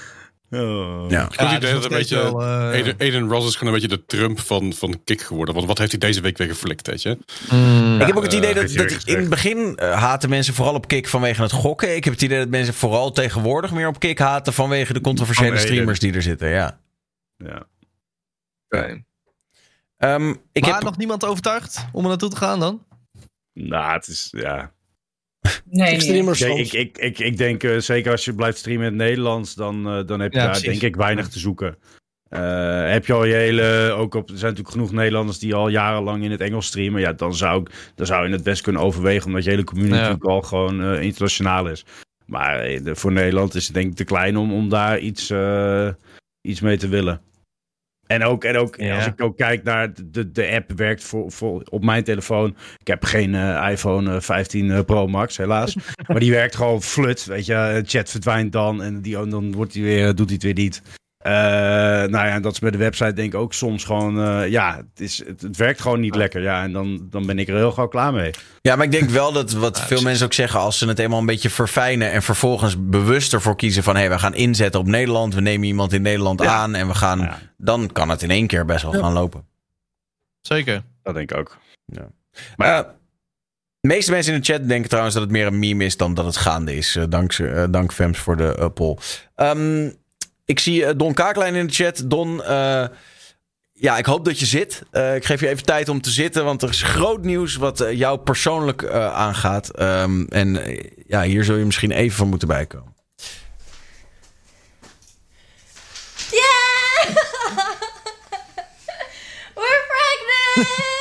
Oh. Ja. Ik heb het idee dus dat een beetje... wel, eh, Aiden, Aiden Ross is gewoon een beetje de Trump van, van Kik geworden. Want wat heeft hij deze week weer geflikt, weet je? mm, Ik heb ook het eh, idee dat, dat in het begin eh, haten mensen vooral op kick vanwege het gokken. Ik heb het idee dat mensen vooral tegenwoordig meer op kick haten vanwege de controversiële streamers die er zitten. Ja. Ja. oké. Ehm, ik maar heb nog niemand overtuigd om er naartoe te gaan dan? Nou, het is, ja. Nee, Ik nee. stream er Kijk, soms. ik, ik, ik, ik denk, eh, zeker als je blijft streamen in het Nederlands, dan, eh, dan heb je Ja, daar precies. denk ik weinig te zoeken. Eh, heb je al je hele, ook op, er zijn natuurlijk genoeg Nederlanders die al jarenlang in het Engels streamen. Ja, dan zou, ik, dan zou je het best kunnen overwegen, omdat je hele community Ja. natuurlijk al gewoon eh, internationaal is. Maar eh, voor Nederland is het denk ik te klein om, om daar iets, eh, iets mee te willen. En ook, en ook Ja. als ik ook kijk naar de, de, app werkt voor, voor, op mijn telefoon. Ik heb geen eh, iPhone eh, 15 eh, Pro Max, helaas. maar die werkt gewoon flut. Weet je, chat verdwijnt dan en die, dan wordt die weer, doet hij het weer niet. Eh, nou ja, en dat is bij de website denk ik ook soms gewoon... eh, ja, het, is, het, het werkt gewoon niet lekker. Ja, en dan, dan ben ik er heel gauw klaar mee. Ja, maar ik denk wel dat wat veel mensen ook zeggen, als ze het eenmaal een beetje verfijnen en vervolgens bewust ervoor kiezen van hé, hey, we gaan inzetten op Nederland, we nemen iemand in Nederland Ja. aan en we gaan, Ja. dan kan het in één keer best wel gaan lopen. Zeker. Dat denk ik ook. Maar Maar ja, de meeste mensen in de chat denken trouwens dat het meer een meme is dan dat het gaande is. Eh, dank, eh, dank Fems voor de eh, poll. Ehm, ik zie eh, Don Kaaklijn in de chat. Don, eh, ja, ik hoop dat je zit. Eh, ik geef je even tijd om te zitten, want er is groot nieuws wat jou persoonlijk aangaat. Ehm, en ja, hier zul je misschien even van moeten bijkomen. Yeah! We're pregnant!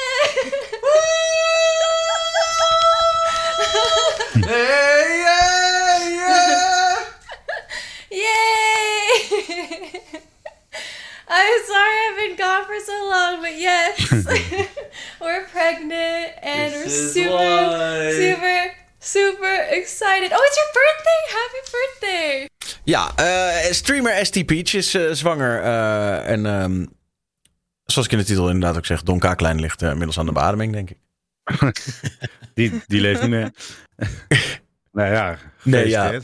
I'm sorry I've been gone for so long, but yes, we're pregnant and we're super, super, super excited. Oh, it's your birthday! Happy birthday! Ja, eh, streamer ST Peach is eh, zwanger. eh, en ehm, zoals ik in de titel inderdaad ook zeg, Don Kaaklijn ligt inmiddels aan de beademing, denk ik. die, die leeft niet meer. nou ja, Nee, ja.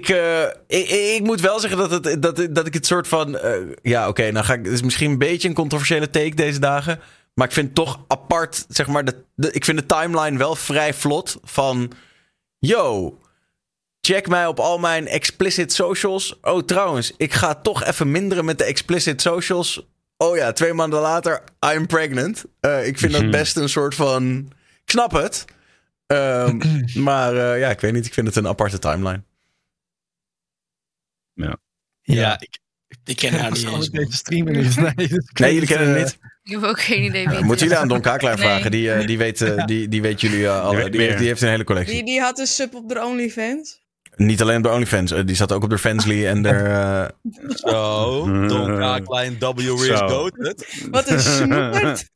Eh, ik, ik, ik moet wel zeggen dat, het, dat, dat ik het soort van. eh, ja, oké, nou ga ik. Het is misschien een beetje een controversiële take deze dagen. Maar ik vind toch apart. Zeg maar, de, de- ik vind de timeline wel vrij vlot. Van. Yo. Check mij op al mijn explicit socials. Oh, trouwens, ik ga toch even minderen met de explicit socials. Oh ja, twee maanden later, I'm pregnant. Eh, ik vind dat Mhm. best een soort van. Ik snap het. Ehm, maar ja, ik weet niet. Ik vind het een aparte timeline. Ja, ik, Ik ken haar niet eens. deze streamer niet. Nee, Nee, jullie kennen het eh, niet. Ik heb ook geen idee wie Ja, het moeten is. jullie aan Don Nee. vragen? Die, eh, die, weet, eh, die, die weet jullie eh, al. Die Die, heeft, meer. die heeft een hele collectie. Die, die had een sub op de OnlyFans. Niet alleen bij OnlyFans. eh, die zat ook op de Fansly en de. eh, Zo, Don Kaaklijn, W is Zo. goated. Wat een snoepert.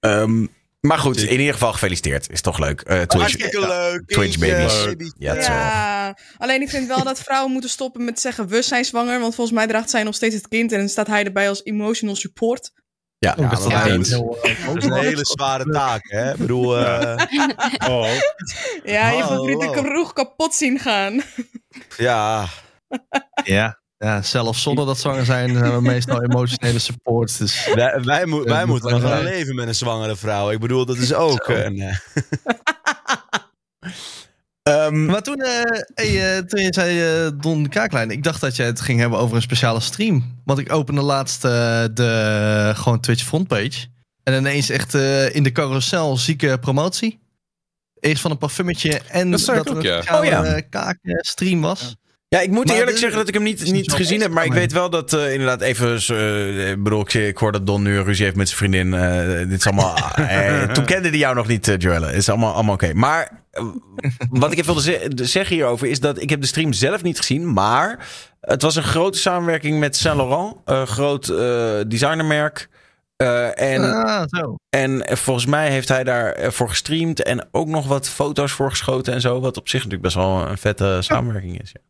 ehm, maar goed, in ieder geval gefeliciteerd. Is toch leuk. Eh, Twitch, Hartstikke leuk. Twitch babies. Baby. Ja, alleen ik vind wel dat vrouwen moeten stoppen met zeggen we zijn zwanger. Want volgens mij draagt zij nog steeds het kind en dan staat hij erbij als emotional support. ja, heel, Dat is een hele zware taak, hè? Ik bedoel, eh, Oh, Ja, je Oh, favoriete wow. kroeg kapot zien gaan. ja. Ja. Ja, zelfs zonder dat zwanger zijn, zijn we meestal emotionele support. Dus Wij, wij, mo- wij moet moeten wel nog gaan leven met een zwangere vrouw. Ik bedoel, dat is ook... Zo. een, eh, Ehm, Maar toen, eh, hey, eh, toen je zei eh, Don Kaaklijn, ik dacht dat je het ging hebben over een speciale stream. Want ik opende laatst eh, de gewoon Twitch frontpage. En ineens echt eh, in de carousel zieke promotie. Eerst van een parfummetje en Dat er een ja. speciale Oh, ja. eh, kaakstream was. Ja, ik moet Maar eerlijk de- zeggen dat ik hem niet, niet gezien heb. Maar ik weet wel dat eh, inderdaad even... ik bedoel, ik, ik hoor dat Don nu ruzie heeft met zijn vriendin. eh, dit is allemaal... toen kende hij jou nog niet, Joelle. Het is allemaal, allemaal oké. Maar wat ik even wilde ze- zeggen hierover... is dat ik heb de stream zelf niet gezien. Maar het was een grote samenwerking met Saint Laurent. Een groot designermerk. En ah, zo. En volgens mij heeft hij daarvoor gestreamd en ook nog wat foto's voor geschoten en zo. Wat op zich natuurlijk best wel een vette samenwerking is. Ja.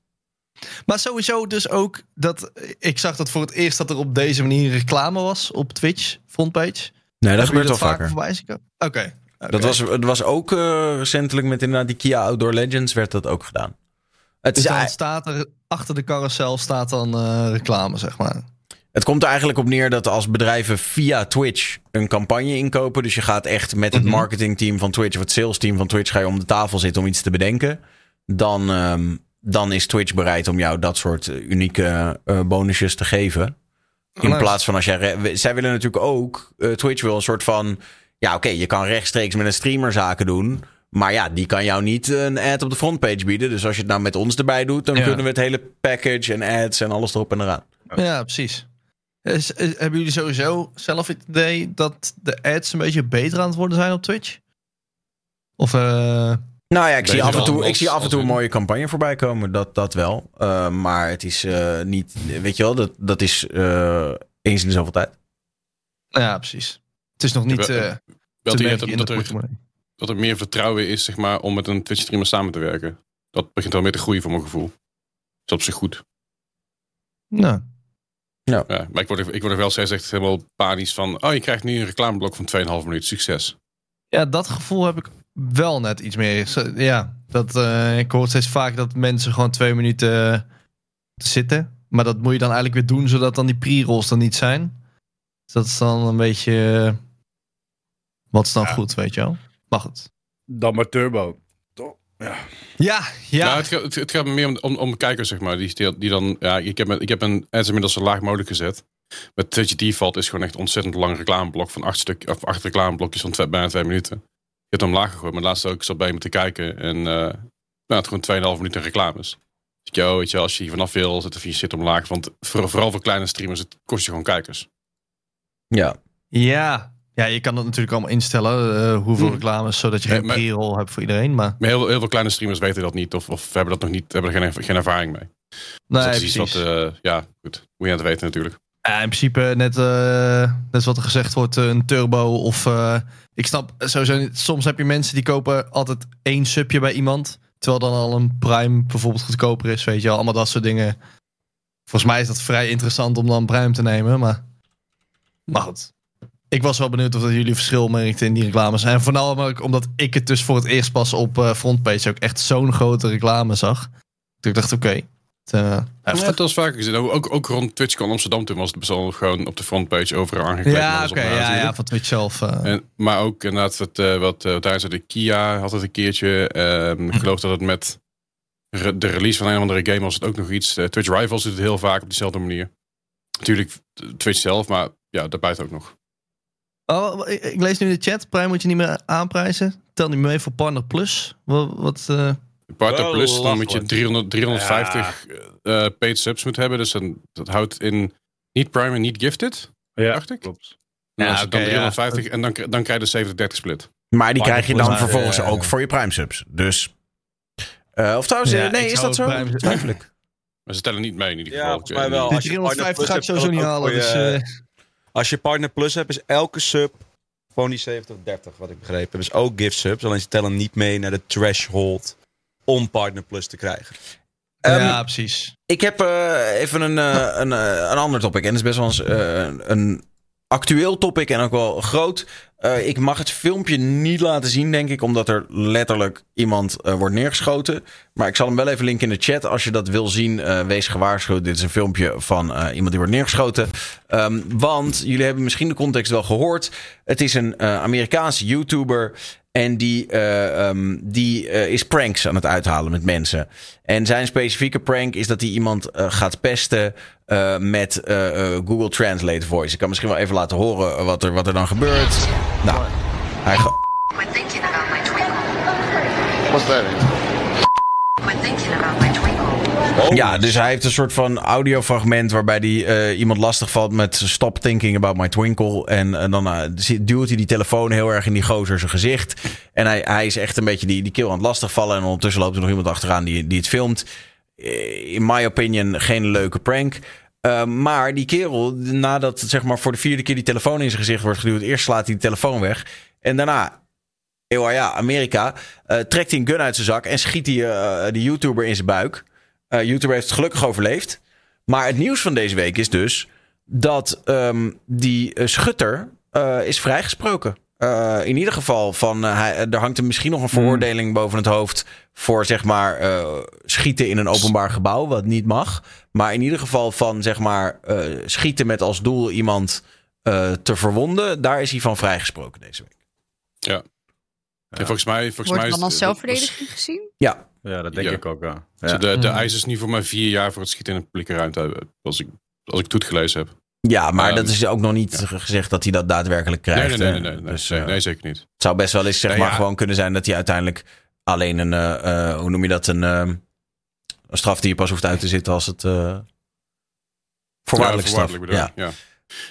Maar sowieso dus ook dat ik zag dat voor het eerst dat er op deze manier reclame was op Twitch frontpage. Nee, dat gebeurt wel jullie vaker. voorbij? Oké. oké. Dat was, dat was ook eh, recentelijk met inderdaad die Kia Outdoor Legends werd dat ook gedaan. Het, Dus dan staat er achter de carousel staat dan eh, reclame, zeg maar. het komt er eigenlijk op neer dat als bedrijven via Twitch een campagne inkopen. Dus je gaat echt met het Mhm. marketingteam van Twitch of het salesteam van Twitch ga je om de tafel zitten om iets te bedenken. Dan, ehm, dan is Twitch bereid om jou dat soort eh, unieke eh, bonusjes te geven. In Nice. plaats van als jij. Zij willen natuurlijk ook. eh, Twitch wil een soort van. Ja, oké, je kan rechtstreeks met een streamer zaken doen. Maar ja, die kan jou niet een ad op de frontpage bieden. Dus als je het nou met ons erbij doet, dan Ja. kunnen we het hele package en ads en alles erop en eraan. Ja, precies. Is- is- hebben jullie sowieso zelf het idee dat de ads een beetje beter aan het worden zijn op Twitch? Of eh, Nou ja, ik zie, af en toe, ik zie af en toe een mooie campagne voorbij komen. Dat, dat wel. Eh, maar het is eh, niet. Weet je wel, dat, dat is eh, eens in de zoveel tijd. ja, precies. Het is nog niet Ja, eh Wel te dat, dat, er, dat er meer vertrouwen is zeg maar, om met een Twitch-streamer samen te werken. Dat begint wel meer te groeien voor mijn gevoel. is op zich goed. Nou, Ja, maar ik word, er- ik word er wel steeds echt helemaal panisch van... Oh, je krijgt nu een reclameblok van 2,5 minuut. Succes. Ja, dat gevoel heb ik wel net iets meer. Zo- Ja, dat, eh, ik hoor steeds vaak dat mensen gewoon twee minuten eh, zitten. Maar dat moet je dan eigenlijk weer doen, zodat dan die pre-rolls er niet zijn. Dus dat is dan een beetje... eh, wat is dan goed, weet je wel? Maar goed. Dan maar turbo. Toch? Ja. Ja, ja. Nou, het, gaat, het, het gaat me meer om, om, om kijkers, zeg maar. Die, die, die dan... Ja, ik heb, een- ik heb een ads inmiddels zo laag mogelijk gezet. Met Twitch default is gewoon echt een ontzettend lang reclameblok van acht, stuk, of acht reclameblokjes van twee, bijna twee minuten. Ik heb hem laag gegooid, maar laatst ook zat bij me te kijken. En eh nou, het gewoon 2,5 minuten reclames. Dus yo, weet je, als je hier vanaf wil, zet even je shit omlaag. Want voor, vooral voor kleine streamers, het kost je gewoon kijkers. Ja. Ja. ja, je kan dat natuurlijk allemaal instellen. eh, hoeveel Mm. reclames, zodat je Nee, geen maar- pre-roll hebt voor iedereen. Maar Maar heel, heel veel kleine streamers weten dat niet. Of, of hebben dat nog niet, hebben er geen, geen ervaring mee. Dus nee, dat is iets wat, eh, ja, goed. Moet je aan het weten natuurlijk. In principe net, eh, net wat er gezegd wordt, eh, een turbo of... eh, ik snap sowieso soms heb je mensen die kopen altijd één subje bij iemand. Terwijl dan al een prime bijvoorbeeld goedkoper is, weet je wel. Allemaal dat soort dingen. Volgens mij is dat vrij interessant om dan prime te nemen, maar... Maar goed. Ik was wel benieuwd of dat jullie verschil merkten in die reclames. En voornamelijk omdat ik het dus voor het eerst pas op frontpage ook echt zo'n grote reclame zag. Dus ik dacht, oké. Het, eh, Ja, het was vaker gezien. Ook, ook, ook rond TwitchCon Amsterdam toen was het best wel gewoon op de frontpage overal aangekleed. Ja, oké. ja, ja, van Twitch zelf. eh. En, maar ook inderdaad wat, eh wat eh, tijdens de Kia had het een keertje. Ehm, Ik geloof dat het met re- de release van een of andere game was het ook nog iets. Twitch Rivals doet het heel vaak op dezelfde manier. Natuurlijk Twitch zelf, maar ja, daarbuiten ook nog. Oh, ik, lees nu in de chat. Prime moet je niet meer aanprijzen. Tel niet mee voor Partner Plus. Wat, wat Partner Plus, dan moet je lachelijk. 300, 350 eh, paid subs moeten hebben. Dus dan, dat houdt in niet Prime en niet Gifted, Ja, dacht ik. klopt. En Ja, dan oké, ja. 350 en dan, dan krijg je de 70-30 split. Maar die krijg je dan Maar, vervolgens eh, ook voor je Prime subs. Dus. eh, of trouwens, Ja, nee, is dat zo? Prime- Twijfel ik. Maar ze tellen niet mee in ieder Ja, geval. volgens mij wel. die Als je Partner 350 Plus ga ik hebt, sowieso niet halen. Dus, je- eh, Als je Partner Plus hebt, is elke sub gewoon die 70 of 30, wat ik begrepen heb. Dus ook gift subs, alleen ze tellen niet mee naar de threshold om Partner Plus te krijgen. Ehm, ja, precies. Ik heb eh, even een, eh, een, eh, een ander topic. En dat is best wel eens, een actueel topic en ook wel groot. Eh, ik mag het filmpje niet laten zien, denk ik, omdat er letterlijk iemand eh, wordt neergeschoten. Maar ik zal hem wel even linken in de chat. Als je dat wil zien, eh, wees gewaarschuwd. Dit is een filmpje van iemand die wordt neergeschoten. Ehm, want jullie hebben misschien de context wel gehoord. Het is een Amerikaanse YouTuber. En die, eh, ehm, die is pranks aan het uithalen met mensen. En zijn specifieke prank is dat hij iemand gaat pesten met Google Translate Voice. Ik kan misschien wel even laten horen wat er, wat er dan gebeurt. Nou, hij ga- Quit thinking about my twinkle. What's that? Quit thinking about my twinkle. ja, dus hij heeft een soort van audiofragment waarbij hij eh, iemand lastig valt met stop thinking about my twinkle. En, eh, dan eh, duwt hij die telefoon heel erg in die gozer zijn gezicht. En hij, hij is echt een beetje die, die kill aan het lastig vallen. En ondertussen loopt er nog iemand achteraan die, die het filmt. In my opinion geen leuke prank. Eh, maar die kerel, nadat zeg maar voor de vierde keer die telefoon in zijn gezicht wordt geduwd, eerst slaat hij de telefoon weg. En daarna, eeuw, ja, Amerika, eh, trekt hij een gun uit zijn zak en schiet hij eh, die YouTuber in zijn buik. Eh YouTuber heeft het gelukkig overleefd. Maar het nieuws van deze week is dus dat ehm, die schutter is vrijgesproken. In ieder geval van, hij, er hangt er misschien nog een veroordeling boven het hoofd voor zeg maar schieten in een openbaar gebouw, wat niet mag. Maar in ieder geval van zeg maar eh, schieten met als doel iemand eh, te verwonden, daar is hij van vrijgesproken deze week. Ja. En volgens mij, volgens Wordt mij dan als zelfverdediging gezien? Ja, Ja, dat denk Ja. ik ook wel. Dus Ja. De, de Mm. eis is nu voor mij vier jaar voor het schieten in een publieke ruimte. Als ik, als ik het goed gelezen heb. ja maar Ehm, dat is ook nog niet gezegd dat hij dat daadwerkelijk krijgt. Nee, nee, nee, nee, nee, nee, Dus, nee, eh, nee, zeker niet. Het zou best wel eens zeg Nee, maar ja. gewoon kunnen zijn dat hij uiteindelijk alleen een, eh, eh, hoe noem je dat, een, eh, een straf die je pas hoeft uit te zitten als het uh, voorwaardelijke Ja, straf. voorwaardelijk Ja. ja.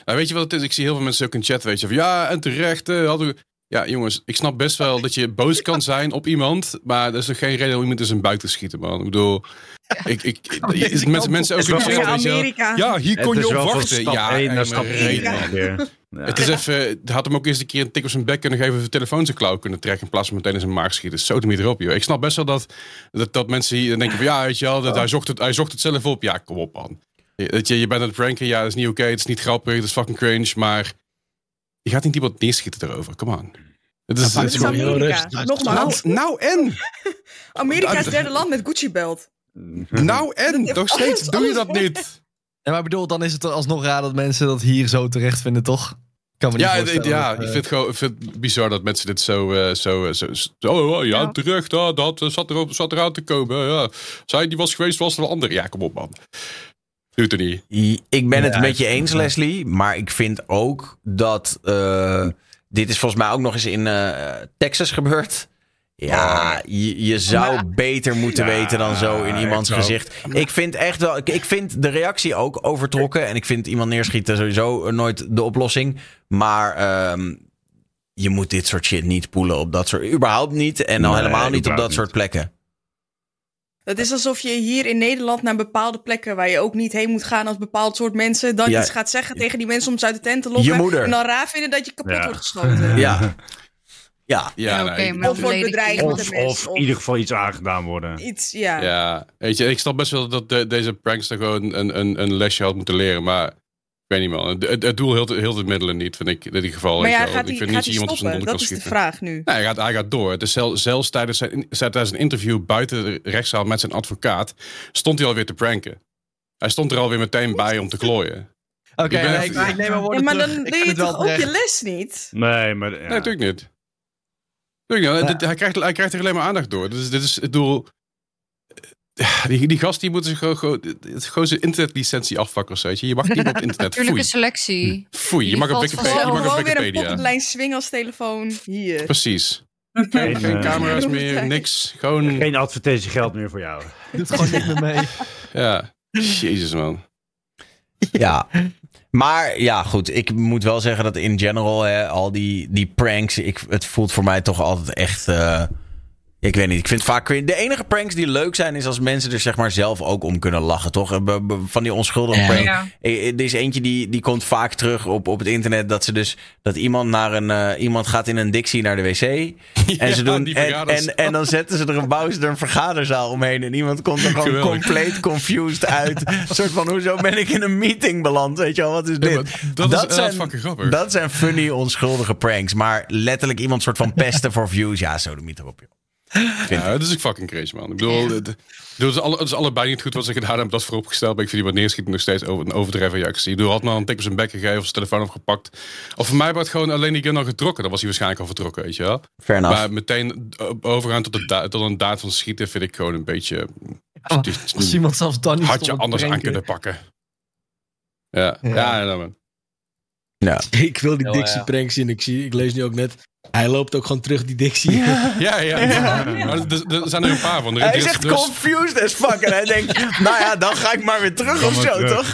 Nou, weet je wat het is? Ik zie heel veel mensen ook in chat, weet je, van ja, en terecht, eh, hadden we... Ja, jongens, ik snap best wel dat je boos kan zijn op iemand. Maar dat is geen reden om iemand in zijn buik te schieten, man. Ik bedoel, ik, ik, ik- mensen, mensen ook weer zeggen. Ja, hier kon je op wachten. Ja, één naar stap. Ja. Het is even, had hem ook eens een keer een tik op zijn bek kunnen geven, even telefoon zijn klauw kunnen trekken in plaats van meteen in zijn maag schieten. Zo niet erop, joh. Ik snap best wel dat, dat, dat mensen hier denken van ja, weet je wel, dat hij, zocht het, hij zocht het zelf op. Ja, kom op, man. Je, je bent aan het pranken, ja, dat is niet oké, het is niet grappig, het is fucking cringe, maar je gaat niet iemand neerschieten erover. Come on. Het is, Ja, het is Het is gewoon- heel Amerika. rustig. Nogmaals, nou, nou en? Amerika is het derde land met Gucci-belt. Nou en? Nog steeds doe je dat niet. Ja, maar bedoel, dan is het alsnog raar dat mensen dat hier zo terecht vinden, toch? Kan me niet Ja, voorstellen ja ik eh, vind het gewoon ik vind het bizar dat mensen dit zo... eh, zo, eh, zo, zo oh, oh, ja, Ja. terecht, ah, dat zat, erop, zat eraan te komen. Ja. Zij die was geweest, was er een ander. Ja, kom op, man. Er niet. Ik ben het Ja, met je eens, ja. Leslie. Maar ik vind ook dat. eh, dit is volgens mij ook nog eens in eh, Texas gebeurd. Ja, je, je zou beter moeten Ja, weten dan zo in iemands gezicht. Ik vind echt wel. Ik, ik vind de reactie ook overtrokken. En ik vind iemand neerschieten sowieso nooit de oplossing. Maar ehm, je moet dit soort shit niet poelen op dat soort. Überhaupt niet. En al Nee, helemaal niet op dat soort plekken. Het is alsof je hier in Nederland naar bepaalde plekken waar je ook niet heen moet gaan als bepaald soort mensen, dan Ja. iets gaat zeggen tegen die mensen om ze uit de tent te lokken. Je moeder. En dan raar vinden dat je kapot Ja. wordt geschoten. Ja. Ja. Ja, Ja, ik- maar Of wordt bedreigd Of, in ieder geval iets aangedaan worden. Iets, ja. Ja, weet je, ik snap best wel dat de- deze prankster gewoon een, een, een lesje had moeten leren, maar weet niet man. Het, het, het doel heel, heel de middelen niet, vind ik in ieder geval. Maar ja, gaat ik hij vind gaat niet iemand op zijn stoppen? Dat is de vraag nu. Nee, hij gaat, hij gaat door. Het zelfs tijdens, zijn, tijdens een interview buiten de rechtszaal met zijn advocaat stond hij alweer te pranken. Hij stond er alweer meteen bij om te klooien. Oké, Ik nee, ik, ik neem mijn Ja, woorden maar terug. dan Ik leer je het wel toch ook je les niet? Nee, maar... Ja. Nee, natuurlijk niet. Natuurlijk niet. Ja. Hij, krijgt, hij krijgt er alleen maar aandacht door. Dus dit is het doel. Die, die gast die moet zich gewoon, gewoon, zijn internetlicentie afvakken of zo. je. Je mag niet op internet. Natuurlijke selectie. Foei. Je mag op Wikipedia. Je mag op weer een Wikipedia. pocketlijn swing als telefoon. Hier. Precies. Geen, geen camera's meer, niks. Gewoon, Geen advertentiegeld meer voor jou. Doet gewoon niet meer mee. ja. Jezus man. Ja. Maar ja, goed. Ik moet wel zeggen dat in general, hè, al die, die pranks, ik, het voelt voor mij toch altijd echt. eh, ik weet niet. Ik vind vaak. De enige pranks die leuk zijn, is als mensen er zeg maar zelf ook om kunnen lachen, toch? Eh, Van die onschuldige Ja. prank. Ja. Eh, Er is eentje die, die komt vaak terug op, op het internet. Dat ze dus. Dat iemand naar een. eh, iemand gaat in een Dixie naar de wc. En, Ja, ze doen, en, en, en dan zetten ze er een, bouwen ze er een vergaderzaal omheen. En iemand komt er gewoon Geweldig. compleet confused uit. Een soort van: hoezo ben ik in een meeting beland? Weet je wel, wat is dit? maar dat is inderdaad fucking grappig. Dat zijn funny, onschuldige pranks. Maar letterlijk iemand soort van pesten voor views. Ja, zo de niet erop, joh. Ja, dat is ook fucking crazy, man. Ik bedoel, het, is alle, het is allebei niet goed wat ze gedaan hebben, dat vooropgesteld. Maar ik vind die wat neerschieten nog steeds over, een overdreven reactie. Ik bedoel, had maar een tik op zijn bek gegeven of zijn telefoon opgepakt. Of voor mij wordt gewoon alleen die gun al getrokken. Dan was hij waarschijnlijk al vertrokken, weet je wel. Fair enough. Maar meteen overgaan tot, de da- tot een daad van schieten vind ik gewoon een beetje... Oh, Als iemand zelfs dan niet had je anders aan kunnen pakken. Ja, ja, Ja. ja, man. Ja. Ik wil die Dixie prank zien. Ik, zie, ik lees nu ook net. Hij loopt ook gewoon terug, die Dixie. Ja, ja. Maar er, er zijn er een paar van. Er, Hij is echt confused as fuck. En hij denkt, nou ja, dan ga ik maar weer terug of zo, toch?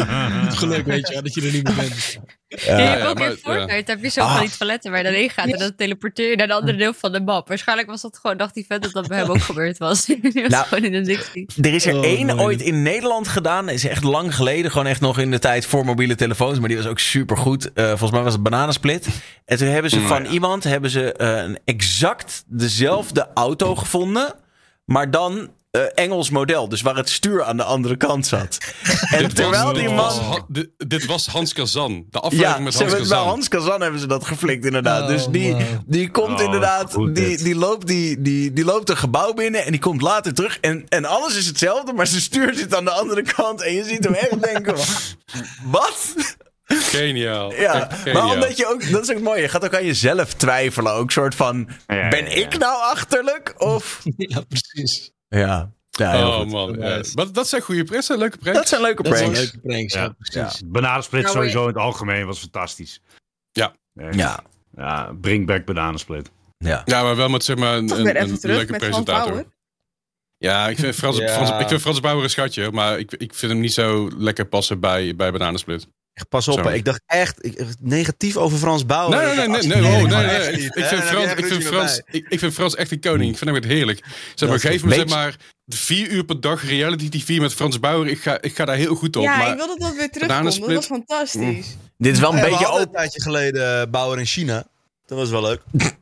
Geluk, weet je wel, dat je er niet meer bent. Ja, je ja, hebt ook maar- in Fortnite heb je zo Ah. van die toiletten waar je dan heen gaat en dan teleporteer je naar een ander deel van de map. Waarschijnlijk was dat gewoon, dacht die vet dat dat bij hem ook gebeurd was. Die was Nou, gewoon in een dictie. Er is er Oh, één ooit in Nederland gedaan. Is echt lang geleden. Gewoon echt nog in de tijd voor mobiele telefoons. Maar die was ook super goed. volgens mij was het Bananensplit. En toen hebben ze Mm, van ja. iemand hebben ze, eh, een exact dezelfde auto gevonden. Maar dan eh, Engels model. Dus waar het stuur aan de andere kant zat. En Dit terwijl was- die dit was man... Dit, dit was Hans Kazan. De aflevering Ja, met ze Hans hebben, bij Kazan. Hans Kazan hebben ze dat geflikt inderdaad. Oh, dus die, die komt Oh, inderdaad, goed die, die, loopt die, die, die loopt een gebouw binnen en die komt later terug. En, en alles is hetzelfde, maar zijn stuur zit aan de andere kant. En je ziet hem echt denken, wat? Geniaal. Ja, maar omdat je ook, dat is ook mooi, je gaat ook aan jezelf twijfelen. Ook soort van, Ja, ben ja, ja. ik nou achterlijk? Of... Ja, precies. Ja, ja Oh goed. man, ja. Nice. Maar dat zijn goede pranks, dat zijn leuke pranks. Dat zijn leuke Dat zijn pranks. leuke pranks. Ja, Ja. precies. Bananensplit Nou, sowieso in het algemeen was fantastisch. Ja. Echt. Ja, Ja, bring back bananensplit. ja. Ja, maar wel met zeg maar een, een, leuke presentator. Ja, ik vind Frans, Ja. Frans, ik vind Frans Bauer een schatje, maar ik, ik vind hem niet zo lekker passen bij, bij Bananensplit. Echt, Pas op, ik dacht echt ik, negatief over Frans Bauer. Nee, nee, nee, nee, nee, oh, nee, Ik, vind Frans, echt ik vind Frans, erbij. ik, ik vind Frans echt een koning. Ik vind hem echt heerlijk. Zeg maar, geef me zeg maar vier uur per dag reality TV met Frans Bauer. Ik ga, ik ga daar heel goed op. ja, maar ik wil dat weer terugkomt. Dat was fantastisch. Dit is wel een Ja, beetje open. een tijdje geleden eh, Bauer in China. Dat was wel leuk.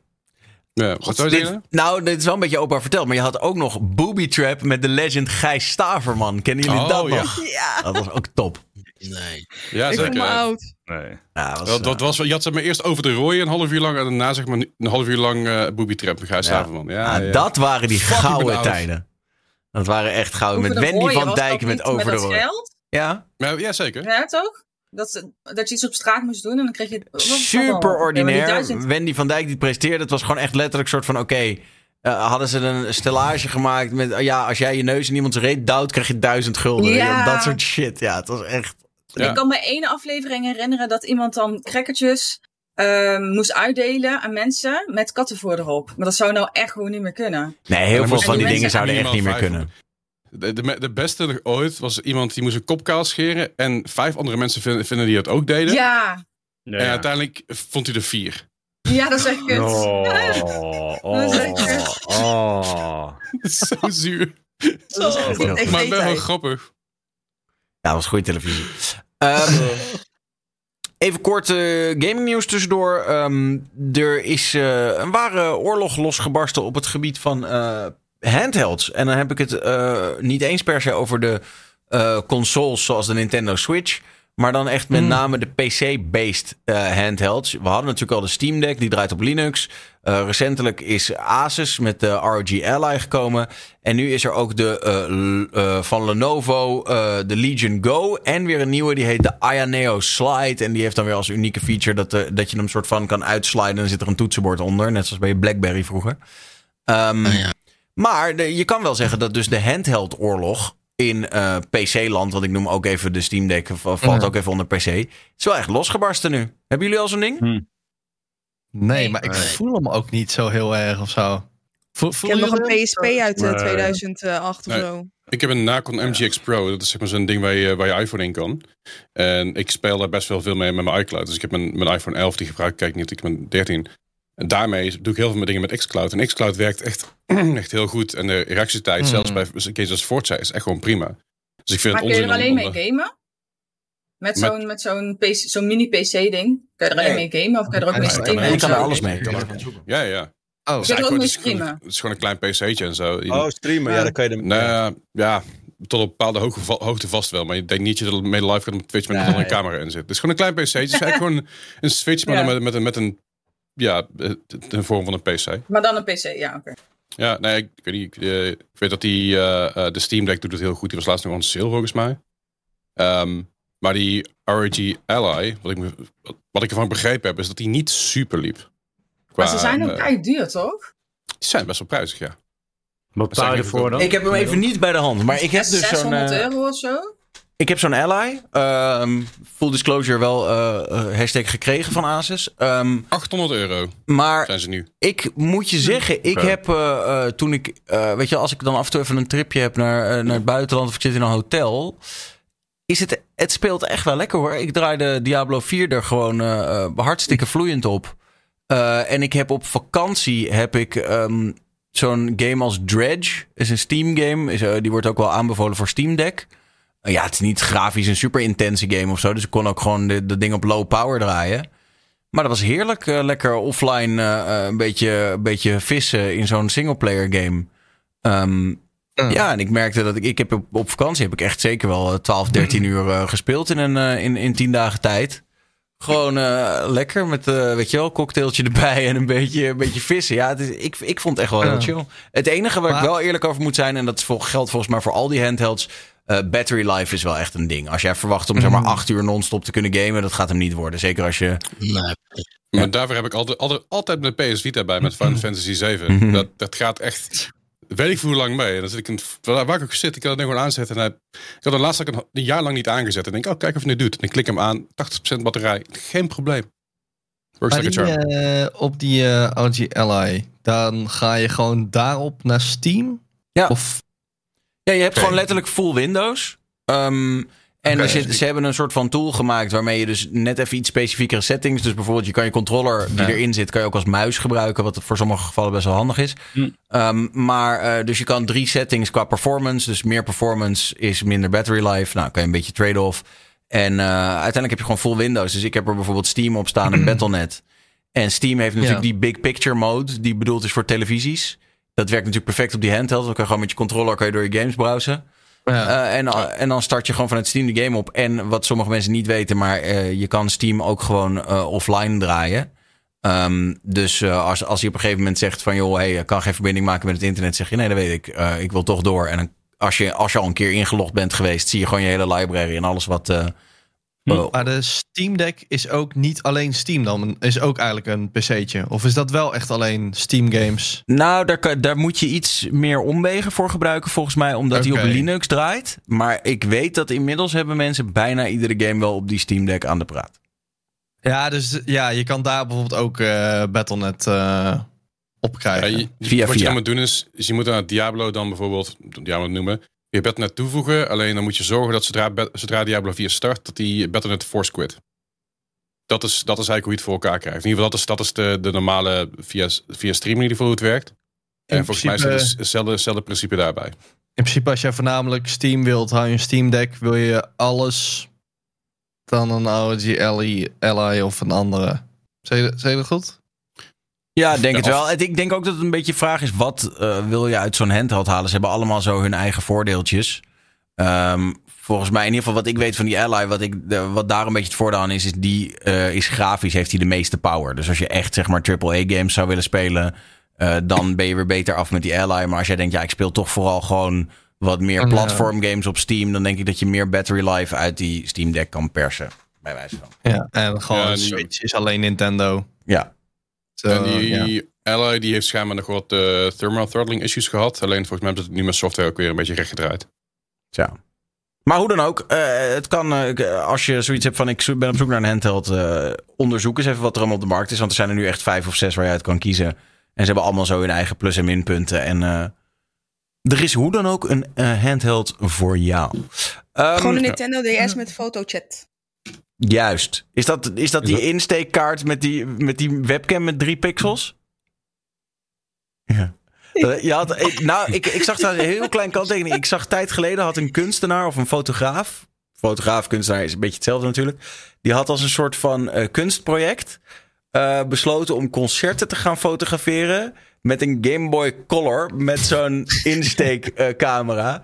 ja, wat zou je Dit, zeggen? nou, dit is wel een beetje openbaar verteld. Maar je had ook nog Booby Trap met de legend Gijs Staverman. Kennen jullie Oh, dat ja. nog? Ja, Dat was ook top. Nee. Ja, ik voel zeker. me oud. Nee. Ja, was, Dat, dat eh, was, je had zeg maar eerst over de rooien een half uur lang en daarna zeg maar een half uur lang eh booby trap met Gijs Ja. Ah, ja. Dat waren die Fuck, gouden oud. tijden. Dat waren echt gouden. Over Met Wendy rooien, van Dijk met over de geld? Ja, Ja, ja, zeker. Ja, toch? Dat, dat je iets op straat moest doen en dan kreeg je... super ordinair. duizend- Wendy van Dijk die presenteerde. Het was gewoon echt letterlijk een soort van... Oké, eh, hadden ze een stellage gemaakt met... ja, als jij je neus in iemands reet duwt, krijg je duizend gulden. Ja. Dat soort shit. Ja, het was echt... Ja. Ik kan me ene aflevering herinneren dat iemand dan crackertjes ehm, moest uitdelen aan mensen met kattenvoer erop. Maar dat zou nou echt gewoon niet meer kunnen. Nee, heel veel van die die dingen zouden echt niet meer kunnen. De, de, de beste nog ooit was iemand die moest een kop kaal scheren en vijf andere mensen vinden, vinden die het ook deden. Ja, Ja, En ja. uiteindelijk vond hij er vier. ja dat is echt kut. Oh, Dat is echt oh, oh. Dat is zo zuur. Dat is echt, echt maar wel heel grappig. Ja, dat was goede televisie. Ehm, even kort eh, gaming nieuws tussendoor. Ehm, er is eh, een ware oorlog losgebarsten op het gebied van eh, handhelds. En dan heb ik het niet eens per se over de consoles zoals de Nintendo Switch. Maar dan echt met name de PC-based eh, handhelds. We hadden natuurlijk al de Steam Deck, die draait op Linux. Eh, recentelijk is Asus met de ROG Ally gekomen. En nu is er ook de eh, van Lenovo, de Legion Go. En weer een nieuwe, die heet de Aya Neo Slide. En die heeft dan weer als unieke feature dat, dat je hem soort van kan uitsliden. En dan zit er een toetsenbord onder, net zoals bij je Blackberry vroeger. Ehm, Ah, ja. Maar de- je kan wel zeggen dat dus de handheld oorlog in eh, PC-land, want ik noem ook even de Steam Deck, valt Ja. ook even onder PC, is wel echt losgebarsten nu. Hebben jullie al zo'n ding? Hm. Nee, maar ik Nee. voel hem ook niet zo heel erg of zo. Voel, Ik heb nog een? PSP uit eh, Nee. 2008 of zo. Ik heb een Nacon MGX Pro. Dat is zeg maar zo'n ding waar je, waar je iPhone in kan. En ik speel daar best wel veel mee met mijn iCloud. Dus ik heb mijn, mijn iPhone 11 die gebruik ik kijk niet. Ik heb mijn 13. En daarmee doe ik heel veel met dingen met xCloud. En xCloud werkt echt, echt heel goed. En de reactietijd, Hmm. zelfs bij games als Forza, is echt gewoon prima. Dus ik vind Maar het kun je er om- alleen om- mee gamen? Met Met- zo'n met zo'n PC zo'n mini PC-ding? Kun je er alleen mee gamen of kun je er ook mee ik kan streamen? je en kan er alles mee. Ja, ja. Oh, er ook Het mee is gewoon- streamen. Het is gewoon een klein PC'tje en zo. Oh, streamen. Ja, Ja. dan kan je er... Nou ja, tot op een bepaalde hoogte, va- hoogte vast wel. Maar ik denk niet dat je er mee live gaat op Twitch met Nee, een andere ja. camera in zit. Het is gewoon een klein PC. Het is eigenlijk gewoon een Switch, maar Ja. dan met, met, een, met een... Ja, een vorm van een PC. Maar dan een PC, ja, oké. Ja, nee, ik, ik weet niet. Ik, eh, ik weet dat die, eh, eh, de Steam Deck doet het heel goed. Die was laatst nog on sale volgens mij. Ehm, maar die ROG Ally, wat ik, wat ik ervan begrepen heb, is dat die niet super liep. Maar ze zijn ook eh, kei duur, toch? die zijn best wel prijzig, ja. Wat betaal je zeg je ervoor dan? Ik heb hem even niet bij de hand, maar ik heb dus zo'n... 600 eh, euro of zo? Ik heb zo'n Ally. ehm, full disclosure wel eh, eh, hashtag gekregen van Asus. Ehm, 800 euro maar zijn ze nu. ik moet je zeggen, ik heb eh, eh, toen ik, eh, weet je, als ik dan af en toe even een tripje heb naar, naar het buitenland of ik zit in een hotel, is het, het speelt echt wel lekker hoor. Ik draaide Diablo 4 er gewoon hartstikke vloeiend op. Eh, en ik heb op vakantie heb ik ehm, zo'n game als Dredge, is een Steam game, is, eh, die wordt ook wel aanbevolen voor Steam Deck. Ja, het is niet grafisch een super intense game of zo, dus ik kon ook gewoon de, de ding op low power draaien. Maar dat was heerlijk. eh, lekker offline eh, eh, een, beetje, een beetje vissen in zo'n singleplayer game. Ehm, Ja. Ja, en ik merkte dat ik, ik heb op, op vakantie heb ik echt zeker wel eh, 12, 13 uur eh, gespeeld in, een, in, in 10 dagen tijd. Gewoon lekker met, weet je wel, cocktailtje erbij en een beetje, een beetje vissen. Ja, het is, ik, ik vond het echt wel heel Ja. chill. Het enige waar ik wel eerlijk over moet zijn, en dat is vol- geldt volgens mij voor al die handhelds. Eh, battery life is wel echt een ding. Als jij verwacht om zeg maar Mm. 8 uur non-stop te kunnen gamen, dat gaat hem niet worden. Zeker als je Nee. Maar daarvoor heb ik altijd, altijd, altijd mijn PS Vita bij met Final Fantasy 7. Mhm. Dat, dat gaat echt, weet ik voor hoe lang mee. En dan zit ik in, waar ik ook zit, ik kan het gewoon aanzetten. En hij, ik had hem laatst ook een, een jaar lang niet aangezet. En denk, oh, kijk of het doet. En ik klik hem aan, 80% batterij, geen probleem. Works Maar like a die, charm. eh, op die eh ROG Ally, dan ga je gewoon daarop naar Steam? Ja. Of, Ja, je hebt gewoon letterlijk full Windows. Ehm, En zit, ze hebben een soort van tool gemaakt waarmee je dus net even iets specifiekere settings. Dus bijvoorbeeld, je kan je controller die Ja. erin zit, kan je ook als muis gebruiken. Wat voor sommige gevallen best wel handig is. Hm. Ehm, maar eh, dus je kan drie settings qua performance. Dus meer performance is minder battery life. Nou, kan je een beetje trade-off. En eh, uiteindelijk heb je gewoon full Windows. Dus ik heb er bijvoorbeeld Steam op staan en Battle.net. En Steam heeft natuurlijk Ja. die big picture mode, die bedoeld is voor televisies. Dat werkt natuurlijk perfect op die handheld. Dan kan je gewoon met je controller kan je door je games browsen. Ja. Eh, en, en dan start je gewoon vanuit Steam de game op. En wat sommige mensen niet weten, maar eh, je kan Steam ook gewoon eh, offline draaien. Ehm, dus als, als je op een gegeven moment zegt van joh, hey, ik kan geen verbinding maken met het internet, zeg je nee, dat weet ik. Ik wil toch door. En dan, als, je, als je al een keer ingelogd bent geweest, zie je gewoon je hele library en alles wat. Oh, Maar de Steam Deck is ook niet alleen Steam dan. Is ook eigenlijk een PC'tje. Of is dat wel echt alleen Steam games? Nou, daar, daar moet je iets meer omwegen voor gebruiken, volgens mij, omdat hij Oké. op Linux draait. Maar ik weet dat inmiddels hebben mensen bijna iedere game wel op die Steam Deck aan de praat. Ja, dus ja, je kan daar bijvoorbeeld ook eh Battle.net eh op Ja, krijgen. je- Via wat je dan moet doen is, is je moet aan Diablo dan bijvoorbeeld, Diablo noemen, je Battle.net toevoegen. Alleen dan moet je zorgen dat zodra, zodra Diablo 4 start, dat die Battle.net force quit. Dat is, dat is eigenlijk hoe je het voor elkaar krijgt. In ieder geval, dat is, dat is de, de normale via, via stream in ieder geval hoe het werkt. En volgens mij is het dus hetzelfde, hetzelfde principe daarbij. In principe, als jij voornamelijk Steam wilt, hou je een Steam Deck, wil je alles dan een ROG Ally, Ally of een andere. Zeg je, zeg je dat goed? Ja, ik denk het wel. Ik denk ook dat het een beetje de vraag is: wat eh, wil je uit zo'n handheld halen? Ze hebben allemaal zo hun eigen voordeeltjes. Ehm, volgens mij, in ieder geval wat ik weet van die Ally, wat, ik, de- wat daar een beetje het voordeel aan is, is die eh, is grafisch, heeft hij de meeste power. Dus als je echt zeg maar AAA-games zou willen spelen, eh, dan ben je weer beter af met die Ally. Maar als jij denkt, ja, ik speel toch vooral gewoon wat meer Ja. platform-games op Steam, dan denk ik dat je meer battery life uit die Steam Deck kan persen. Bij wijze van. Ja. En gewoon Ja, Switch is alleen Nintendo. Ja. En die ja. Ally die heeft schijnbaar nog wat eh, thermal throttling issues gehad. Alleen volgens mij hebben ze het nu met software ook weer een beetje rechtgedraaid. Tja. Maar hoe dan ook, eh, het kan, eh, eh, als je zoiets hebt van ik ben op zoek naar een handheld, eh, onderzoek eens even wat er allemaal op de markt is. Want er zijn er nu echt vijf of zes waar je uit kan kiezen. En ze hebben allemaal zo hun eigen plus- en minpunten. En eh, er is hoe dan ook een eh, handheld voor jou. Ehm, Gewoon een Nintendo DS met fotochat. Juist. Is dat, is dat Is die dat- insteekkaart met die, met die webcam met drie pixels? Ja. Je had, ik- nou, ik, ik zag daar een heel klein kanttekening. Ik zag tijd geleden had een kunstenaar of een fotograaf. Fotograaf, kunstenaar is een beetje hetzelfde natuurlijk. Die had als een soort van eh, kunstproject eh, besloten om concerten te gaan fotograferen. Met een Game Boy Color met zo'n insteekcamera.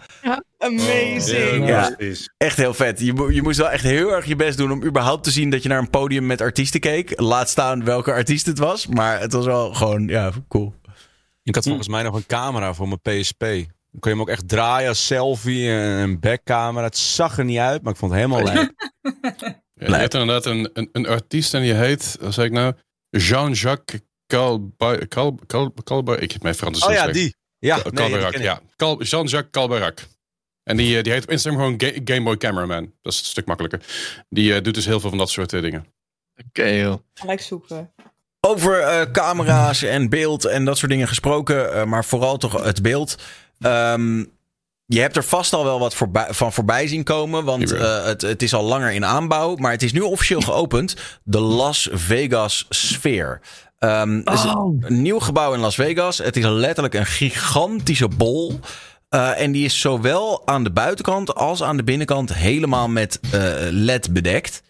Amazing. Ja. Echt heel vet. Je, je moest wel echt heel erg je best doen om überhaupt te zien dat je naar een podium met artiesten keek. Laat staan welke artiest het was. Maar het was wel gewoon, ja, cool. Ik had volgens mij nog een camera voor mijn PSP. Dan kon je hem ook echt draaien als selfie en een backcamera. Het zag er niet uit, maar ik vond het helemaal leuk. Ja, je hebt inderdaad een, een, een artiest en die heet, wat zeg ik nou? Jean-Jacques Ik heb mijn Frans Oh ja, die. Ja, nee, ja. Cal- Jean-Jacques Calberac. En die, eh, die heet op Instagram gewoon Ga- Game Boy Cameraman. Dat is een stuk makkelijker. Die eh, doet dus heel veel van dat soort eh, dingen. Oké, joh. Gelijk zoeken. Over eh, camera's en beeld en dat soort dingen gesproken. maar vooral toch het beeld. Ehm, je hebt er vast al wel wat voorbij, van voorbij zien komen. Want eh, het, het is al langer in aanbouw. Maar het is nu officieel geopend. De Las Vegas Sphere. Ehm, het is een nieuw gebouw in Las Vegas. Het is letterlijk een gigantische bol. Eh, en die is zowel aan de buitenkant als aan de binnenkant helemaal met eh, LED bedekt.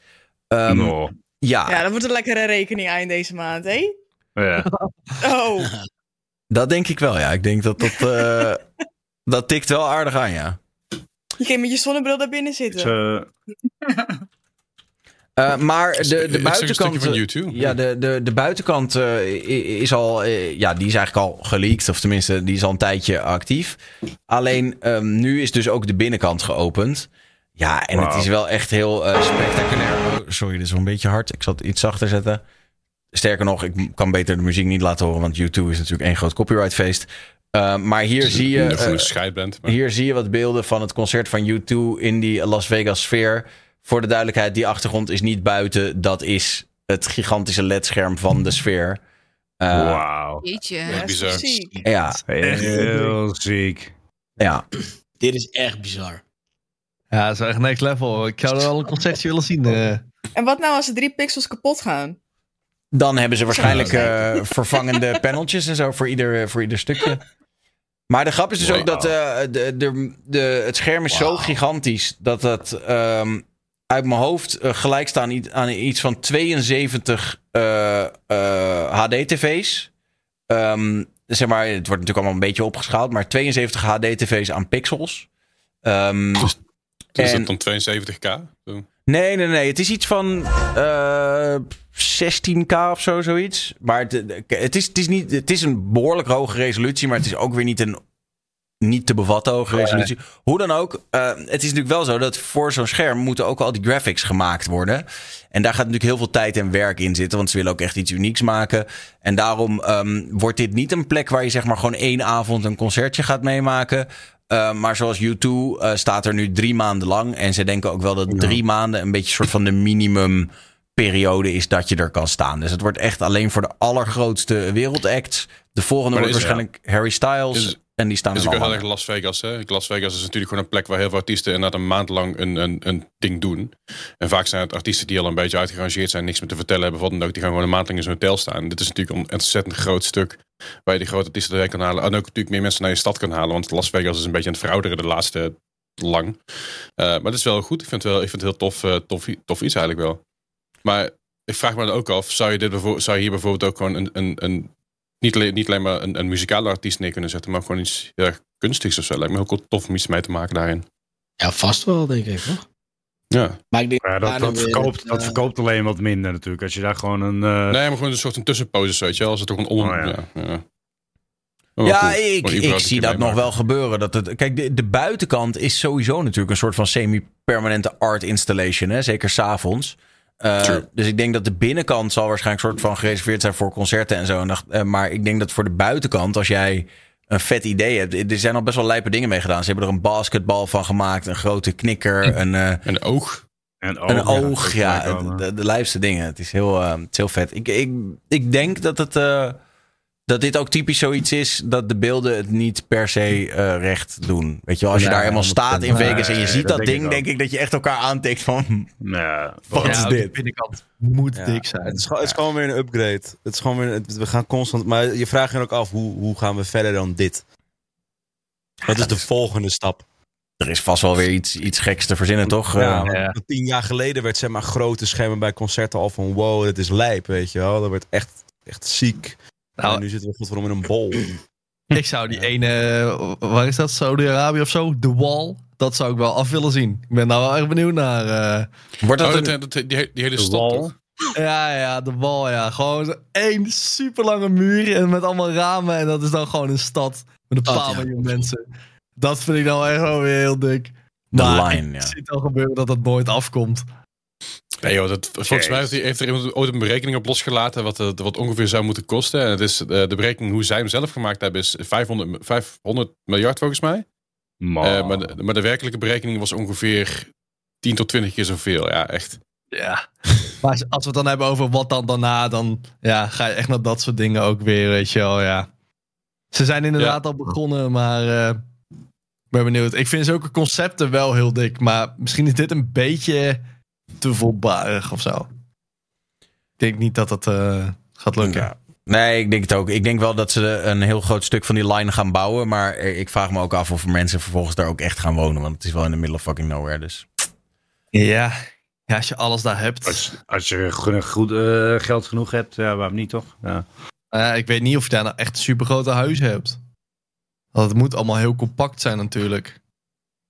Ehm, No. ja, Ja, dat wordt een lekkere rekening eind deze maand, hè? Ja. Oh, Dat denk ik wel, ja. Ik denk dat dat... eh, dat tikt wel aardig aan, ja. je ging met je zonnebril daar binnen zitten. eh, Eh, maar de, de buitenkant... van eh, YouTube. Ja, de, de, de buitenkant eh, is al... ja, die is eigenlijk al geleakt. Of tenminste, die is al een tijdje actief. Alleen, ehm, nu is dus ook de binnenkant geopend. Ja, en het is wel echt heel spectaculair. Oh, sorry, dit is wel een beetje hard. Ik zal het iets zachter zetten. Sterker nog, ik kan beter de muziek niet laten horen... want YouTube is natuurlijk één groot copyrightfeest. Maar hier zie je... Maar... Hier zie je wat beelden van het concert van U2 in die Las Vegas sfeer. Voor de duidelijkheid, die achtergrond is niet buiten. Dat is het gigantische ledscherm van de sfeer. Eh, Wauw. Jeetje. Ja, bizar. ziek. Ja, Heel ziek. ja. Dit is echt bizar. Ja, dat is echt next level. Ik zou er wel een concertje willen zien. eh. En wat nou als er drie pixels kapot gaan? Dan hebben ze waarschijnlijk eh, vervangende paneltjes en zo voor ieder, voor ieder stukje. Maar de grap is dus ook dat eh, de, de, de, het scherm is zo gigantisch dat dat ehm, uit mijn hoofd eh, gelijk staat aan, iets van 72 eh, eh, HD-tv's. Ehm, zeg maar, het wordt natuurlijk allemaal een beetje opgeschaald, maar 72 HD-tv's aan pixels. Ehm, Dus is en- dat dan 72k? Zo. Nee, nee, nee. Het is iets van eh 16k of zo, zoiets. Maar het, het, is, het, is niet, het is een behoorlijk hoge resolutie, maar het is ook weer niet een niet te bevatten hoge resolutie. Hoe dan ook, eh, het is natuurlijk wel zo dat voor zo'n scherm moeten ook al die graphics gemaakt worden. En daar gaat natuurlijk heel veel tijd en werk in zitten, want ze willen ook echt iets unieks maken. En daarom ehm, wordt dit niet een plek waar je zeg maar gewoon één avond een concertje gaat meemaken. Uh, maar zoals U2 uh, staat er nu drie maanden lang. En ze denken ook wel dat drie maanden een beetje een soort van de minimum periode is dat je er kan staan. Dus het wordt echt alleen voor de allergrootste wereldacts. De volgende Maar wordt waarschijnlijk Harry Styles. Is- en die staan Dus ik heel erg Las Vegas. Hè? Las Vegas is natuurlijk gewoon een plek waar heel veel artiesten inderdaad een maand lang een, een, een ding doen. En vaak zijn het artiesten die al een beetje uitgerangeerd zijn, niks meer te vertellen hebben. Wat dan ook, die gaan gewoon een maand lang in zo'n hotel staan. Dit is natuurlijk een ontzettend groot stuk waar je die grote artiesten doorheen kan halen. En ook natuurlijk meer mensen naar je stad kan halen. Want Las Vegas is een beetje aan het verouderen de laatste lang. Uh, maar dat is wel goed. Ik vind het, wel, ik vind het heel tof, uh, tof, tof iets eigenlijk wel. Maar ik vraag me dan ook af, zou je, dit zou je hier bijvoorbeeld ook gewoon een, een, een niet, alleen, niet alleen maar een, een muzikale artiest neer kunnen zetten, maar gewoon iets kunstigs of zo. Lijkt me heel cool, tof om iets mee te maken daarin. Ja, vast wel, denk ik. Hoor. Ja. Maar ik denk Ja, dat, dat, verkoopt, dat verkoopt alleen wat minder natuurlijk. Als je daar gewoon een... Uh... Nee, maar gewoon een soort van tussenposes, weet je wel. Als het toch een on... Oh, ja. ja, ja. Oh, ja, cool. ik, ik zie dat nog wel gebeuren. Dat het, kijk, de, de, buitenkant is sowieso natuurlijk een soort van semi-permanente art installation. Hè? Zeker s'avonds. Uh, dus ik denk dat de binnenkant zal waarschijnlijk soort van gereserveerd zijn voor concerten en zo. En dacht, uh, maar ik denk dat voor de buitenkant, als jij een vet idee hebt. Er zijn al best wel lijpe dingen mee gedaan. Ze hebben er een basketbal van gemaakt, een grote knikker, een, uh, een oog. Een oog, een oog ja. ja de, de, de lijpste dingen. Het is heel, uh, het is heel vet. Ik, ik, ik denk dat het. Dat dit ook typisch zoiets is dat de beelden het niet per se uh, recht doen. Weet je wel, als je daar helemaal staat in Vegas en je ziet dat dat, denk ding, ik denk ik dat je echt elkaar aantikt van. Ja, wat is dit? De binnenkant moet Ja, dik zijn. Het is, gewoon, het is gewoon weer een upgrade. Het is gewoon weer, het- we gaan constant. Maar je vraagt je ook af hoe, hoe gaan we verder dan dit? Wat is de volgende stap? Er is vast wel weer iets, iets geks te verzinnen, toch? Ja, Tien jaar geleden werd zeg maar grote schermen bij concerten al van wow, dit is lijp, weet je wel. Dat werd echt, echt ziek. Nou, en nu zitten we godverdomme in een bol. Ik zou die ene, eh, waar is dat? Saudi-Arabië of zo? The Wall. Dat zou ik wel af willen zien. Ik ben nou wel erg benieuwd naar. eh, Wordt dat Oh, een- dat, dat- die, die hele De stad, wall? toch? Ja, ja, de wal, ja. Gewoon zo één super lange muur en met allemaal ramen. En dat is dan gewoon een stad met een paar ja. miljoen mensen. Dat vind ik dan echt wel weer heel dik. De Maar line, ik ja. zie het al gebeuren dat dat nooit afkomt. Nee joh, dat, volgens mij heeft, er iemand ooit een berekening op losgelaten wat, het, wat ongeveer zou moeten kosten. En het is, eh, de berekening hoe zij hem zelf gemaakt hebben is 500, 500 miljard volgens mij. Eh, maar, de, maar de werkelijke berekening was ongeveer 10 tot 20 keer zoveel. Ja, echt. Ja. Maar als- we het dan hebben over wat dan daarna, dan ja, ga je echt naar dat soort dingen ook weer, weet je wel, ja. Ze zijn inderdaad al begonnen, maar eh, ik ben benieuwd. Ik vind zulke concepten wel heel dik, maar misschien is dit een beetje te voorbarig of zo. Ik denk niet dat het eh, gaat lukken. Ja. Nee, ik denk het ook. Ik denk wel dat ze een heel groot stuk van die line gaan bouwen. Maar ik vraag me ook af of mensen vervolgens daar ook echt gaan wonen. Want het is wel in de middle of fucking nowhere. Dus. Ja. ja, als je alles daar hebt. Als, als je goed, goed eh, geld genoeg hebt, ja, waarom niet toch? Ja. Eh, ik weet niet of je daar nou echt super grote huizen hebt. Want het moet allemaal heel compact zijn natuurlijk.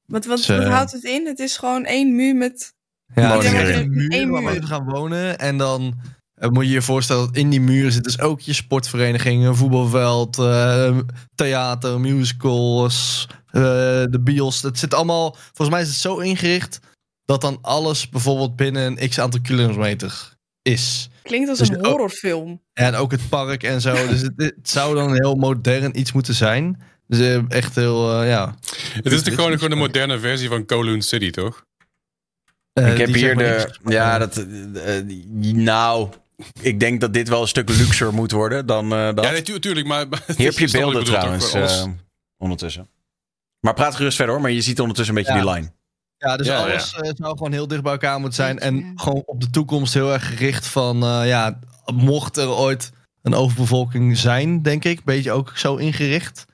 Wat, wat, wat houdt het in? Het is gewoon één muur met... Ja, het is erin. een muur gaan wonen. En dan eh, moet je je voorstellen dat in die muren zit dus ook je sportvereniging, een voetbalveld, eh, theater, musicals, eh, de bios. Het zit allemaal, volgens mij is het zo ingericht dat dan alles bijvoorbeeld binnen een x aantal kilometer is. Klinkt als Dus een ook- horrorfilm. En ook het park en zo. Dus het, het zou dan heel modern iets moeten zijn. Dus echt heel, eh, ja. Het is toch gewoon, gewoon een moderne versie van Kowloon City, toch? Eh, ik heb hier de. Ja, dat. eh, nou. Ik denk dat dit wel een stuk luxer moet worden dan eh, dat. Ja, natuurlijk, tuurlijk, maar... maar Hier heb je beelden trouwens ondertussen. Maar praat gerust verder hoor. Maar je ziet ondertussen een beetje Ja. die line. Ja, dus Ja, alles eh, zou gewoon heel dicht bij elkaar moeten zijn. En gewoon op de toekomst heel erg gericht van... eh, ja, mocht er ooit een overbevolking zijn, denk ik... beetje ook zo ingericht...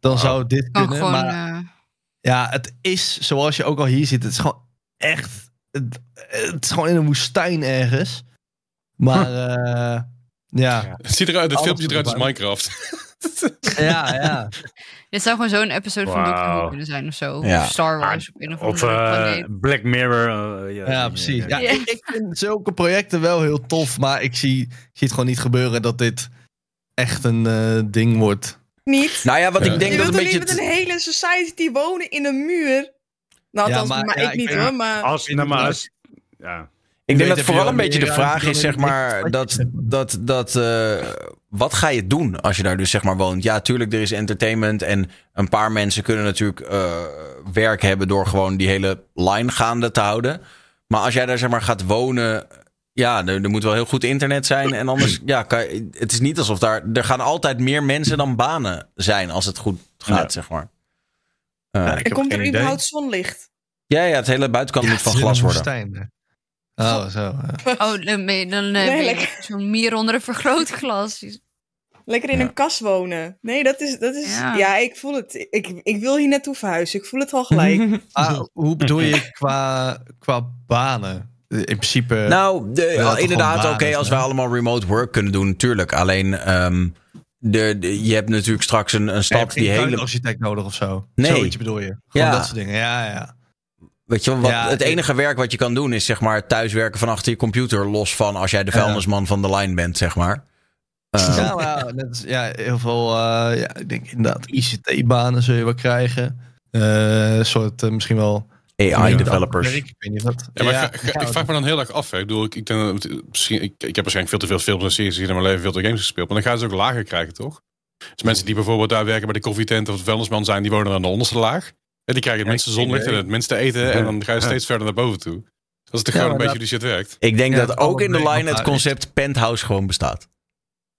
dan zou dit Kan kunnen. gewoon, maar ja, het is zoals je ook al hier ziet... het is gewoon echt... Het, het is gewoon in een woestijn ergens. Maar eh, ja... Het ziet eruit, het filmpje ziet eruit als. Minecraft. Ja, ja. dit zou gewoon zo'n episode van Doctor Who kunnen zijn of zo. Ja. Of Star Wars op een of andere eh, planeet. Black Mirror. eh, ja, Ja, precies. Ja, Ja. ik, ik vind zulke projecten wel heel tof, maar ik zie, ik zie het gewoon niet gebeuren dat dit echt een eh, ding wordt. Niet. Nou ja, wat Ja. ik denk je dat wilt een toch beetje... niet met een hele society wonen in een muur? Nou, Ja, maar- maar, ja, ik niet hoor, maar... Als, nou, maar als, ja. Ik denk dat je vooral een beetje de vraag is, zeg maar, dat, dat, dat, eh, wat ga je doen als je daar dus zeg maar woont? Ja, tuurlijk, er is entertainment en een paar mensen kunnen natuurlijk eh, werk hebben door gewoon die hele line gaande te houden. Maar als jij daar zeg maar gaat wonen, ja, er, er moet wel heel goed internet zijn en anders, ja, kan je- het is niet alsof daar, er gaan altijd meer mensen dan banen zijn als het goed gaat, Ja. zeg maar. Eh, Ja, en komt er idee. überhaupt zonlicht? ja, ja, het hele buitenkant moet van glas worden. woestijn. Oh, zo. ja. Oh, dan ben je, dan, eh, zo'n mier onder een vergrootglas. Lekker in Ja. een kas wonen. Nee, dat is... Dat is Ja. ja. ik voel het. Ik, ik wil hier naartoe verhuizen. Ik voel het al gelijk. Ah, hoe bedoel je qua, qua banen? In principe... Nou, de- Ja, toch inderdaad, oké, als wij allemaal remote work kunnen doen, natuurlijk. Alleen, ehm, de, de- je hebt natuurlijk straks een, een stad die hele... tuinarchitect nodig of zo. Nee. Zoiets bedoel je. Gewoon Ja. dat soort dingen. Ja, ja. Weet je, wat, Ja, het ik- enige werk wat je kan doen is zeg maar thuiswerken van achter je computer. Los van als jij de Ja. vuilnisman van de line bent, zeg maar. Eh, Ja, net als- ja, heel veel, eh, ja, ik denk inderdaad ICT-banen zul je wel krijgen. Een soort, misschien wel... AI-developers. Ik weet niet wat. Ja, Ja, ik, vraag me dan heel erg af. Hè. Ik, bedoel, ik, ik, denk misschien, ik, ik heb waarschijnlijk veel te veel films en series gezien in mijn leven, veel te veel games gespeeld. Maar dan gaan ze ook lager krijgen, toch? Dus mensen die bijvoorbeeld daar werken bij de koffietent of de vuilnisman zijn, die wonen aan de onderste laag. En die krijgen het minste zonlicht en het minste eten. En dan ga je steeds verder naar boven toe. Dat is toch Ja, gewoon een beetje hoe die shit werkt. Ik denk Ja, dat ook in de line het concept penthouse gewoon bestaat.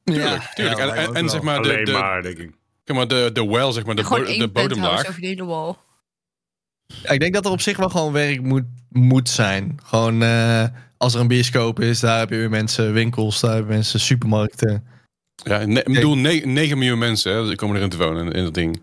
Tuurlijk, tuurlijk. ja, en, zeg maar de, de, maar, denk ik. zeg maar de, de well, zeg maar de, Gewoon bo- de bodemlaag. over de hele wall. Ja, ik denk dat er op zich wel gewoon werk moet, moet zijn. Gewoon eh, als er een bioscoop is, daar heb je weer mensen, winkels, daar heb je mensen, supermarkten. Ja, ik bedoel, 9 miljoen mensen hè, die komen erin te wonen in, dat ding.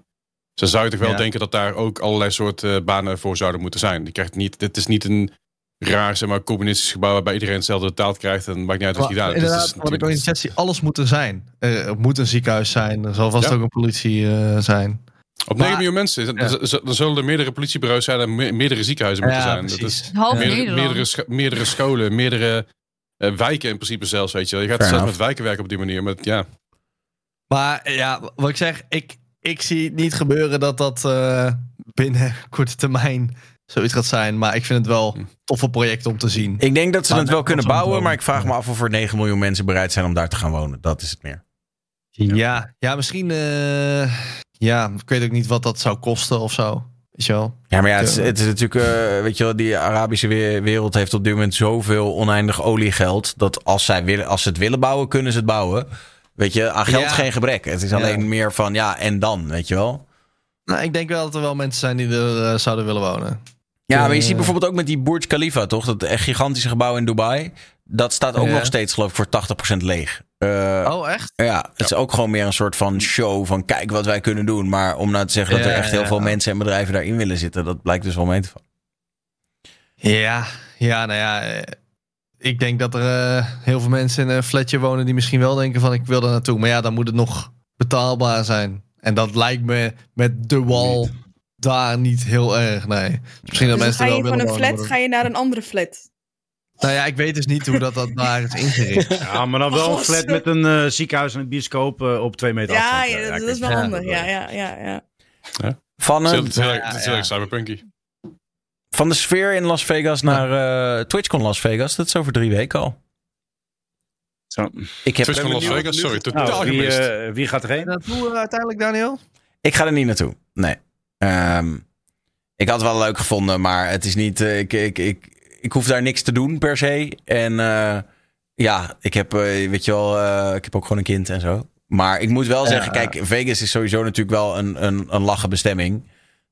Ze zou je toch wel Ja. denken dat daar ook allerlei soorten banen voor zouden moeten zijn. Die krijgt niet, dit is niet een raar, zeg maar, communistisch gebouw waarbij iedereen hetzelfde betaald krijgt en maakt niet uit wat je daar doet. Dus inderdaad, wat ik ook in de natuurlijk- chat zie, alles moet er zijn. Eh, er moet een ziekenhuis zijn, er zal vast Ja. ook een politie eh, zijn. Op Maar- 9 miljoen mensen, dan, Ja. dan- dan zullen er meerdere politiebureaus zijn en me- meerdere ziekenhuizen moeten Ja, zijn. Dat is Half meerdere, meerdere, scho- meerdere scholen, meerdere eh, wijken in principe zelfs, weet je wel. Je gaat zelfs met wijken werken op die manier, maar ja. Maar eh, ja, wat ik zeg, ik, ik zie het niet gebeuren dat dat eh, binnen korte termijn zoiets gaat zijn. Maar ik vind het wel Hm. toffe project om te zien. Ik denk dat ze Maar het wel kunnen een bouwen, maar ik vraag me af of er 9 miljoen mensen bereid zijn om daar te gaan wonen. Dat is het meer. Ja, ja misschien. eh, ja, ik weet ook niet wat dat zou kosten of zo. Weet je wel? Ja, maar ja, het is, het is natuurlijk, eh, weet je wel, die Arabische we- wereld heeft op dit moment zoveel oneindig oliegeld. Dat als, zij willen, als ze het willen bouwen, kunnen ze het bouwen. Weet je, aan geld Ja. geen gebrek. Het is Ja. alleen meer van ja, en dan, weet je wel. Nou, ik denk wel dat er wel mensen zijn die er eh, zouden willen wonen. Ja, maar je Eh. ziet bijvoorbeeld ook met die Burj Khalifa, toch? Dat echt gigantische gebouw in Dubai. Dat staat ook Ja. nog steeds, geloof ik, voor 80% leeg. Eh, Oh, echt? Ja, het is ook gewoon meer een soort van show van kijk wat wij kunnen doen. Maar om nou te zeggen dat Ja, er echt heel ja. veel mensen en bedrijven daarin willen zitten, dat blijkt dus wel mee te vallen. Ja, ja, nou ja. eh, Ik denk dat er eh, heel veel mensen in een flatje wonen die misschien wel denken van ik wil er naartoe. Maar ja, dan moet het nog betaalbaar zijn. En dat lijkt me met de wall daar niet heel erg, nee. Misschien dat Dus mensen ga je wel van willen een flat maar ga je naar een andere flat. Nou ja, ik weet dus niet hoe dat, dat daar is ingericht. Ja, maar dan wel een flat met een eh, ziekenhuis en een bioscoop eh, op twee meter Ja, afstand. ja, dat, dat is wel ja, handig. dat Ja, ja, ja, ja. Van, Het eh, is heel, ja, het is heel ja. erg cyberpunky. van de sfeer in Las Vegas naar eh TwitchCon Las Vegas. Dat is over drie weken al. Zo. Ik, heb, Twitch van Las Vegas, sorry, totaal Nou, wie, gemist. wie gaat er heen? Naartoe uiteindelijk, Daniel? ik ga er niet naartoe. Nee. Ehm, ik had het wel leuk gevonden, maar het is niet. ik, ik, ik, ik hoef daar niks te doen per se. En eh, ja, ik heb, eh, weet je wel, eh, ik heb ook gewoon een kind en zo. Maar ik moet wel Ja. zeggen, kijk, Vegas is sowieso natuurlijk wel een, een, een lachen bestemming.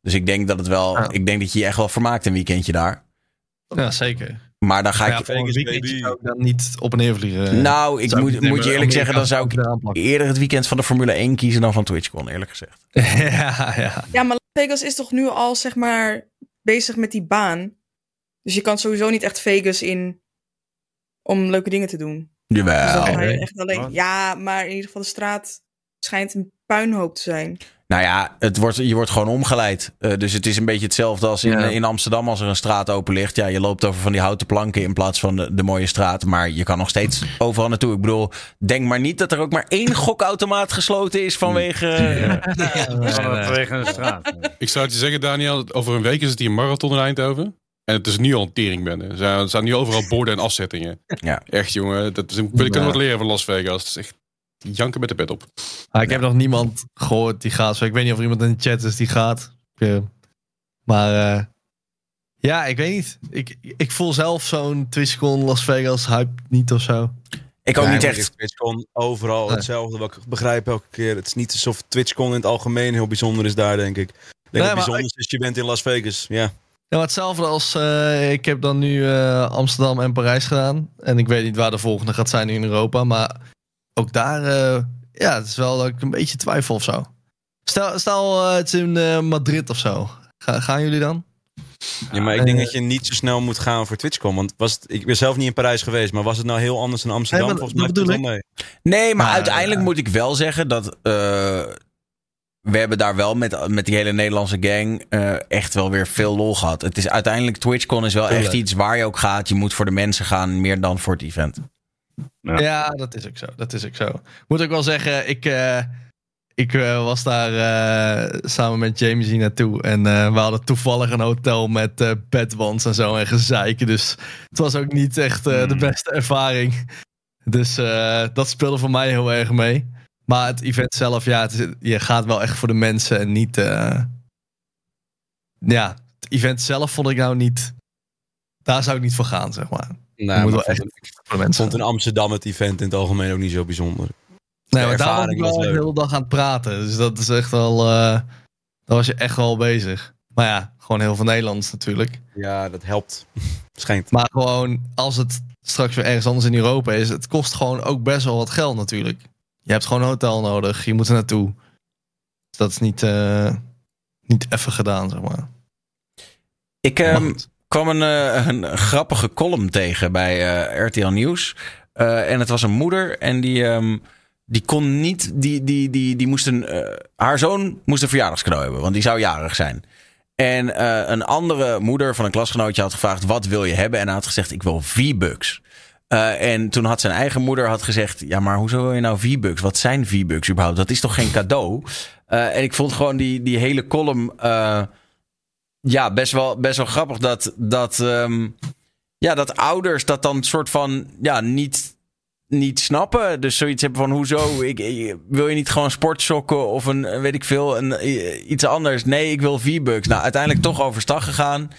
Dus ik denk dat het wel. Ik denk dat je je echt wel vermaakt een weekendje daar. Ja, zeker. Maar dan ga Maar ik. ja, voor een weekendje zou ik dan niet op en neer vliegen. nou, ik moet, moet je eerlijk zeggen, dan zou ik eerder het weekend van de Formule 1 kiezen dan van TwitchCon, eerlijk gezegd. ja, ja. Ja, maar Las Vegas is toch nu al, zeg maar, bezig met die baan. Dus je kan sowieso niet echt Vegas in om leuke dingen te doen. Dus Jawel. je echt alleen... Ja, maar in ieder geval de straat schijnt een puinhoop te zijn. Nou ja, het wordt, je wordt gewoon omgeleid. Eh, dus het is een beetje hetzelfde als in, Ja. in Amsterdam als er een straat open ligt. Ja, je loopt over van die houten planken in plaats van de, de mooie straat. Maar je kan nog steeds overal naartoe. Ik bedoel, denk maar niet dat er ook maar één gokautomaat gesloten is vanwege... eh, Vanwege een straat. Ik zou het je zeggen, Daniel, over een week is het hier een marathon in Eindhoven. En het is nu al een teringbende. Er zijn- staan nu overal borden en afzettingen. Ja. Echt, jongen. Dat is, ik kan Ja. wat leren van Las Vegas. Het is echt janken met de pet op. Maar ik heb nog niemand gehoord die gaat. Zo, ik weet niet of er iemand in de chat is die gaat. Eh, Maar eh, ja, ik weet niet. Ik, ik voel zelf zo'n TwitchCon Las Vegas hype niet of zo. Ik ook Ja, niet echt. TwitchCon overal Nee. hetzelfde. Wat ik begrijp elke keer. Het is niet alsof TwitchCon in het algemeen heel bijzonder is daar, denk ik. Ik denk Nee, het bijzonder is, je bent in Las Vegas. Ja. Ja, maar hetzelfde als eh, ik heb dan nu eh, Amsterdam en Parijs gedaan. En ik weet niet waar de volgende gaat zijn in Europa. Maar ook daar, eh, ja, het is wel dat ik een beetje twijfel of zo. Stel, stel het is in eh, Madrid of zo. Ga- gaan jullie dan? Ja, maar ik denk dat je niet zo snel moet gaan voor TwitchCon. Want was het, ik ben zelf niet in Parijs geweest, maar was het nou heel anders dan Amsterdam? Nee, maar Volgens mij het wel mee. Nee, maar uiteindelijk moet ik wel zeggen dat... we hebben daar wel met, met die hele Nederlandse gang eh, echt wel weer veel lol gehad. Het is uiteindelijk, TwitchCon is wel echt iets waar je ook gaat. Je moet voor de mensen gaan, meer dan voor het event. Ja. Ja. dat is ook zo. Dat is ook zo. Moet ook wel zeggen, ik, eh, ik eh, was daar eh, samen met James hier naartoe. En eh, we hadden toevallig een hotel met eh bedwans en zo en gezeiken. Dus het was ook niet echt eh, de beste ervaring. Dus eh, dat speelde voor mij heel erg mee. Maar het event zelf, ja, het is- je gaat wel echt voor de mensen en niet... eh, ja, het event zelf vond ik nou niet... Daar zou ik niet voor gaan, zeg maar. Nou, je moet maar wel vond- echt voor de mensen vond in Amsterdam het event in het algemeen ook niet zo bijzonder. Nee, maar daar was ik wel de hele dag aan het praten. Dus dat is echt wel... eh daar was je echt wel bezig. Maar ja, gewoon heel veel Nederlands natuurlijk. Ja, dat helpt. Schijnt. Maar gewoon, als het straks weer ergens anders in Europa is... het kost gewoon ook best wel wat geld natuurlijk. Je hebt gewoon een hotel nodig. Je moet er naartoe. Dus dat is niet, eh, niet even gedaan, zeg maar. Ik ehm, kwam een, eh, een grappige column tegen bij eh, RTL Nieuws. En het was een moeder en die, ehm, die kon niet... Die, die, die, die moest een, haar zoon moest een verjaardagscadeau hebben, want die zou jarig zijn. En een andere moeder van een klasgenootje had gevraagd... wat wil je hebben? En hij had gezegd, ik wil V-Bucks. Eh, en toen had zijn eigen moeder had gezegd... ja, maar hoezo wil je nou V-Bucks? Wat zijn V-Bucks überhaupt? Dat is toch geen cadeau? Eh, en ik vond gewoon die, die hele column... eh, ja, best wel, best wel grappig dat, dat, ehm, ja, dat ouders dat dan soort van ja, niet, niet snappen. Dus zoiets hebben van hoezo? Ik, wil je niet gewoon sportsokken of een weet ik veel, een, iets anders? Nee, ik wil V-Bucks. Nou, uiteindelijk toch overstag gegaan.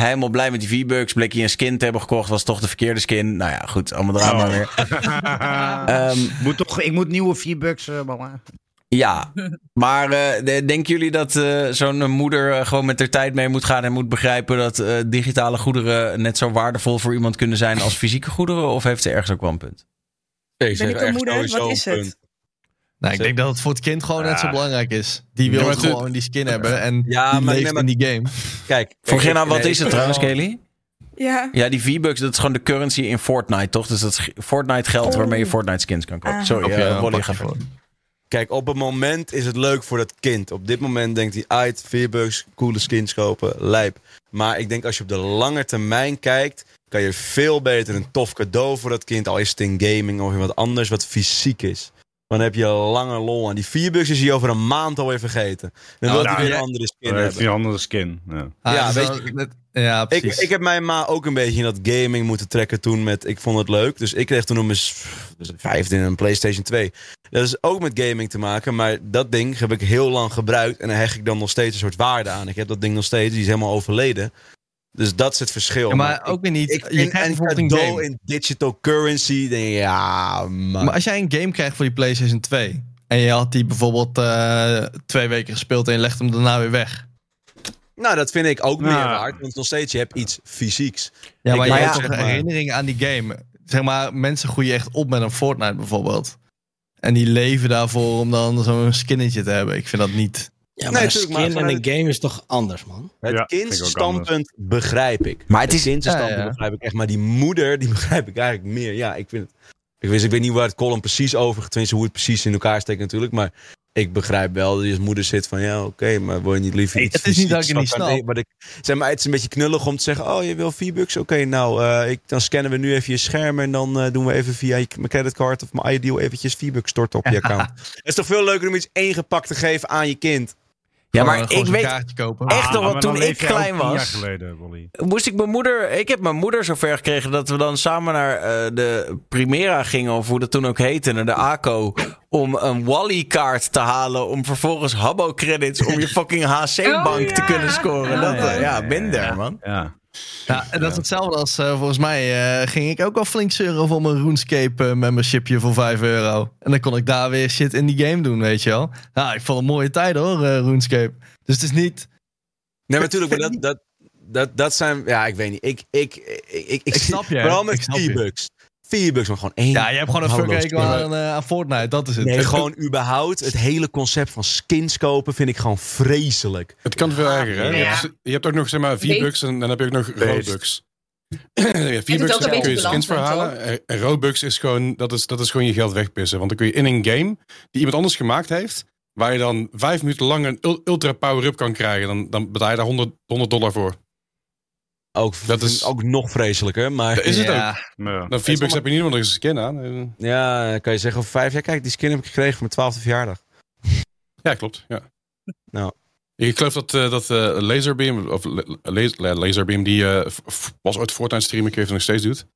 Helemaal blij met die V-Bucks. Bleek hij een skin te hebben gekocht. Was toch de verkeerde skin. Nou ja, goed. Allemaal drama Oh. weer. Ehm, moet toch, ik moet nieuwe V-Bucks uh, ballen. Ja, maar eh, de- denken jullie dat eh, zo'n moeder eh, gewoon met haar tijd mee moet gaan en moet begrijpen dat eh, digitale goederen net zo waardevol voor iemand kunnen zijn als fysieke goederen? Of heeft ze ergens ook wel een punt? Nee, Ben ik een moeder? Wat is het? Nou, ik denk dat het voor het kind gewoon net zo Ja. belangrijk is. Die wil Ja, gewoon die skin hebben en Ja, die maar- leeft nee, maar- in die game. Kijk. Kijk, nou, wat nee, is het trouwens, Kelly? Ja. Ja, die V-Bucks, dat is gewoon de currency in Fortnite, toch? Dus dat is Fortnite geld Oh. waarmee je Fortnite skins kan kopen. Ah. Sorry, je eh, Wally, voor. verder. Kijk, op het moment is het leuk voor dat kind. Op dit moment denkt hij, uit, Veerbugs, coole skins kopen, lijp. Maar ik denk als je op de lange termijn kijkt, kan je veel beter een tof cadeau voor dat kind. Al is het in gaming of in wat anders wat fysiek is. Dan heb je lange lol aan. Die Vierbugs is hij over een maand alweer vergeten. Dan wil nou, hij weer ja. een andere skin heeft hebben. hij een andere skin. Ja. Ah, Ja, weet je- ja, Ik, precies. ik heb mijn ma ook een beetje in dat gaming moeten trekken toen met... Ik vond het leuk. Dus ik kreeg toen om mijn s- dus vijfde een PlayStation 2. Dat is ook met gaming te maken. Maar dat ding heb ik heel lang gebruikt. En daar hecht ik dan nog steeds een soort waarde aan. Ik heb dat ding nog steeds. Die is helemaal overleden. Dus dat is het verschil. Ja, maar ook weer niet. Ik je krijgt een bijvoorbeeld een cadeau game. in digital currency. Denk ja, man. Maar als jij een game krijgt voor die PlayStation 2 en je had die bijvoorbeeld eh, twee weken gespeeld en je legt hem daarna weer weg. Nou, dat vind ik ook meer waard. Want nog steeds, je hebt iets fysieks. Ja, Ik maar je weet hebt toch een maar- herinnering aan die game. Zeg maar, mensen groeien echt op met een Fortnite bijvoorbeeld. En die leven daarvoor om dan zo'n skinnetje te hebben. Ik vind dat niet. Ja, Nee, maar een tuurlijk, maar skin en een game is toch anders, man? Het Ja, kindstandpunt begrijp ik. Maar het het is- kindstandpunt Ja, ja. begrijp ik echt. Maar die moeder, die begrijp ik eigenlijk meer. Ja, ik vind het... Ik, wist, ik weet niet waar het column precies over... Tenminste, hoe het precies in elkaar steekt natuurlijk. Maar ik begrijp wel dat je als moeder zit van... Ja, oké, maar wil je niet liever Nee, iets het is niet dat ik het niet snap. het- wat ik, zeg maar, het is een beetje knullig om te zeggen... Oh, je wil V-Bucks? Oké, nou, eh, ik, dan scannen we nu even je scherm... en dan eh, doen we even via je, mijn creditcard of mijn iDeal... eventjes V-Bucks storten op je account. Het is toch veel leuker om iets ingepakt te geven aan je kind... Ja, maar ik weet echt nog Ah, wel, maar toen ik klein was... geleden. Moest ik mijn moeder... Ik heb mijn moeder zover gekregen dat we dan samen naar eh, de Primera gingen... of hoe dat toen ook heette, naar de ACO... om een Wally-kaart te halen... om vervolgens Habbo-credits... om je fucking HC-bank Oh, te ja. kunnen scoren. Dat, eh, Ja, ja, ja, ja. man. Ja. Ja, en dat is hetzelfde als eh, volgens mij eh, ging ik ook al flink zeuren voor mijn RuneScape eh, membershipje voor 5 euro. En dan kon ik daar weer shit in die game doen, weet je wel. Nou, ik vond het een mooie tijd hoor, eh, RuneScape. Dus het is niet... Nee, maar natuurlijk, maar dat, dat, dat, dat zijn... Ja, ik weet niet. Ik, ik, ik, ik, ik, snap je, Vooral ik met snap V-Bucks. V-Bucks, maar gewoon één... Ja, je hebt gewoon een fuck houdloos hekel spel. aan, eh, aan Fortnite, dat is het. Nee, gewoon überhaupt het hele concept van skins kopen vind ik gewoon vreselijk. Het kan veel erger, hè? Ja. Je, hebt, je hebt ook nog zeg maar V-Bucks en dan heb je ook nog. Robux. ja, V-Bucks kun je skins voor balans, halen. En- is gewoon, dat is, dat is gewoon je geld wegpissen. Want dan kun je in een game die iemand anders gemaakt heeft, waar je dan vijf minuten lang een ul- ultra power-up kan krijgen, dan, dan betaal je daar 100, 100 dollar voor. Ook, Dat is- ook nog vreselijker. Maar Dat is het ook. ja, Ja. Dan V-Bucks heb je niet, want er is een skin aan. Eh, ja, kan je zeggen over vijf jaar, kijk, die skin heb ik gekregen voor mijn twaalfde verjaardag. Ja, klopt. Ja. Nou. Ik geloof dat, eh, dat eh, Laserbeam, of La- La- La- Laserbeam, die eh, f- f- was ooit Fortnite streamer, ik weet het nog steeds doet.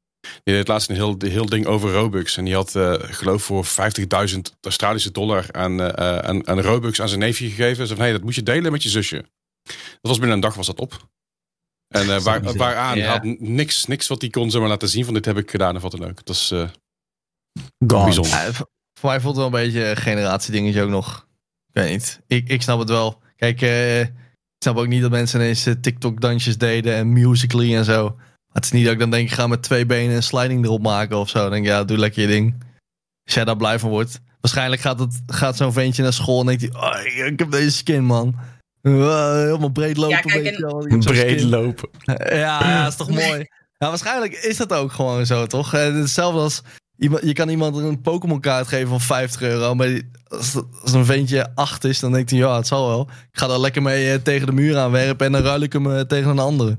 Die deed laatst een heel, heel ding over Robux. En die had, eh geloof voor 50.000 Australische dollar aan, aan, aan Robux aan zijn neefje gegeven. Ze van, hey, dat moet je delen met je zusje. Dat was binnen een dag was dat op. En eh, waar, waaraan Ja. had niks, niks wat hij kon zomaar laten zien van dit heb ik gedaan of wat dan ook. Dat is eh, Gone. bijzonder. Ja, voor mij voelt het wel een beetje een generatiedingetje ook nog. Ik weet niet. Ik, ik snap het wel. Kijk, eh, ik snap ook niet dat mensen ineens TikTok-dansjes deden en Musical.ly en zo. Maar het is niet dat ik dan denk, ik ga met twee benen een sliding erop maken of zo. Dan denk ik, ja, doe lekker je ding. Als jij daar blij van wordt. Waarschijnlijk gaat, het, gaat zo'n ventje naar school en denkt hij, oh, ik heb deze skin, man. Uh, helemaal breed lopen, Ja, kijk, en- Breed skin. lopen. Ja, dat is toch mooi. Ja, waarschijnlijk is dat ook gewoon zo, toch? Eh, Hetzelfde als iemand, je kan iemand een Pokémon kaart geven van 50 euro. Maar als, als een ventje 8 is, dan denkt hij, ja, het zal wel. Ik ga daar lekker mee eh, tegen de muur aanwerpen en dan ruil ik hem eh, tegen een andere.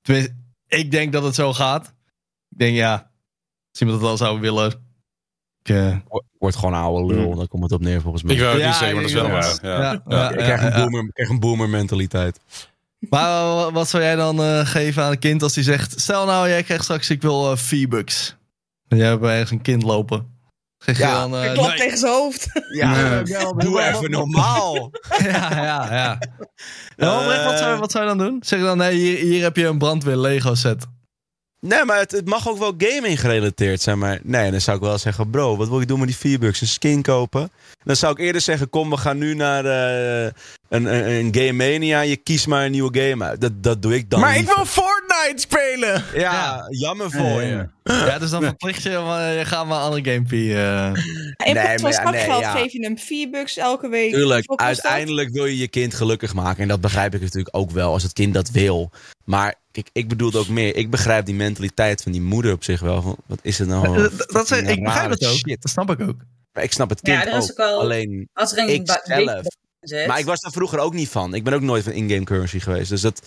Tenminste, ik denk dat het zo gaat. Ik denk, ja, als iemand het wel zou willen. Ik, eh, Wordt gewoon oude lul, daar komt het op neer volgens mij. Ik wou het Ja, niet zeggen, maar dat is wel waar. Ja. ja, ja, ik, krijg een boomer, ik krijg een boomer mentaliteit. Maar wa- wat zou jij dan eh, geven aan een kind als die zegt... Stel nou, jij krijgt straks, ik wil eh, V-Bucks. En jij hebt ergens een kind lopen. Zeg je dan... eh, Ik klap nee. tegen zijn hoofd. Ja, doe even normaal. ja, ja, ja. Nou, wat, zou, wat zou je dan doen? Zeg dan, nee, hier, hier heb je een brandweer Lego set. Nee, maar het, het mag ook wel gaming gerelateerd zijn. Maar nee, dan zou ik wel zeggen, bro, wat wil je doen met die V-Bucks? Een skin kopen? Dan zou ik eerder zeggen, kom, we gaan nu naar eh, een, een, een Game Mania. Je kiest maar een nieuwe game uit. Dat, dat doe ik dan Maar ik wil Fortnite spelen! Ja, jammer voor je. Ja, dus dan verplicht je, maar je gaat maar een andere gamepie. eh. In Nee, van maar ja, nee, zakgeld ja. geef je hem 4 bucks elke week. Tuurlijk, dat? uiteindelijk wil je je kind gelukkig maken. En dat begrijp ik natuurlijk ook wel, als het kind dat wil. Maar kijk, ik bedoelde ook meer. Ik begrijp die mentaliteit van die moeder op zich wel. Van, wat is het nou? Eh, dat- dat, fucking ik begrijp het ook. Shit. Dat snap ik ook. Maar ik snap het Ja, kind is ook. ook al- Alleen Als er een ik ba- zelf. week zit. Maar ik was daar vroeger ook niet van. Ik ben ook nooit van in-game currency geweest. Dus dat,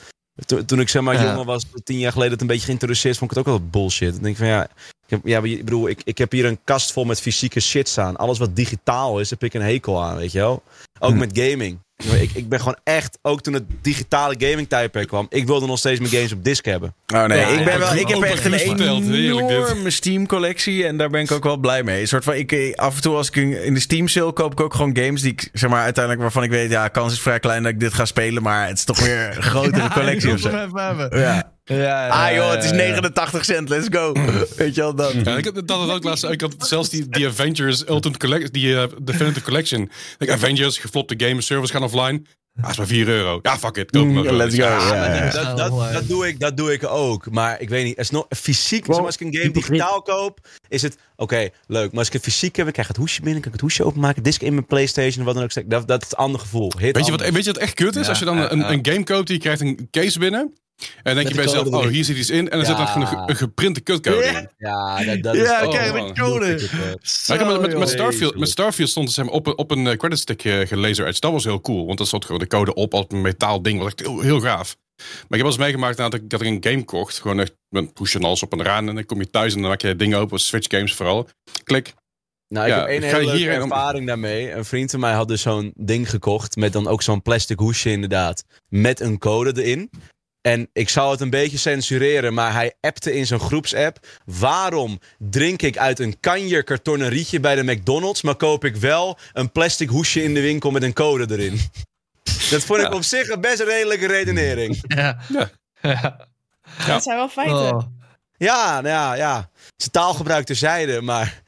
to- toen ik zeg maar Ja. jonger was, tien jaar geleden, het een beetje geïnteresseerd, vond ik het ook wel bullshit. Dan denk ik van ja, ik, heb, ja, ik bedoel, ik, ik heb hier een kast vol met fysieke shit staan. Alles wat digitaal is, heb ik een hekel aan, weet je wel. Ook Hm. met gaming. Ik, ik ben gewoon echt, ook toen het digitale gaming tijdperk kwam, ik wilde nog steeds mijn games op disc hebben. Oh nee, Ja, ik, ben ja, wel, ik heb echt een enorme Steam-collectie en daar ben ik ook wel blij mee. Een soort van, ik, eh, af en toe als ik in de Steam-sale koop ik ook gewoon games die ik, zeg maar, uiteindelijk waarvan ik weet, ja, kans is vrij klein dat ik dit ga spelen, maar het is toch weer een grotere collectie of zo. Ja, ja, Ah joh, het is ja, ja. 89 cent, let's go. Weet je wel, dat. Ja, ik had dat had ook laatst. Ik had zelfs die, die Avengers Ultimate Collection, die eh, Definitive Collection. Like Avengers, geflopte game, servers gaan offline. Ah, is maar 4 euro. Ja, fuck it. Koop hem ook. Let's go. Ja, maar dat, dat, dat, doe ik, dat doe ik ook. Maar ik weet niet, is nog fysiek. maar als ik een game digitaal koop, is het oké, leuk. Maar als ik het fysiek heb, ik krijg het hoesje binnen, kan ik het hoesje openmaken, disc in mijn PlayStation, wat dan ook. Dat, dat is een ander gevoel. Hit Weet je, wat, weet je wat echt kut is? Ja, als je dan een, een game koopt, die krijgt een case binnen. En dan denk je bij jezelf, oh, hier zit iets in. En dan zit er een, een geprinte kutcode in. Ja, dat, dat is Ja, kijk, met code. Met, met, met, Starfield, met Starfield stond het zeg maar, op, een- op een eh, credit stick eh, gelaser edge. Dat was heel cool. Want dat stond gewoon de code op als een metaal ding. Was echt heel, heel gaaf. Maar ik heb wel eens meegemaakt dat ik, dat ik een game kocht. Gewoon echt met push en alles op en eraan. En dan kom je thuis en dan maak je het ding open. Switch games vooral. Klik. Nou, ik Ja, heb één ga hele leuke om- ervaring daarmee. Een vriend van mij had dus zo'n ding gekocht met dan ook zo'n plastic hoesje inderdaad. Met een code erin. En ik zou het een beetje censureren, maar hij appte in zo'n groepsapp. Waarom drink ik uit een kanje kartonnen rietje bij de McDonald's, maar koop ik wel een plastic hoesje in de winkel met een code erin? Dat vond ik op zich een best redelijke redenering. Ja. Ja. Ja. Dat zijn wel feiten. Oh. Ja, nou ja, ja. Zijn taalgebruik terzijde, maar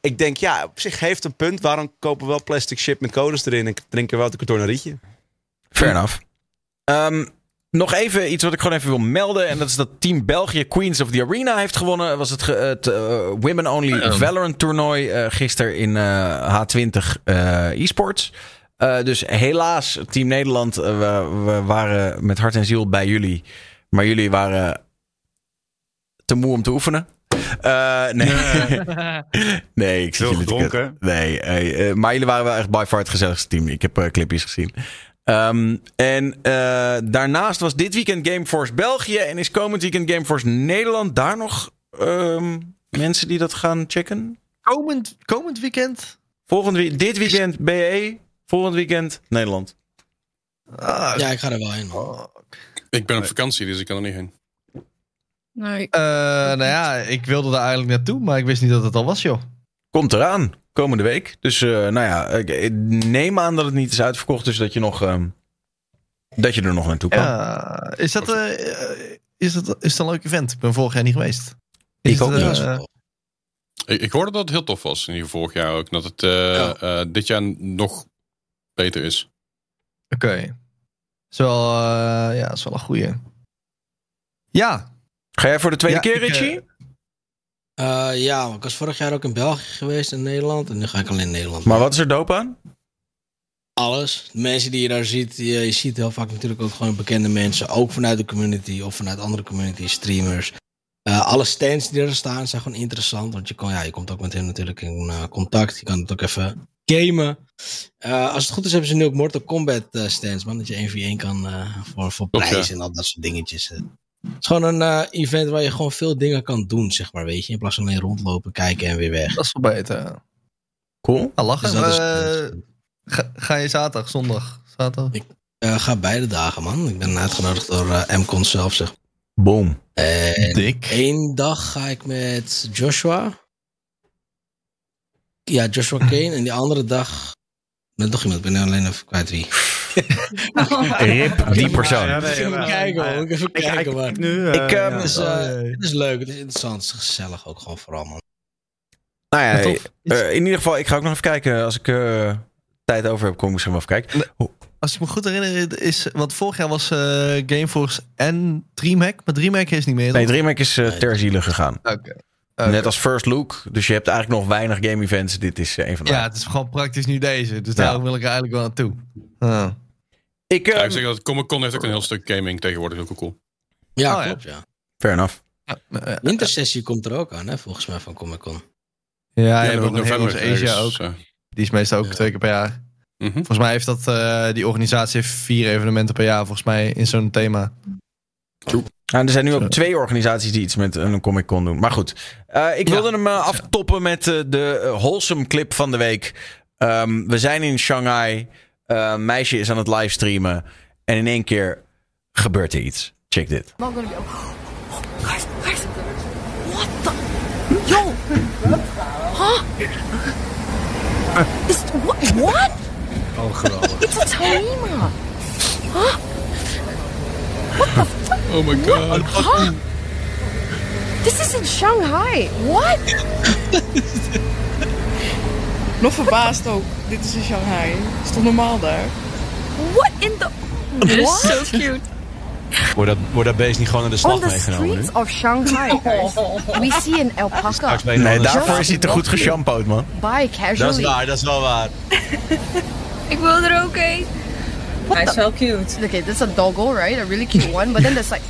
ik denk, ja, op zich heeft een punt. Waarom kopen we wel plastic shit met codes erin en drinken we wel een kartonnen rietje? Fair enough. Ehm, nog even iets wat ik gewoon even wil melden. En dat is dat Team België Queens of the Arena heeft gewonnen. Dat was het, het eh, Women Only Valorant toernooi eh gisteren in eh, H20 eh, eSports. Eh, dus helaas, Team Nederland, we, we waren met hart en ziel bij jullie. Maar jullie waren te moe om te oefenen. Eh, nee. nee, ik zit jullie kutten. Nee, maar jullie waren wel echt by far het gezelligste team. Ik heb eh, clipjes gezien. Ehm, en eh, daarnaast was dit weekend Gameforce België en is komend weekend Gameforce Nederland. Daar nog ehm, mensen die dat gaan checken? Komend, komend weekend? Volgend dit weekend BE, volgend weekend Nederland. Ah, Ja, ik ga er wel heen. man. Ik ben op vakantie, dus ik kan er niet heen. Nee. Eh, nou ja, ik wilde daar eigenlijk naartoe, maar ik wist niet dat het al was, joh. Komt eraan, komende week. Dus eh, nou ja, ik neem aan dat het niet is uitverkocht, dus dat je nog ehm, dat je er nog naartoe kan. Ja, is dat, eh, eh, is dat, is dat een leuk event? Ik ben vorig jaar niet geweest. Is Ik ook eh, niet. Wel- Ik, ik hoorde dat het heel tof was. In ieder geval vorig jaar ook. Dat het eh, Ja. eh, dit jaar nog beter is. Oké. Is wel, eh, ja, is wel een goeie. Ja. Ga jij voor de tweede Ja, keer, ik, eh, Richie? Eh, ja, ik was vorig jaar ook in België geweest en Nederland. En nu ga ik alleen in Nederland. maar wat is er dope aan? Alles. De mensen die je daar ziet, je, je ziet heel vaak natuurlijk ook gewoon bekende mensen. Ook vanuit de community of vanuit andere community, streamers. Eh, alle stands die er staan zijn gewoon interessant. Want je, kan, ja, je komt ook met hen natuurlijk in eh, contact. Je kan het ook even gamen. Als het goed is hebben ze nu ook Mortal Kombat stands. Man, dat je 1v1 kan voor, voor ja. en al dat soort dingetjes. Het is gewoon een eh, event waar je gewoon veel dingen kan doen, zeg maar. Weet je, in plaats van alleen rondlopen, kijken en weer weg. Dat is wel beter. Cool. Ah, lachen. Dus is- Eh, ga, ga je zaterdag, zondag? Zaterdag? Ik eh, ga beide dagen, man. Ik ben uitgenodigd door MCON zelf, zeg Boom. En Dik. één dag ga ik met Joshua. Ja, Joshua Kane. En die andere dag met nog iemand. Ik ben alleen even kwijt wie. Rip die persoon. Ja, nee, even kijken, man. Even Ik kijken, nu. Ik, Het is, het is leuk, het is interessant, het is gezellig ook gewoon vooral, man. Nou ja, eh, in ieder geval, ik ga ook nog even kijken. Als ik eh, tijd over heb, kom ik misschien wel even kijken. Als ik me goed herinner, is, want vorig jaar was eh, Gameforce en DreamHack. Maar DreamHack is niet meer. Nee? DreamHack is ter ziele gegaan. Oké. Net als First Look. Dus je hebt eigenlijk nog weinig game events. Dit is eh, een van de. Ja, het is gewoon praktisch nu deze. Dus Ja. daarom wil ik er eigenlijk wel naartoe. Ah. Ik, Ja, eh, ik zeg dat Comic Con heeft ook een heel stuk gaming tegenwoordig. Heel cool. Ja, Oh, ja. klopt, ja. fair enough. Ja, eh, Wintersessie komt er ook aan, hè, volgens mij, van Comic Con. ja, Ja, ook november Asia ook. Die is meestal ook Ja. twee keer per jaar. mhm. Volgens mij heeft dat, eh, die organisatie heeft vier evenementen per jaar, volgens mij, in zo'n thema. Nou, er zijn nu ook twee organisaties die iets met een Comic Con doen. Maar goed, Eh, ik Ja. wilde hem eh, aftoppen met eh, de wholesome clip van de week. Ehm, we zijn in Shanghai. Eh, meisje is aan het livestreamen. En in één keer gebeurt er iets. Check dit. What the? Yo! Huh? Is, what? What? Oh, geweldig. Taima! Huh? Oh my god. Huh? This is in Shanghai. What? Nog verbaasd ook. Dit is in Shanghai. Is toch normaal daar? What in the... What? so cute. Wordt dat, wordt dat beest niet gewoon naar de On slag the meegenomen nu? streets of Shanghai, guys, we see an alpaca Nee, daarvoor is hij te goed geshampooed, man. by Dat casually. is waar, dat is wel waar. Ik wil er ook een. Hij is wel cute. Okay, this is a doggo, right? A really cute one. But then there's like,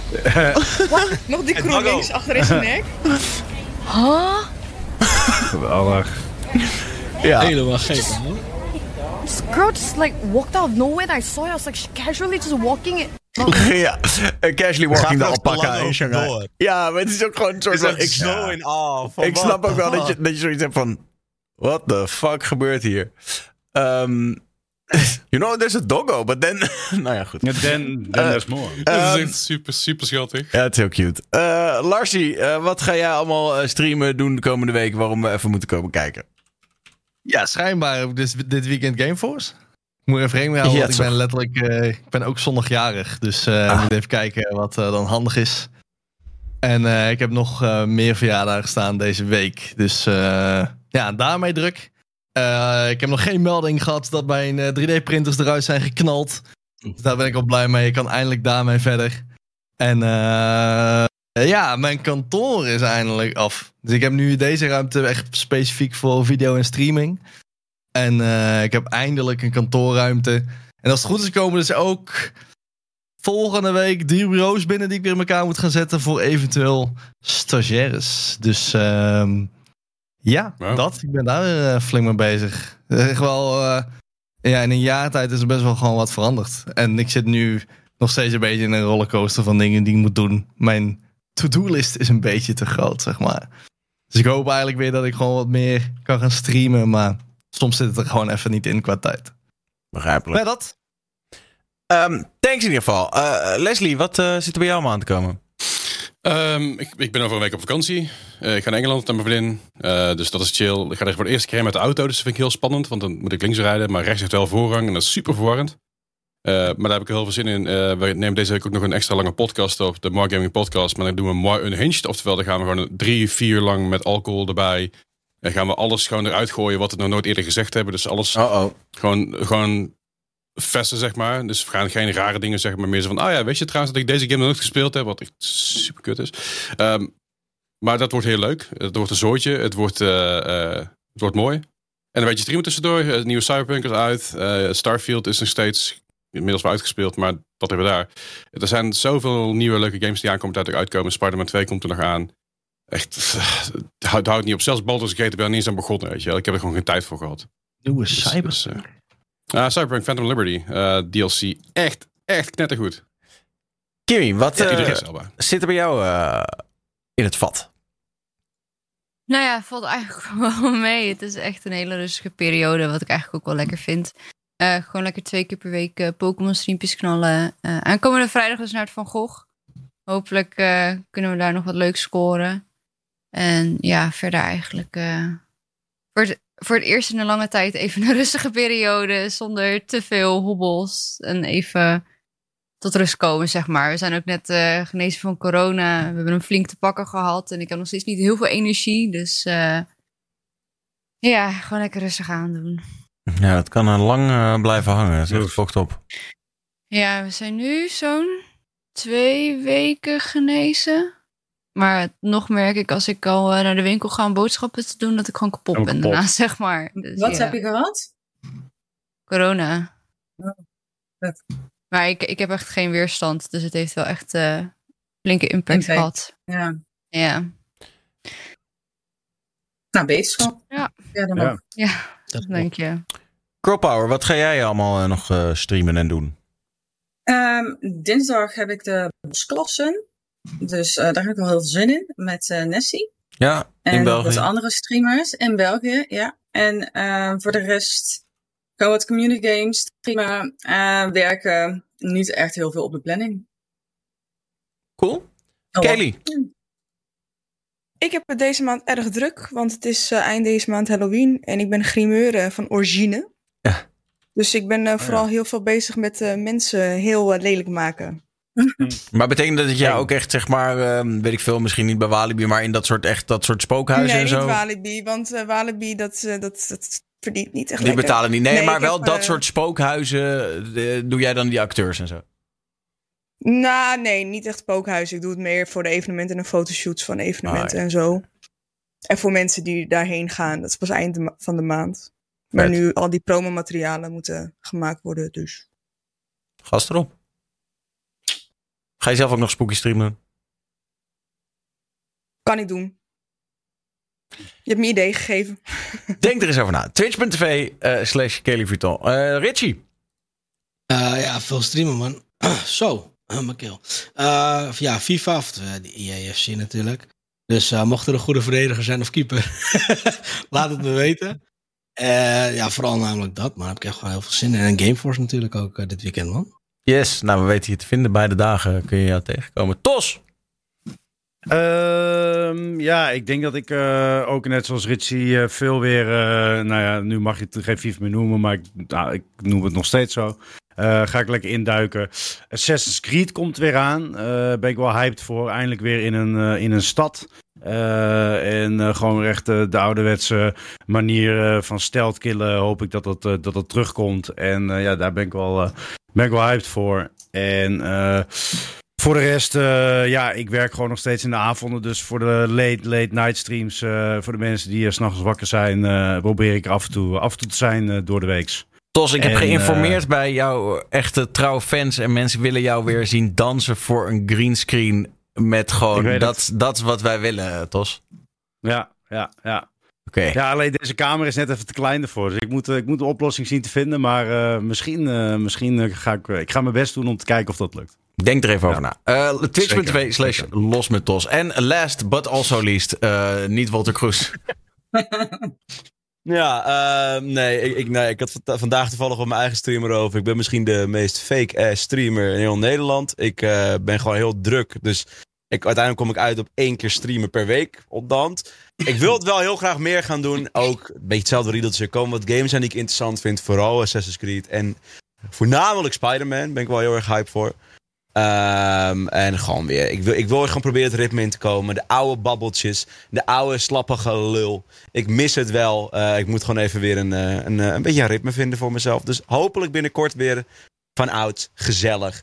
Nog die kroegjes achter in zijn nek. huh? Geweldig. Ja. Helemaal gek, man. This girl just like walked out of nowhere. And I saw her. I was like she casually just walking it. ja, uh, casually walking the er alpaca in Shanghai. door. Ja, maar het is ook gewoon een soort van... zo in awe. Ik snap ook wel de dat je, dat je zoiets hebt van... What the fuck gebeurt hier? Ehm, you know, there's a doggo, but then... nou ja, goed. Then, then there's more. Dat is Ehm, echt super, super schattig. Ja, het is heel cute. Eh Larsie, eh, wat ga jij allemaal eh, streamen doen de komende week waarom we even moeten komen kijken? Ja, schijnbaar dus dit weekend Gameforce. Ik moet even rekening houden, Ja, want ik ben letterlijk... eh, ik ben ook zondagjarig, dus eh Ah. moet even kijken wat dan handig is. En eh, ik heb nog eh, meer verjaardagen staan deze week. Dus eh, ja, daarmee druk. Eh, ik heb nog geen melding gehad dat mijn eh, 3D-printers eruit zijn geknald. Dus daar ben ik al blij mee. Ik kan eindelijk daarmee verder. En eh, ja, mijn kantoor is eindelijk af. Dus ik heb nu deze ruimte echt specifiek voor video en streaming. En eh, ik heb eindelijk een kantoorruimte. En als het goed is, komen dus ook volgende week drie bureaus binnen die ik weer in elkaar moet gaan zetten voor eventueel stagiaires. Dus ehm, ja, Wow. dat. Ik ben daar eh, flink mee bezig. Is Echt wel, eh, ja, in een jaar tijd is er best wel gewoon wat veranderd. En ik zit nu nog steeds een beetje in een rollercoaster van dingen die ik moet doen. Mijn to-do-list is een beetje te groot, zeg maar. Dus ik hoop eigenlijk weer dat ik gewoon wat meer kan gaan streamen. Maar soms zit het er gewoon even niet in qua tijd. Begrijpelijk. Maar dat. Ehm, thanks in ieder geval. Eh, Leslie, wat eh, zit er bij jou aan te komen? Ehm, ik, ik ben over een week op vakantie. Eh, ik ga naar Engeland naar mijn vriendin. Eh, dus dat is chill. Ik ga er voor de eerste keer met de auto. Dus dat vind ik heel spannend. Want dan moet ik links rijden. Maar rechts heeft wel voorrang. En dat is super verwarrend. Eh, maar daar heb ik heel veel zin in. We nemen deze week ook nog een extra lange podcast op. De More Gaming Podcast. Maar dan doen we More Unhinged. Oftewel, dan gaan we gewoon drie, vier lang met alcohol erbij. En gaan we alles gewoon eruit gooien wat we nog nooit eerder gezegd hebben. Dus alles oh. gewoon, gewoon vesten, zeg maar. Dus we gaan geen rare dingen zeggen, maar meer zo van... Ah ja, weet je trouwens dat ik deze game nog nooit gespeeld heb? Wat echt super kut is. Ehm, maar dat wordt heel leuk. Het wordt een zooitje. Het wordt, eh, eh, het wordt mooi. En een beetje streamen tussendoor. Het nieuwe Cyberpunk is uit. Eh, Starfield is nog steeds inmiddels wel uitgespeeld, maar dat hebben we daar. Er zijn zoveel nieuwe leuke games die aankomen dat uitkomen. Spider-Man 2 komt er nog aan. Echt, het houdt, houdt niet op. Zelfs Baldur's Gate ben ik niet eens aan begonnen, weet je wel. Ik heb er gewoon geen tijd voor gehad. Nieuwe Dus- cyber. dus, ah, Cyberpunk Phantom Liberty. eh, DLC. Echt, echt knettergoed. Kimmy, wat Ja, eh, zit er bij jou eh, in het vat? Nou ja, valt eigenlijk wel mee. Het is echt een hele rustige periode, wat ik eigenlijk ook wel lekker vind. Eh, gewoon lekker twee keer per week eh, Pokémon streampjes knallen. Eh aankomende vrijdag dus naar het Van Gogh. Hopelijk eh, kunnen we daar nog wat leuks scoren. En ja, verder eigenlijk eh, voor, het, het eerst in een lange tijd even een rustige periode. Zonder te veel hobbels. En even tot rust komen, zeg maar. We zijn ook net eh, genezen van corona. We hebben hem flink te pakken gehad. En ik heb nog steeds niet heel veel energie. Dus eh, ja, gewoon lekker rustig aandoen. Ja, dat kan er lang eh, blijven hangen. Dat is echt fucked op. Ja, we zijn nu zo'n twee weken genezen. Maar nog merk ik als ik al eh, naar de winkel ga om boodschappen te doen, dat ik gewoon kapot ben daarna, zeg maar. Dus Wat ja, heb je gehad? Corona. Oh. Maar ik, ik heb echt geen weerstand, dus het heeft wel echt eh flinke impact, Impact. gehad. Ja. Ja. Nou, beterschap. Ja. Ja, dan Ja. Ja, dank je. Girl Power, wat ga jij allemaal eh, nog eh, streamen en doen? Ehm, dinsdag heb ik de bosklassen. Dus eh, daar heb ik wel heel veel zin in. Met eh, Nessie. Ja, in En België. met andere streamers in België, ja. En ehm, voor de rest gewoon wat community games streamen. eh, werken. Niet echt heel veel op de planning. Cool. Oh, Kelly. Ik heb het deze maand erg druk, want het is eh, eind deze maand Halloween en ik ben grimeur eh, van origine. Ja. Dus ik ben eh, vooral heel veel bezig met eh, mensen heel eh, lelijk maken. Maar betekent dat dat jij ook echt, zeg maar, ehm, weet ik veel, misschien niet bij Walibi, maar in dat soort, echt, dat soort spookhuizen nee, en zo? niet Walibi, want eh, Walibi dat, eh, dat, dat verdient niet echt Die lekker. betalen niet. Nee, maar wel heb, dat eh, soort spookhuizen. doe jij dan die acteurs en zo? Nou, nee, niet echt spookhuis. Ik doe het meer voor de evenementen en fotoshoots van evenementen Ah, en zo. En voor mensen die daarheen gaan. Dat is pas eind van de maand. Maar nu al die promomaterialen moeten gemaakt worden, dus. Gast erop. Ga je zelf ook nog spooky streamen? Kan ik doen. Je hebt me idee gegeven. Denk er eens over na. Twitch.tv eh, slash Kelly Vuitton. Eh, Richie. Eh, ja, veel streamen, man. Zo, uh, mijn keel. Eh, ja, FIFA, of de EAFC natuurlijk. Dus eh, mocht er een goede verdediger zijn of keeper, laat het me weten. Eh, ja, vooral namelijk dat, maar daar heb ik echt gewoon heel veel zin in. En Gameforce natuurlijk ook dit weekend, man. Yes, nou we weten je te vinden. Beide dagen kun je jou tegenkomen. Tos! Ehm, ja, ik denk dat ik eh, ook net zoals Ritchie eh, veel weer... eh, nou ja, nu mag je het geen FIFA meer noemen, maar ik, nou, ik noem het nog steeds zo. Ga ik lekker induiken. Assassin's Creed komt weer aan. Ben ik wel hyped voor. Eindelijk weer in een, in een stad. En gewoon echt de ouderwetse manier van stealth killen. Hoop ik dat dat, dat, dat terugkomt. En ja, daar ben ik wel, ben ik wel hyped voor. En eh, voor de rest, eh, ja, ik werk gewoon nog steeds in de avonden. Dus voor de late, late night streams, eh, voor de mensen die uh, s'nachts wakker zijn, probeer ik af en toe, af en toe te zijn door de weeks. Tos, ik heb geïnformeerd bij jouw echte trouwe fans. En mensen willen jou weer zien dansen voor een greenscreen. Met gewoon, dat, dat is wat wij willen, Tos. Ja, ja, ja. Oké. Ja, alleen deze kamer is net even te klein ervoor. Dus ik moet, eh, ik moet een oplossing zien te vinden. Maar eh, misschien, eh, misschien ga ik, ik ga mijn best doen om te kijken of dat lukt. Denk er even over na. Eh Twitch.tv slash los met Tos. En last but also least, eh, niet Walter Kroes. Ja, nee, ik, ik, nee, ik had vanda- vandaag toevallig op mijn eigen streamer over. Ik ben misschien de meest fake-ass streamer in heel Nederland. Ik eh, ben gewoon heel druk. Dus ik, uiteindelijk kom ik uit op één keer streamen per week op de hand. Ik wil het wel heel graag meer gaan doen. Ook een beetje hetzelfde riedeltje. Er komen wat games zijn die ik interessant vind. Vooral Assassin's Creed. En voornamelijk Spider-Man ben ik wel heel erg hype voor. Ehm, en gewoon weer. Ik wil, ik wil gewoon proberen het ritme in te komen. De oude babbeltjes. De oude slappige lul. Ik mis het wel. Eh, ik moet gewoon even weer een, eh, een, eh, een beetje een ritme vinden voor mezelf. Dus hopelijk binnenkort weer van oud, gezellig.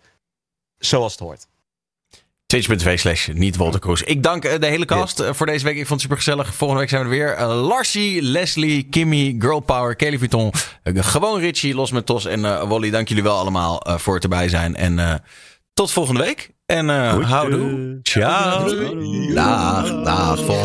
Zoals het hoort. Twitch.tv slash niet Walter Kroes. Ik dank eh, de hele cast eh, voor deze week. Ik vond het super gezellig. Volgende week zijn we er weer. Eh, Larsie, Leslie, Kimmy, Girl Power, Kelly Vuitton. gewoon Richie, Los met Tos en eh, Wally. Dank jullie wel allemaal voor het erbij zijn. En tot volgende week. En houdoe. Ciao. Dag, dag. Volgende